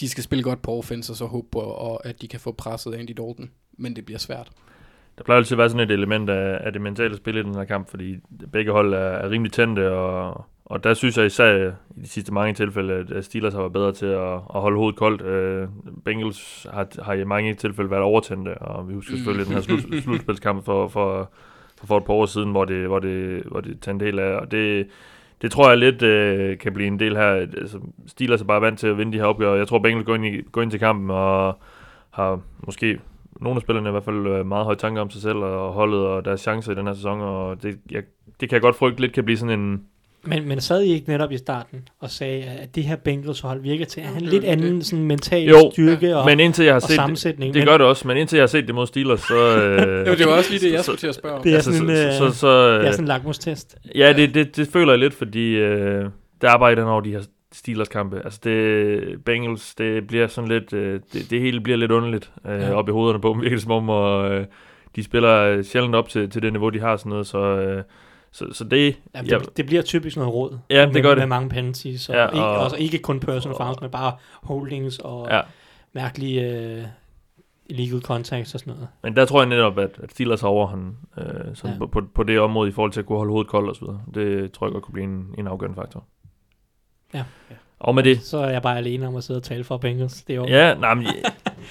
De skal spille godt på offense, og så håbe på, og, at de kan få presset Andy Dalton. Men det bliver svært. Der plejer altid at være sådan et element af, af det mentale spil i den her kamp, fordi begge hold er, er rimelig tændte, og, og der synes jeg især i de sidste mange tilfælde, at- Steelers har været bedre til at, at holde hovedet koldt. Øh, Bengals har, har i mange tilfælde været overtændte, og vi husker selvfølgelig den her slut, slutspilskamp for, for, for, for et par år siden, hvor det, hvor det, hvor det tændte helt af, og det, det tror jeg lidt øh, kan blive en del her. Altså, Steelers er bare vant til at vinde de her opgør. Jeg tror, Bengals går ind, i, går ind til kampen og har måske nogle af spillerne i hvert fald øh, meget høje tanker om sig selv og holdet og deres chancer i den her sæson, og det, jeg, det kan jeg godt frygte lidt kan blive sådan en... Men, men sad I ikke netop i starten og sagde, at det her Bengals hold virker til at have en lidt anden sådan mental Jo, styrke og, men indtil jeg har og set sammensætning? det, det gør det også, men indtil jeg har set det mod Steelers, så... Øh, Jo, det var også lige det, jeg så- skulle til at spørge om. Det er altså, sådan en, så, øh, så, så, Det er øh, sådan en lakmustest. Ja, det, det, det føler jeg lidt, fordi øh, der er i den over de her Steelers kampe. Altså det, Bengals, det bliver sådan lidt, øh, det, det hele bliver lidt underligt øh, Ja. op i hovederne på dem, virker det som om, og øh, de spiller øh, sjældent op til, til det niveau, de har sådan noget, så, øh, så, så det, Jamen, ja, det, det bliver typisk noget råd. Ja, det med, gør det. Med mange penalties. Og, Ja, og, ikke, og- også ikke kun personal fouls, men bare holdings og ja. mærkelige øh, illegal contacts og sådan noget. Men der tror jeg netop, at, at Steelers har overhånd øh, sådan Ja. ja. på, på, på det område i forhold til at kunne holde hovedet koldt og så videre. Det tror jeg godt kunne blive en, en afgørende faktor. Ja. Og med det, Så er jeg bare alene om at sidde og tale for Bengals. Det er jo... ja, nej, men,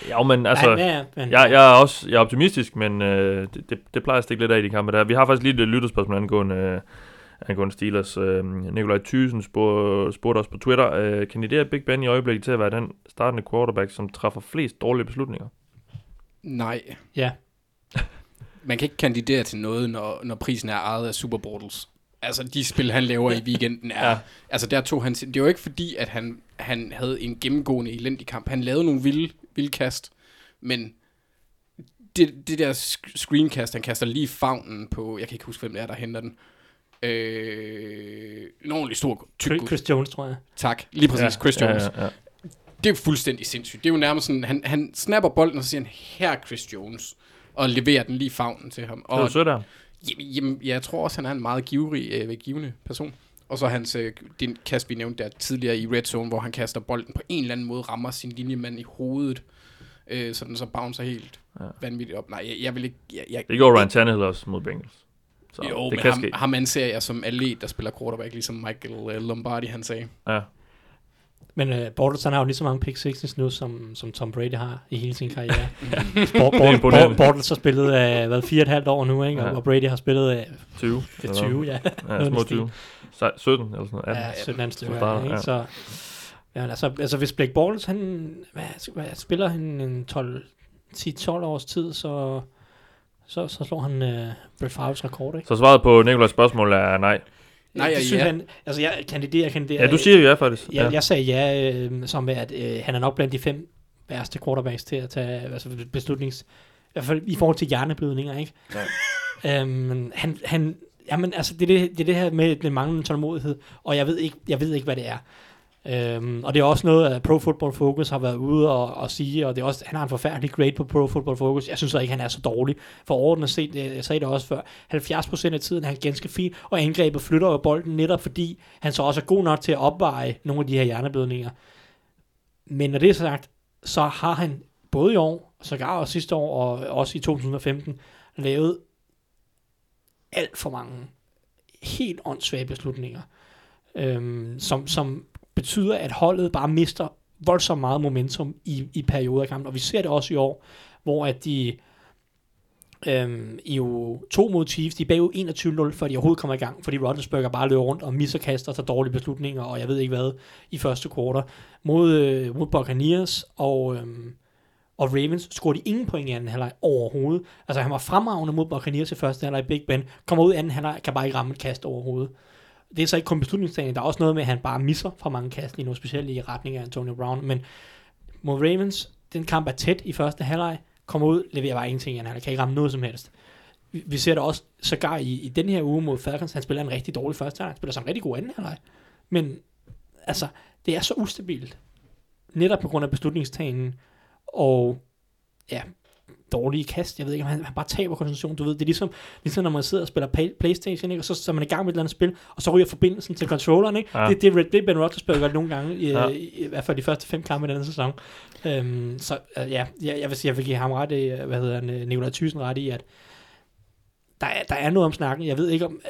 ja, men altså... ja, ja, men, Jeg, jeg er også jeg er optimistisk, men øh, det, det, det plejer at stikke lidt af i de kampe der. Vi har faktisk lige et lytterspørgsmål angående, øh, angående Steelers. Øh, Nikolaj Thyssen spurgte, spurgte os på Twitter, øh, kandiderer Big Ben i øjeblikket til at være den startende quarterback, som træffer flest dårlige beslutninger? Nej. Ja. Man kan ikke kandidere til noget, når, når prisen er ejet af Super Bowls. Altså, de spil, han laver i weekenden, er... Ja. Altså, der tog han... Det var ikke fordi, at han, han havde en gennemgående elendig kamp. Han lavede nogle vilde, vilde kast, men det, det der screencast, han kaster lige i favnen på... Jeg kan ikke huske, hvem det er, der henter den. Øh, en ordentlig stor tyk Chris, Jones, tror jeg. Tak, lige præcis, ja, Chris Jones. Ja, ja, ja. Det er fuldstændig sindssygt. Det er jo nærmest sådan, han, han snapper bolden, og så siger han, her er Chris Jones, og leverer den lige i favnen til ham. Det Og var sødt. Jamen, jamen, jeg tror også, han er en meget givrig, øh, givende person. Og så hans, øh, den kast, vi nævnte der tidligere i red zone, hvor han kaster bolden på en eller anden måde, rammer sin linjemand i hovedet, øh, så den så bouncer helt Ja. ja. vanvittigt op. Nej, jeg, jeg vil ikke... Jeg, jeg, Det gjorde Ryan Tannehill også mod Bengals. Så jo, det men kan ham, ske. ham anser jeg som atlet, der spiller quarterback, ligesom Michael øh, Lombardi, han sagde. Ja. Men uh, Bortles, han har jo lige så mange pick sixes nu, som, som Tom Brady har i hele sin karriere. Bort, Bort. Bort, Bortles har spillet uh, hvad, fire og et halvt år nu, ikke? Og, Ja. og Brady har spillet uh, 20. det er 20, ja. Ja, små i den 20. Se- 17 eller sådan noget. 18. Ja, 17 andet stykker, starter, ikke? ja. Så, ja, altså, altså hvis Blake Bortles, han hvad, hvad, spiller han en 12, 10-12 års tid, så, så, så slår han uh, Brett Favre's rekord, ikke? Så svaret på Nikolajs spørgsmål er nej. Nej, det ja, synes ja. han, altså jeg kandiderer, kandiderer. Ja, du siger jo ja, faktisk. Ja, jeg sagde ja, øh, som at øh, han er nok blandt de fem værste quarterbacks til at tage altså beslutnings... I hvert fald i forhold til hjerneblødninger, ikke? Ja. Øhm, han, han, jamen, altså, det er det, det er det her med den manglende tålmodighed, og jeg ved ikke, jeg ved ikke hvad det er. Øhm, og det er også noget, at Pro Football Focus har været ude og, og sige, og det er også, han har en forfærdelig grade på Pro Football Focus. Jeg synes så ikke, han er så dårlig. For overordnet set, øh, jeg sagde det også før, 70% af tiden er han ganske fin, og angrebet flytter jo bolden netop fordi, han så også er god nok til at opveje nogle af de her hjerneblødninger. Men når det er sagt, så har han både i år, sågar også sidste år, og også i 2015, lavet alt for mange helt åndssvage beslutninger, øhm, som, som betyder, at holdet bare mister voldsomt meget momentum i, i perioder af kampen. Og vi ser det også i år, hvor at de øhm, i jo to mod Chiefs, de er bagud 21-0, før de overhovedet kommer i gang, fordi Rodgers bare løber rundt og misser kaster og tager dårlige beslutninger, og jeg ved ikke hvad, i første kvartal. Mod, øh, mod Buccaneers og, øhm, og Ravens scorede de ingen point i anden halvleg overhovedet. Altså han var fremragende mod Buccaneers i første halvleg, Big Ben, kommer ud i anden halvleg, kan bare ikke ramme et kast overhovedet. Det er så ikke kun beslutningstagning, der er også noget med, at han bare misser for mange kast lige nu, specielt i retning af Antonio Brown, men mod Ravens, den kamp er tæt i første halvleg, kommer ud, leverer bare ingenting han kan ikke ramme noget som helst. Vi, vi ser det også sågar i, i den her uge mod Falcons, han spiller en rigtig dårlig første halvleg, han spiller så en rigtig god anden halvleg, men altså, det er så ustabilt, netop på grund af beslutningstagningen, og ja, dårlige kast. Jeg ved ikke, om han, han bare taber koncentration. Du ved, det er ligesom, ligesom når man sidder og spiller play, Playstation, ikke? og så, så er man i gang med et eller andet spil, og så ryger forbindelsen til controlleren. Ikke? Ja. Det, det, Red- det Ben Roethlisberger gør nogle gange, i, Ja. ja. i, i, hvert fald de første fem kampe i denne sæson. Øhm, så uh, ja, jeg, jeg, vil sige, jeg vil give ham ret i, hvad hedder han, øh, Nikolaj Thyssen ret i, at der er, der er noget om snakken. Jeg ved ikke, om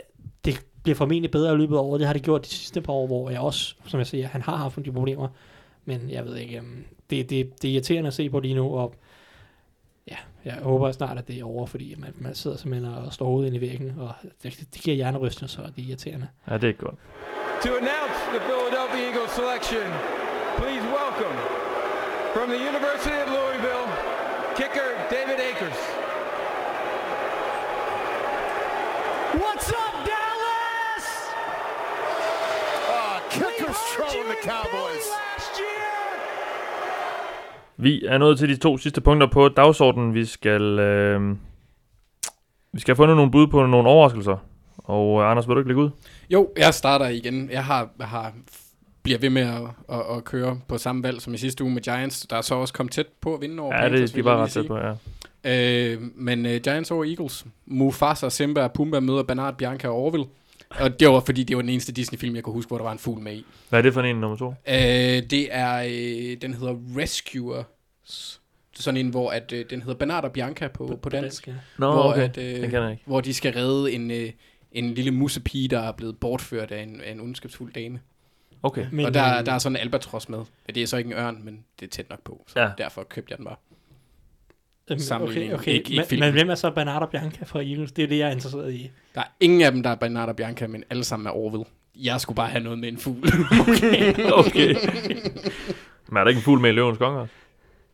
det bliver formentlig bedre i løbet af året. Det har det gjort de sidste par år, hvor jeg også, som jeg siger, han har haft de problemer. Men jeg ved ikke, um, det, det, det er irriterende at se på lige nu, og ja, jeg håber snart, at det er over, fordi man, man sidder simpelthen og står hovedet ind i væggen, og det, det giver hjernerystelser, så det er irriterende. Ja, det er godt. To announce the Philadelphia Eagles selection, please welcome from the University of Louisville, kicker David Akers. What's up, Dallas? Ah, uh, kickers trolling the Cowboys. Vi er nået til de to sidste punkter på dagsordenen. Vi skal, øh, vi skal have fundet nogle bud på nogle overraskelser. Og øh, Anders, vil du ikke lægge ud? Jo, jeg starter igen. Jeg har, jeg har bliver ved med at, at, at køre på samme valg som i sidste uge med Giants, der er så også kommet tæt på at vinde over Ja, Panthers, det, de vil var jeg ret tæt på, ja. Øh, men uh, Giants over Eagles. Mufasa, Simba Pumba møder Bernard, Bianca og Orville. Og det var fordi, det var den eneste Disney-film, jeg kunne huske, hvor der var en fugl med i. Hvad er det for en nummer to? Øh, det er, øh, den hedder Rescuers. Sådan en, hvor at, øh, den hedder Bernard og Bianca på, på dansk. ja. Nå, hvor, okay. at, øh, Den kender jeg ikke. hvor de skal redde en, øh, en lille musepige, der er blevet bortført af en, af en ondskabsfuld dame. Okay. Men, og der, øh, der er sådan en albatros med. Ja, det er så ikke en ørn, men det er tæt nok på. Så ja. derfor købte jeg den bare. Sammenligning, Okay, okay. ikke- ikke men, filmen. men hvem er så Bernardo Bianca fra Eagles? Det er det, jeg er interesseret i. Der er ingen af dem, der er Bernard og Bianca, men alle sammen er Orville. Jeg skulle bare have noget med en fugl. okay. Men er der ikke en fugl med i løvens konge også?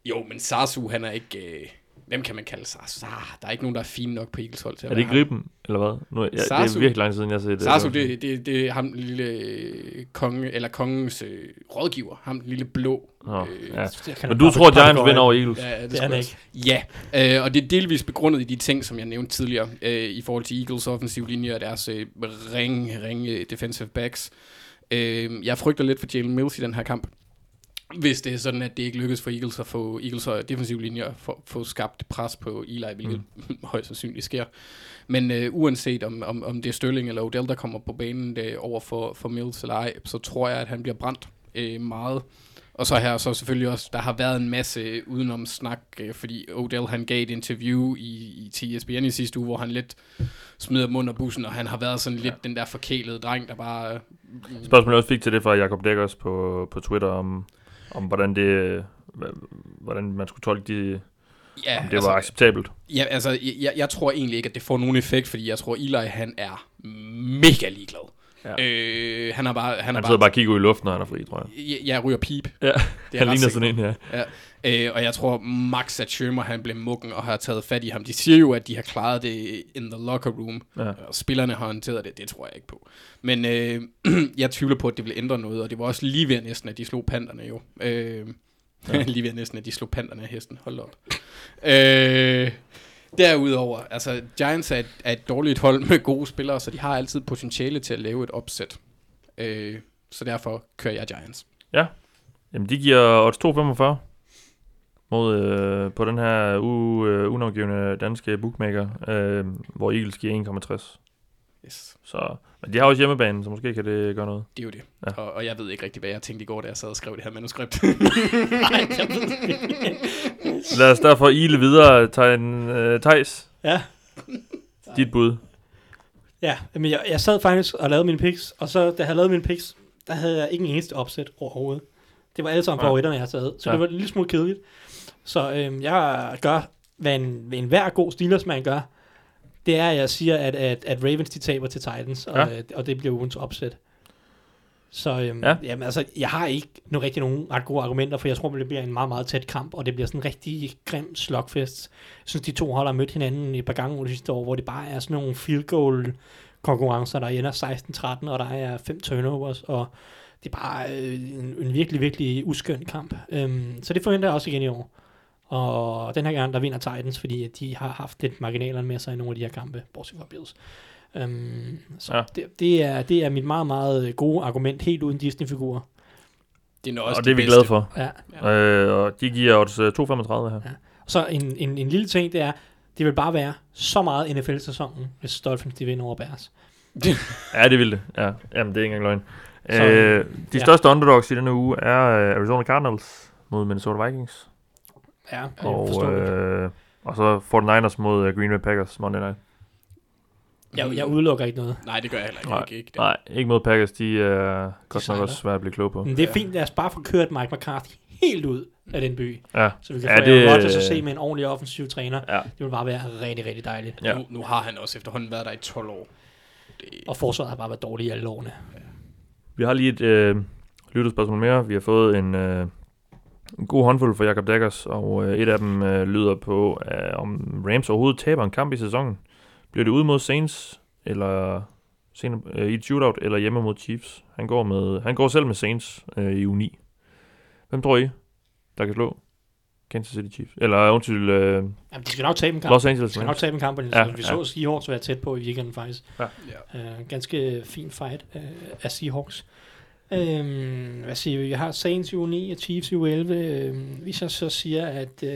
jo, men Sasu, han er ikke... Øh, hvem kan man kalde Sasu? Ah, der er ikke nogen, der er fine nok på Eagles hold til at Er det ikke Griben, eller hvad? Nu, ja, det er Sarsu. virkelig lang tid siden, jeg har set det. Sasu, det, det, det er ham, den lille øh, konge, eller kongens øh, rådgiver. Ham, den lille blå. Nå, øh, ja. Jeg Men du tror, Giants vinder over Eagles? Ja, det, Det er han ikke. Ja, øh, og det er delvis begrundet i de ting, som jeg nævnte tidligere, øh, i forhold til Eagles offensiv linje og deres øh, ring, ringe defensive backs. Øh, jeg frygter lidt for Jalen Mills i den her kamp. Hvis det er sådan, at det ikke lykkes for Eagles at få Eagles og defensiv linje at få, skabt pres på Eli, hvilket mm. højst sandsynligt sker. Men øh, uanset om, om, om det er Sterling eller Odell, der kommer på banen øh, over for, for Mills eller ej, så tror jeg, at han bliver brændt øh, meget. Og så her så selvfølgelig også, der har været en masse udenom snak, øh, fordi Odell han gav et interview i, i til ESPN i sidste uge, hvor han lidt smider mund og bussen, og han har været sådan lidt den der forkælede dreng, der bare... Øh, Spørgsmålet også fik til det fra Jacob Dekkers på, på Twitter om, om hvordan det hvordan man skulle tolke de, ja, om det var acceptabelt. Ja, altså, jeg, jeg tror egentlig ikke, at det får nogen effekt, fordi jeg tror, Eli, han er mega ligeglad. Ja. Øh, han er bare... Han, Han er sidder bare, og kigger ud i luften, når han er fri, tror jeg. jeg, jeg ryger pip. Ja, Det er han ligner sikker sådan en her. Ja. Øh, og jeg tror max, at Schirmer han blev mukken og har taget fat i ham. De siger jo, at de har klaret det in the locker room, Ja. og spillerne har håndteret det. Det tror jeg ikke på. Men øh, jeg tvivler på, at det vil ændre noget, og det var også lige ved næsten, at de slog panderne jo. Øh, ja. lige ved næsten, at de slog panderne af hesten. Hold op. Øh, derudover, altså Giants er et, er et dårligt hold med gode spillere, så de har altid potentiale til at lave et opsæt. Øh, så derfor kører jeg Giants. Jamen, de giver odds 2,45 mod, øh, på den her u, øh, unavgivende danske bookmaker, øh, hvor Eagles giver 1,60. Yes. Så, men de har også hjemmebane, så måske kan det gøre noget. Det er jo det. Ja. Og, og jeg ved ikke rigtig, hvad jeg tænkte i går, da jeg sad og skrev det her manuskript. Nej, jeg ved det ikke. Lad os derfor ile videre, Thijs. Øh, Thijs, Ja, dit bud. ja. Men jeg, jeg sad faktisk og lavede mine picks, og så da jeg havde lavet mine picks, der havde jeg ikke en eneste opsæt overhovedet. Det var alle sammen favoritterne, jeg havde taget. Så Ja. ja. det var en lille smule kedeligt. Så øhm, jeg gør, hvad en, hvad en hver god Steelers-mand gør, det er, at jeg siger, at, at, at Ravens de taber til Titans, og, Ja. ja. og det bliver ugens opsæt. Så øhm, Ja. ja. jamen, altså, jeg har ikke nu rigtig nogen ret gode argumenter, for jeg tror, det bliver en meget, meget tæt kamp, og det bliver sådan en rigtig grim slugfest. Jeg synes, de to hold har mødt hinanden et par gange over de sidste år, hvor det bare er sådan nogle field goal konkurrencer, der ender 16-13, og der er fem turnovers, og det er bare øh, en, en virkelig, virkelig uskøn kamp. Øhm, så det forventer jeg også igen i år. Og den her gang, der vinder Titans, fordi at de har haft lidt marginalerne med sig i nogle af de her kampe, bortset fra Bills. Øhm, så Ja. ja. det, det, er, det er mit meget, meget gode argument, helt uden Disney-figurer. Det er nok Og også det er vi bedste. glade for. Ja. Ja. Øh, og de giver øh, 2,35 her. Så en, en, en lille ting, det er, det vil bare være så meget NFL-sæsonen, hvis Dolphins de vinder over Bears. Ja, det vil det. Ja, jamen, det er ikke engang løgn. Så, Øh, de ja. største underdogs i denne uge er øh, Arizona Cardinals mod Minnesota Vikings. Ja, Og, øh, og så 49ers mod øh, Green Bay Packers Monday Night. jeg, jeg udelukker ikke noget. Nej, det gør jeg heller ikke. Nej, ikke, ikke. Nej, ikke mod Packers. De er godt nok også svært at blive klog på. Men det er Ja. fint, lad os bare få kørt Mike McCarthy helt ud af den by, Ja, så vi kan Ja, ja, få det- Rodgers at se med en ordentlig offensiv træner. ja. Det vil bare være rigtig, rigtig dejligt. Ja. Nu, nu har han også efterhånden været der i 12 år. Det, Og forsvaret har bare været dårligt i alle årene. Vi har lige et øh, lyttespørgsmål mere. Vi har fået en, øh, en god håndfuld fra Jakob Daggers, og øh, et af dem øh, lyder på, øh, om Rams overhovedet taber en kamp i sæsonen. Bliver det ude mod Saints, eller senere, øh, i et shootout, eller hjemme mod Chiefs? Han går, med, han går selv med Saints øh, i U9. Hvem tror I, der kan slå Kansas City Chiefs. Eller undskyld, øh, Jamen, de skal nok tabe en kamp. Los Angeles De skal nok tabe en kamp, Ja, ja, vi ja. så Seahawks være tæt på i weekenden faktisk. Ja. Ja. Uh, ganske fin fight uh, af Seahawks. Um, hvad siger vi? Jeg har Saints i uge 9 og Chiefs i uge 11. Um, hvis jeg så siger, at... Uh,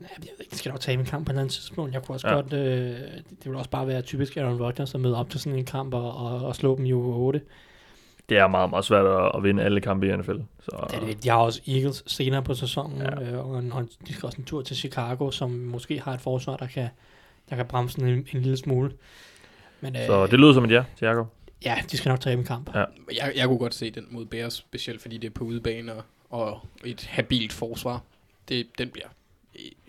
jeg ved ikke, skal nok tabe en kamp på et eller andet tidspunkt. Jeg kunne også Ja. godt... Uh, det, vil også bare være typisk Aaron Rodgers at møde op til sådan en kamp og, og, og slå dem i uge 8. Det er meget, meget svært at, at vinde alle kampe i NFL. Så, Det er det. De har også Eagles senere på sæsonen, Ja. øh, og, en, og de skal også en tur til Chicago, som måske har et forsvar, der kan, der kan bremse en, en lille smule. Men øh, så det lyder som et ja til Jacob. ja, de skal nok tabe en kamp. Ja. Jeg, jeg kunne godt se den mod Bears, specielt fordi det er på udebane og, og et habilt forsvar. Det, den bliver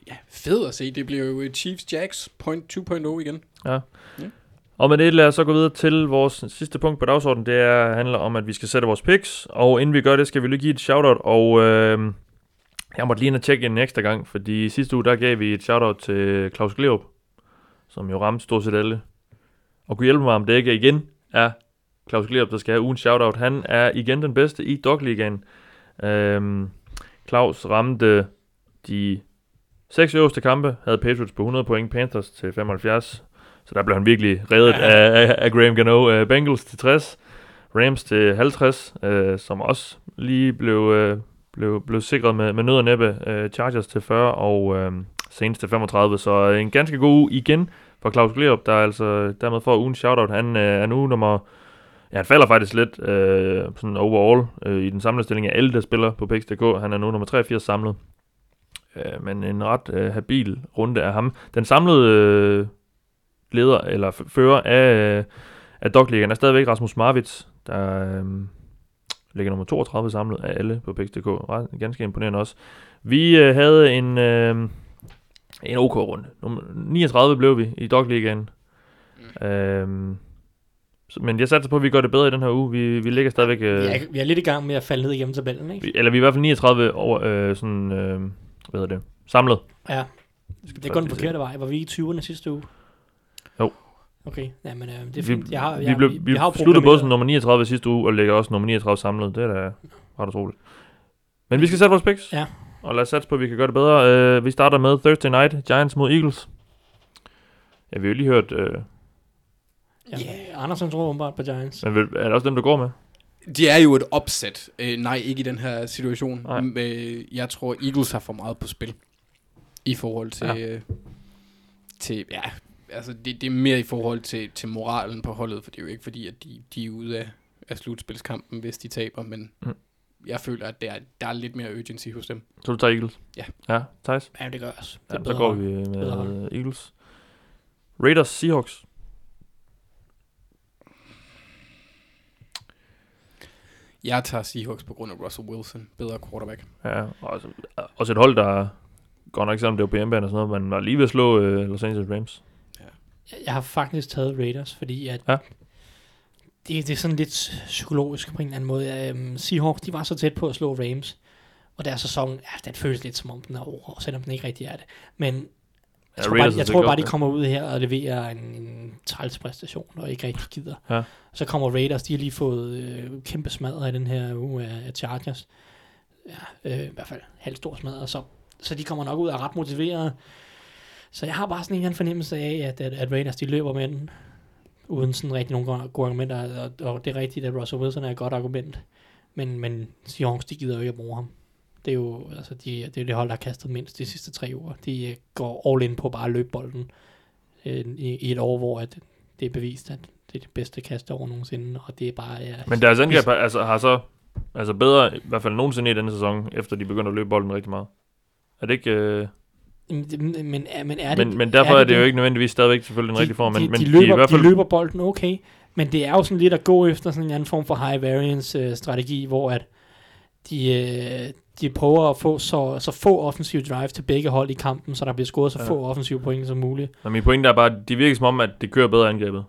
ja, fed at se. Det bliver jo Chiefs Jacks point 2.0 igen. Og med det lad os så gå videre til vores sidste punkt på dagsordenen. Det er, handler om, at vi skal sætte vores picks. Og inden vi gør det, skal vi lige give et shoutout. Og øh, jeg måtte lige ind og tjekke en ekstra gang, fordi sidste uge, der gav vi et shoutout til Claus Gleup, som jo ramte stort set alle. Og kunne hjælpe mig, om det ikke igen er Claus Gleup, der skal have ugens shoutout. Han er igen den bedste i Dogligaen. Øh, Claus ramte de seks øverste kampe, havde Patriots på 100 point, Panthers til 75, så der blev han virkelig reddet Ja. af, af, af Graham Gano. Uh, Bengals til 60, Rams til 50, uh, som også lige blev, uh, blev, blev sikret med, med nød og næppe. Uh, Chargers til 40 og uh, Saints til 35. Så en ganske god uge igen for Claus Gleup, der altså dermed får ugens shoutout. Han øh, er nu nummer... Ja, han falder faktisk lidt øh, sådan overall øh, i den samlede stilling af alle, der spiller på Pix.dk. Han er nu nummer 83 samlet. Øh, men en ret øh, habil runde af ham. Den samlede... øh, leder eller fører af, øh, af Dogligaen er stadigvæk Rasmus Marvits, der øh, ligger nummer 32 samlet af alle på Pix.dk. Ret, ganske imponerende også. Vi øh, havde en, øh, en OK-runde. Nummer 39 blev vi i Dogligaen. Mm. Øhm, men jeg satser på, at vi gør det bedre i den her uge. Vi, vi ligger stadigvæk... Øh, Vi, er, vi er lidt i gang med at falde ned igennem tabellen, ikke? vi, eller vi er i hvert fald 39 over, øh, sådan, øh, hvad hedder det, samlet. Ja, det går den forkerte vej. Var vi i 20'erne sidste uge? Jo. Okay, ja, men øh, det er vi. Jeg har, vi, jeg, blev, vi, vi, vi har sluttede både som nummer 39 sidste uge, og ligger også nummer 39 samlet. Det er da ret utroligt. Men vi skal sætte vores picks. Ja. Og lad os satse på, at vi kan gøre det bedre. Uh, vi starter med Thursday Night, Giants mod Eagles. Ja, vi har jo lige hørt, uh, Ja, yeah. Andersen tror åbenbart på Giants. men er det også dem, du går med? De er jo et opsæt. Øh, nej, ikke i den her situation. Nej. Øh, jeg tror, Eagles har for meget på spil. I forhold til... Ja. Ja. Øh, til ja, altså det, det er mere i forhold til, til moralen på holdet, for det er jo ikke fordi, at de, de er ude af, af slutspilskampen, hvis de taber, men Mm. Jeg føler, at der, er- der er lidt mere urgency hos dem. Så du tager Eagles? Ja. Ja, Thijs? Ja, det gør også. Det Ja, så går vi med Bedre. Eagles. Raiders, Seahawks. Jeg tager Seahawks på grund af Russell Wilson, bedre quarterback. Ja, og også, også et hold, der går nok selvom det var på og sådan noget, men var lige ved at slå uh, Los Angeles Rams. Jeg- Jeg har faktisk taget Raiders, fordi at Ja. Det, det er sådan lidt psykologisk på en eller anden måde. Um, Seahawks, de var så tæt på at slå Rams, og deres sæson, ja, den føles lidt som om den er over, selvom den ikke rigtig er det. Men jeg Ja, tror, Raiders bare, er jeg tror bare, de kommer ud her og leverer en, en træls præstation, og ikke rigtig gider. Ja. Så kommer Raiders, de har lige fået øh, kæmpe smadret i den her uge af, af Chargers. Ja, øh, i hvert fald halvt stor smadret, så, så de kommer nok ud af ret motiveret. Så jeg har bare sådan en fornemmelse af, at, at, at Raiders de løber med den, uden sådan rigtig nogen gode- argumenter, og, og det er rigtigt, at Russell Wilson er et godt argument, men, men Seahawks, de gider jo ikke at bruge ham. Det er jo altså, de, det, er det hold, der har kastet mindst de sidste tre uger. De øh, går all in på bare at løbe bolden øh, i, i et år, hvor at det er bevist, at det er det bedste kast over nogensinde, og det er bare... Ja, Men deres angreb altså, har så altså bedre, i hvert fald nogensinde i denne sæson, efter de begynder at løbe bolden rigtig meget. Er det ikke... Øh, men, men, er- men, er det, men, men derfor er det, jo ikke nødvendigvis stadigvæk selvfølgelig en rigtig form, men, de, men de, de, løber, er i hvert fald... de løber bolden okay, men det er jo sådan lidt at gå efter sådan en anden form for high variance øh, strategi, hvor at de, øh, de prøver at få så, så få offensive drive til begge hold i kampen, så der bliver scoret så Ja. få offensive point som muligt. Men min pointe er bare, at det virker som om, at det kører bedre angrebet.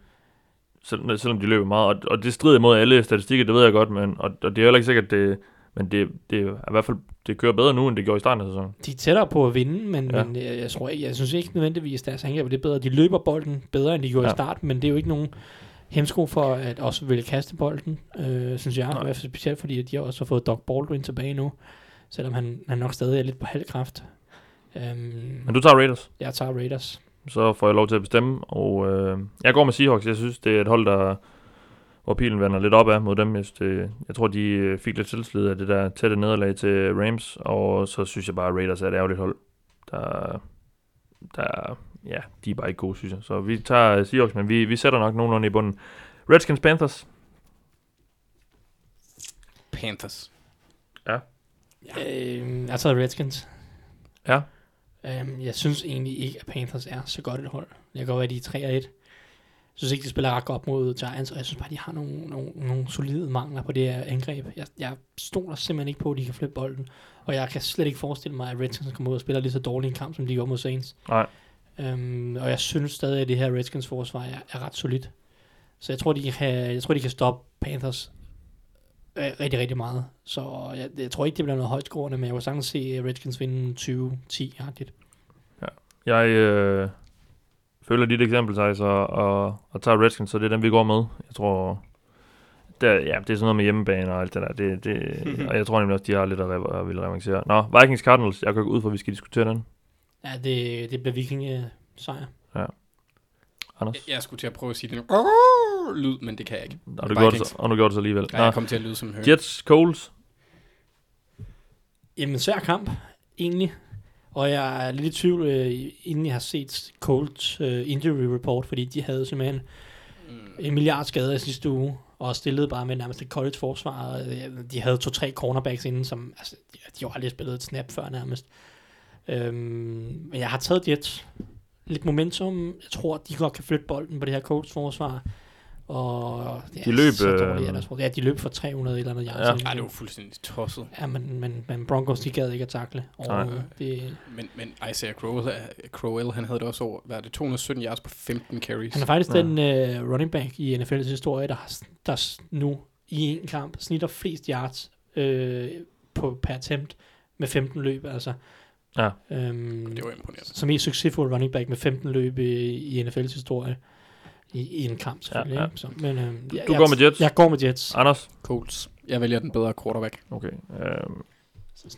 Selv, selvom de løber meget, og, og det strider imod alle statistikker, det ved jeg godt, men, og, og det er heller ikke sikkert, det, men det, det er i hvert fald, det kører bedre nu, end det gjorde i starten af sæsonen. De er tættere på at vinde, men, Ja. men jeg, jeg, tror ikke, jeg synes ikke nødvendigvis, at deres angreb er det bedre. De løber bolden bedre, end de gjorde Ja. i starten, men det er jo ikke nogen hemsko for at også ville kaste bolden, øh, synes jeg. Nej. I hvert fald specielt fordi, at de også har fået Doc Baldwin tilbage nu, selvom han, han nok stadig er lidt på halv kraft. Øhm, Men du tager Raiders. jeg tager Raiders. så får jeg lov til at bestemme. Og øh, jeg går med Seahawks. Jeg synes, det er et hold, der, hvor pilen vender lidt opad mod dem. Jeg, det, jeg tror, de øh, fik lidt tilslid af det der tætte nederlag til Rams. Og så synes jeg bare, at Raiders er et ærgerligt hold. Der, der, ja, de er bare ikke gode, synes jeg. Så vi tager øh, Seahawks, men vi, vi sætter nok nogenlunde i bunden. Redskins Panthers. Panthers. Øh, jeg tager Redskins. Ja. Øhm, jeg synes egentlig ikke, at Panthers er så godt et hold. Det kan godt være, at de er 3 1. Synes ikke, de spiller ret godt mod Giants, og jeg synes bare, de har nogle, nogle, nogle solide mangler på det her angreb. Jeg, jeg stoler simpelthen ikke på, at de kan flippe bolden, og jeg kan slet ikke forestille mig, at Redskins kommer ud og spiller lige så dårlig en kamp, som de gjorde mod Saints. Nej. Øhm, og jeg synes stadig, at det her Redskins forsvar er, er ret solidt. Så jeg tror, de kan, jeg tror, de kan stoppe Panthers øh, rigtig, rigtig meget. Så jeg, jeg tror ikke, det bliver noget højtskårende, men jeg vil sagtens se Redskins vinde 20-10-agtigt. Jeg øh, følger dit eksempel, Thijs, og, og, og tager Redskins, så det er den, vi går med. Jeg tror, der, ja, det er sådan noget med hjemmebane og alt det der. Det, det, og jeg tror nemlig også, de har lidt at, rev- at ville revancere. Nå, Vikings Cardinals. Jeg går ud fra, at vi skal diskutere den. Ja, det, det bliver viking sejr. Anders? Jeg, jeg skulle til at prøve at sige den lyd, men det kan jeg ikke. Og du, gjorde det, så, og du gjorde det så alligevel. Nej, jeg kom til at lyde som en høne. Jets, Coles. Jamen, svær kamp, egentlig. Og jeg er lidt i tvivl, øh, inden jeg har set Colts øh, injury report, fordi de havde simpelthen Mm. en milliard skader i sidste uge, og stillede bare med nærmest et college forsvar. Øh, De havde to-tre cornerbacks inden, som altså, de, de har aldrig spillet et snap før nærmest. Øhm, men jeg har taget Jets. Lidt momentum. Jeg tror, de godt kan flytte bolden på det her Colts forsvar. Og det De løb, så øh, dårligt, deres forsvar. Ja, de løb for 300 eller andet yards. Ja. Ej, det var fuldstændig tosset. Ja, men, men, men Broncos, de gad ikke at takle. Og Nej. det, Men, men Isaiah Crowell, Crowell, han havde det også over, hvad er det, 217 yards på 15 carries. han er faktisk Ja. den uh, running back i NFL's historie, der, har- der nu i en kamp snitter flest yards øh, på, per attempt med 15 løb. Altså, Ja. øhm, det var imponerende. som mest succesfuld running back med 15 løb i, i NFL's historie. I, i en kamp selvfølgelig. Ja, ja. Så, men, øh, jeg, Du jeg, går med Jets. Jeg går med Jets. Anders? Colts. Jeg vælger den bedre quarterback. Okay. Øhm,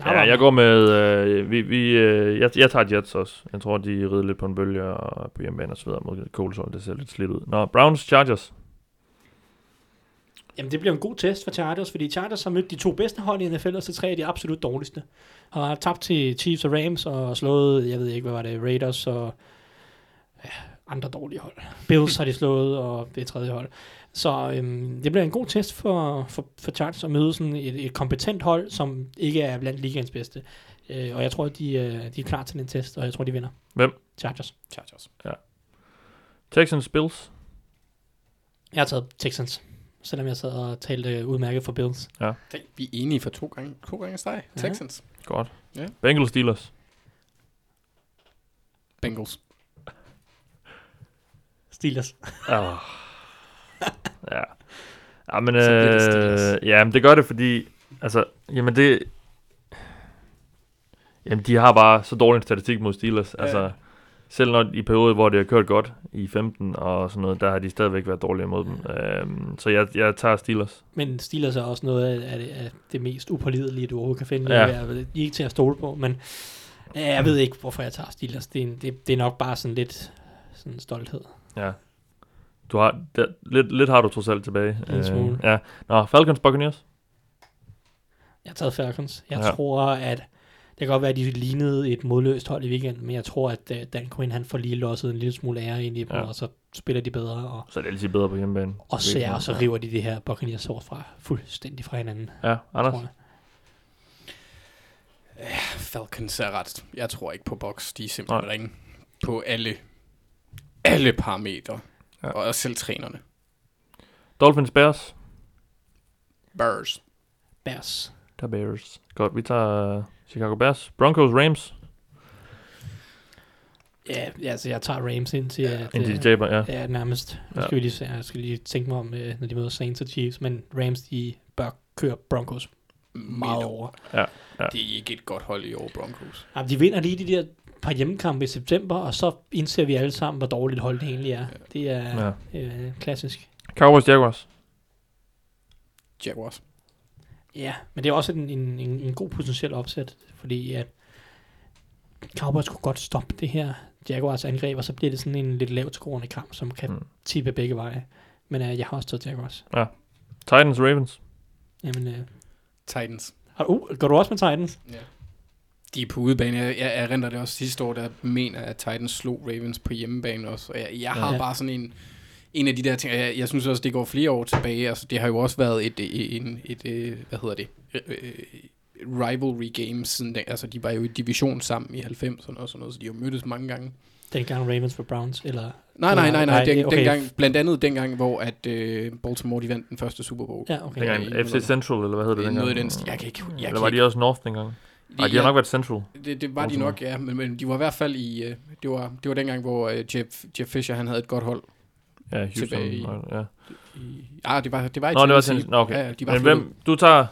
ja, jeg går med... Øh, vi, vi, øh, jeg, jeg tager Jets også. Jeg tror, de rider lidt på en bølge og på hjemmebane og så videre mod Coles hold. Det ser lidt slidt ud. Nå, Browns, Chargers. Jamen, det bliver en god test for Chargers, fordi Chargers har mødt de to bedste hold i NFL, og så tre af de absolut dårligste. Har tabt til Chiefs og Rams, og slået, jeg ved ikke, hvad var det, Raiders og ja, andre dårlige hold. Bills har de slået, og det er tredje hold. Så øhm, det bliver en god test for, for, for Chargers at møde sådan et, et kompetent hold, som ikke er blandt ligaens bedste. Øh, og jeg tror, de, øh, de er klar til den test, og jeg tror, de vinder. Hvem? Chargers. Chargers. Texans, Bills. Jeg har taget Texans, selvom jeg sad og talte udmærket for Bills. Tænk, Vi er enige for to gange, to gange streg. Ja. Texans. Godt. Ja. Bengals, Steelers. Bengals. Steelers. Oh. ja. Ja, men, det øh, ja, men det gør det, fordi, altså, jamen det, jamen de har bare så dårlig en statistik mod Steelers, Ja. altså, selv når i perioder, hvor det har kørt godt i 15 og sådan noget, der har de stadigvæk været dårlige mod dem. Øhm, så jeg, jeg tager Steelers. Men Steelers er også noget af, af, det, af det mest upålidelige, du overhovedet kan finde. Ja. De er ikke til at stole på, men jeg ved ikke, hvorfor jeg tager Steelers. Det er, en- det, det er nok bare sådan lidt sådan stolthed. Ja. Du har, der, lidt, lidt har du trods alt tilbage. Øh, En smule. ja. Nå, Falcons, Buccaneers. Jeg har taget Falcons. Jeg Ja. tror, at det kan godt være, at de lignede et modløst hold i weekenden, men jeg tror, at uh, Dan Quinn han får lige losset en lille smule ære ind i dem, ja. og så spiller de bedre, og, Så er det altid bedre på hjemmebane. og, så, ja, og så river de det her Buccaneers sort fra fuldstændig fra hinanden. Ja, Anders. tror jeg. Falcons er ret. Jeg tror ikke på box. De er simpelthen ringe på alle, alle parametre. Ja. Ja. Og selv trænerne. Dolphins, Bears. Bears. Bears. Der er Bears. Godt, vi tager uh, Chicago Bears. Broncos, Rams. Ja, ja, altså jeg tager Rams ind til, at, Indtil øh, de taber, ja. Ja, nærmest. Nu Ja. skal vi lige se, jeg skal lige tænke mig om, øh, når de møder Saints og Chiefs, men Rams, de bør køre Broncos meget over. Ja, ja. Det er ikke et godt hold i år, Broncos. Ja, de vinder lige de der par hjemmekampe i september, og så indser vi alle sammen, hvor dårligt hold det egentlig er. Det er ja. øh, klassisk. Cowboys Jaguars. Jaguars. Ja, men det er også en, en, en, en god potentiel opsæt, fordi at Cowboys kunne godt stoppe det her Jaguars angreb, og så bliver det sådan en lidt lavt skruende kamp, som kan Mm. tippe begge veje. Men uh, jeg har også taget Jaguars. Titans Ravens. Jamen, uh, Titans. uh, går du også med Titans? De er på udebane. Jeg, jeg erindrer det også sidste år, der mener, at Titans slog Ravens på hjemmebane også. Og jeg, jeg har Ja. bare sådan en, en af de der ting, jeg, jeg synes også, det går flere år tilbage. Altså, det har jo også været et, et, en, et, et hvad hedder det, øh, øh, rivalry games. Siden, den- altså, de var jo i division sammen i 90'erne og sådan noget, så de har mødtes mange gange. Dengang Ravens for Browns, eller... Nej, nej, nej, nej. Nej, Den, okay. dengang, blandt andet dengang, hvor at øh, Baltimore de vandt den første Super Bowl. Ja, okay. Dengang FC Central, eller hvad hedder det dengang? noget den stil. Jeg kan ikke... Jeg Eller kan var de ikke, også North dengang? Nej, de har ja, nok været Central. det, det var de nok, ja. Men, men de var i hvert fald i... Øh, det, var, det var dengang, hvor øh, Jeff, Jeff Fisher han havde et godt hold. Ja, Houston. Tilbage i- Ja. I, ah, det var, det var i Nå, det var Tennessee. Nå, okay. Ja, de var Men hvem, du tager,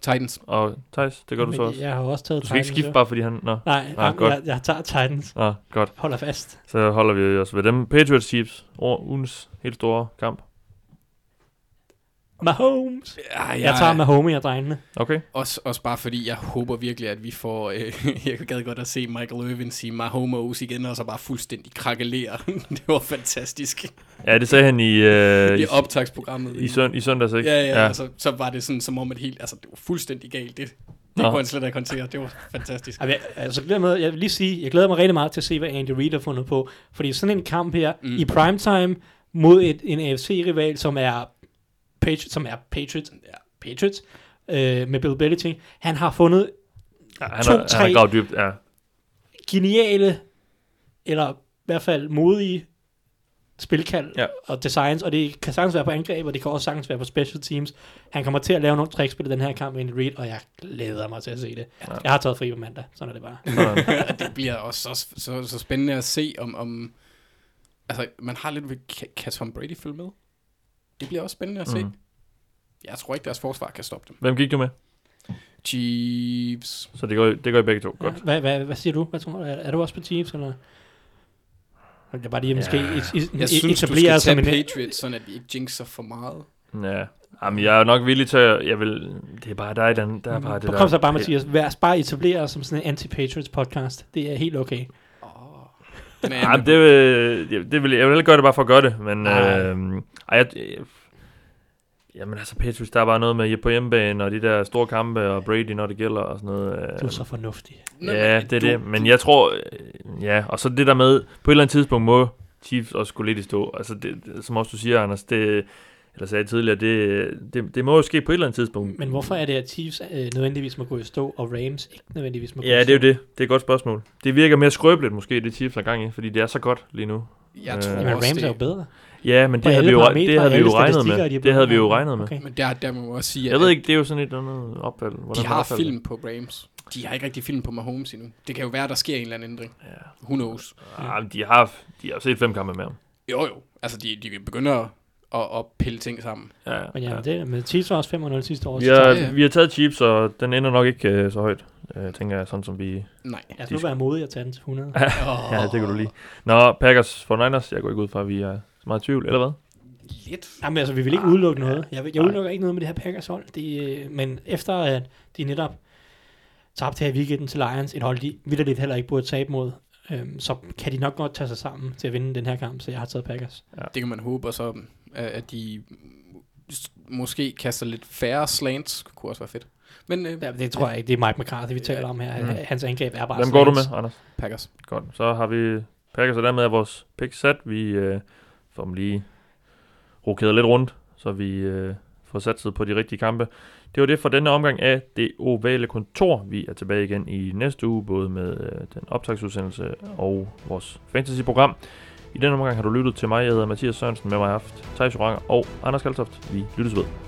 Titans. og Thijs, det gør du så også. Jeg har også taget Du skal ikke Titans, skifte jo. bare, fordi han... Nå, Nej, Ah, ah, godt. jeg, jeg tager Titans. Nå godt. Holder fast. Så holder vi os ved dem. Patriots Chiefs. Over ugens helt store kamp. Mahomes. Ja, Jeg tager Mahomes og drengene. Okay. Også, også bare fordi, jeg håber virkelig, at vi får... Øh, jeg gad godt at se Michael Irvin sige Mahomes igen, og så bare fuldstændig krakelere. det var fantastisk. Ja, det sagde han i, øh, i, optagsprogrammet. i, søn, i søndags, ikke? Ja, ja, ja. Altså, så var det sådan, som om, at helt... Altså, det var fuldstændig galt. Det, det Nå. kunne han slet ikke håndtere. Det var fantastisk. Jeg- Altså, glæder med, jeg vil lige sige, jeg glæder mig rigtig meget til at se, hvad Andy Reid har fundet på. Fordi sådan en kamp her, mm. i primetime, mod et, en AFC-rival, som er, Patri- som er Patriots, ja, Patriots øh, med Bill Belichick, han har fundet Ja, han, To, har, han tre. har gravet dybt, ja. geniale, eller i hvert fald modige spilkald Ja. og designs, og det kan sagtens være på angreb, og det kan også sagtens være på special teams. Han kommer til at lave nogle trickspil i den her kamp, Andy Reid, og jeg glæder mig til at se det. Ja. Jeg har taget fri på mandag, sådan er det bare. Det bliver også så, så, så spændende at se, om, om... Altså, man har lidt kan Tom Brady følge med? Det bliver også spændende at se. Mm. Mm. Jeg tror ikke, deres forsvar kan stoppe dem. Hvem gik du med? Chiefs. Så det går, det går I begge to. Godt. Ja, hvad, hvad, hvad siger du? Hvad tror du? Er, er du også på Chiefs, eller? Det er bare lige, måske Ja. et, et, Jeg synes, du skal som tage en... Patriots, sådan at vi ikke jinxer for meget. Ja. Jamen, jeg er nok villig til at... Jeg vil, det er bare dig, der, der er bare det der... Kom så bare, Mathias. Vær bare etablere som sådan en anti-Patriots podcast. Det er helt okay. Den er det, vil, det, vil, jeg vil ikke gøre det bare for at gøre det, men... Nej. Øh, ej, jeg, jamen altså, Patriots, der er bare noget med på hjemmebane, og de der store kampe, og Brady, når det gælder, og sådan noget. Øh, Du er så fornuftig. Ja, det er du- det. Men jeg tror... Ja, og så det der med, på et eller andet tidspunkt må Chiefs også gå lidt i stå. Altså, det, som også du siger, Anders, det... Eller sagde tidligere, det, det, det må jo ske på et eller andet tidspunkt. Men hvorfor er det, at Chiefs øh, nødvendigvis må gå i stå, og Rams ikke nødvendigvis må gå Ja, i det er stå? jo det. Det er et godt spørgsmål. Det virker mere skrøbeligt måske, det Chiefs er gang i, fordi det er så godt lige nu. Jeg Øh, tror Jamen, også, Rams det, er jo bedre. Ja, men det havde vi jo, det havde vi jo regnet med. Det havde vi jo regnet med. Okay. Men der, der må man også sige, Jeg ved ikke, det er jo sådan et eller andet opfald. De har opfatter film på Rams. De har ikke rigtig film på Mahomes endnu. Det kan jo være, der sker en eller anden ændring. Ja. Who knows? Men de har, de har set fem kampe med ham. Jo, jo. Altså, de, de begynder at, at, pille ting sammen. Ja, Men ja, ja. det, men Chiefs var også 5-0 sidste år. Vi så har, ja. vi har taget Chiefs, og den ender nok ikke uh, så højt, uh, tænker jeg, sådan som vi... Nej. Jeg skulle være modig at tage den til 100. Oh, Ja, det kan du lige. Nå, Packers for Niners, jeg går ikke ud fra, at vi er så meget i tvivl, eller hvad? Lidt. Jamen altså, vi vil ikke udelukke noget. Jeg, jeg udelukker ikke noget med det her Packers hold. De, øh, men efter at de netop tabte her i weekenden til Lions, et hold, de vidderligt heller ikke burde tabe mod, øhm, så kan de nok godt tage sig sammen til at vinde den her kamp, så jeg har taget Packers. Det kan man håbe, og så øh, at de måske kaster lidt færre slants, kunne også være fedt. Men øh, Ja, det tror jeg ikke. Det er Mike McCarthy, vi taler om her. Mm. Hans angreb er bare Hvem går du med, Anders? Packers. Godt, så har vi Packers, og dermed er vores pick sat. Vi uh, får dem lige rokeret lidt rundt, så vi uh, får satset på de rigtige kampe. Det var det for denne omgang af det ovale kontor. Vi er tilbage igen i næste uge, både med uh, den optagsudsendelse og vores fantasy-program. I denne omgang har du lyttet til mig. Jeg hedder Mathias Sørensen. Med mig har jeg haft Thijs Joranger og Anders Kaltoft. Vi lyttes ved.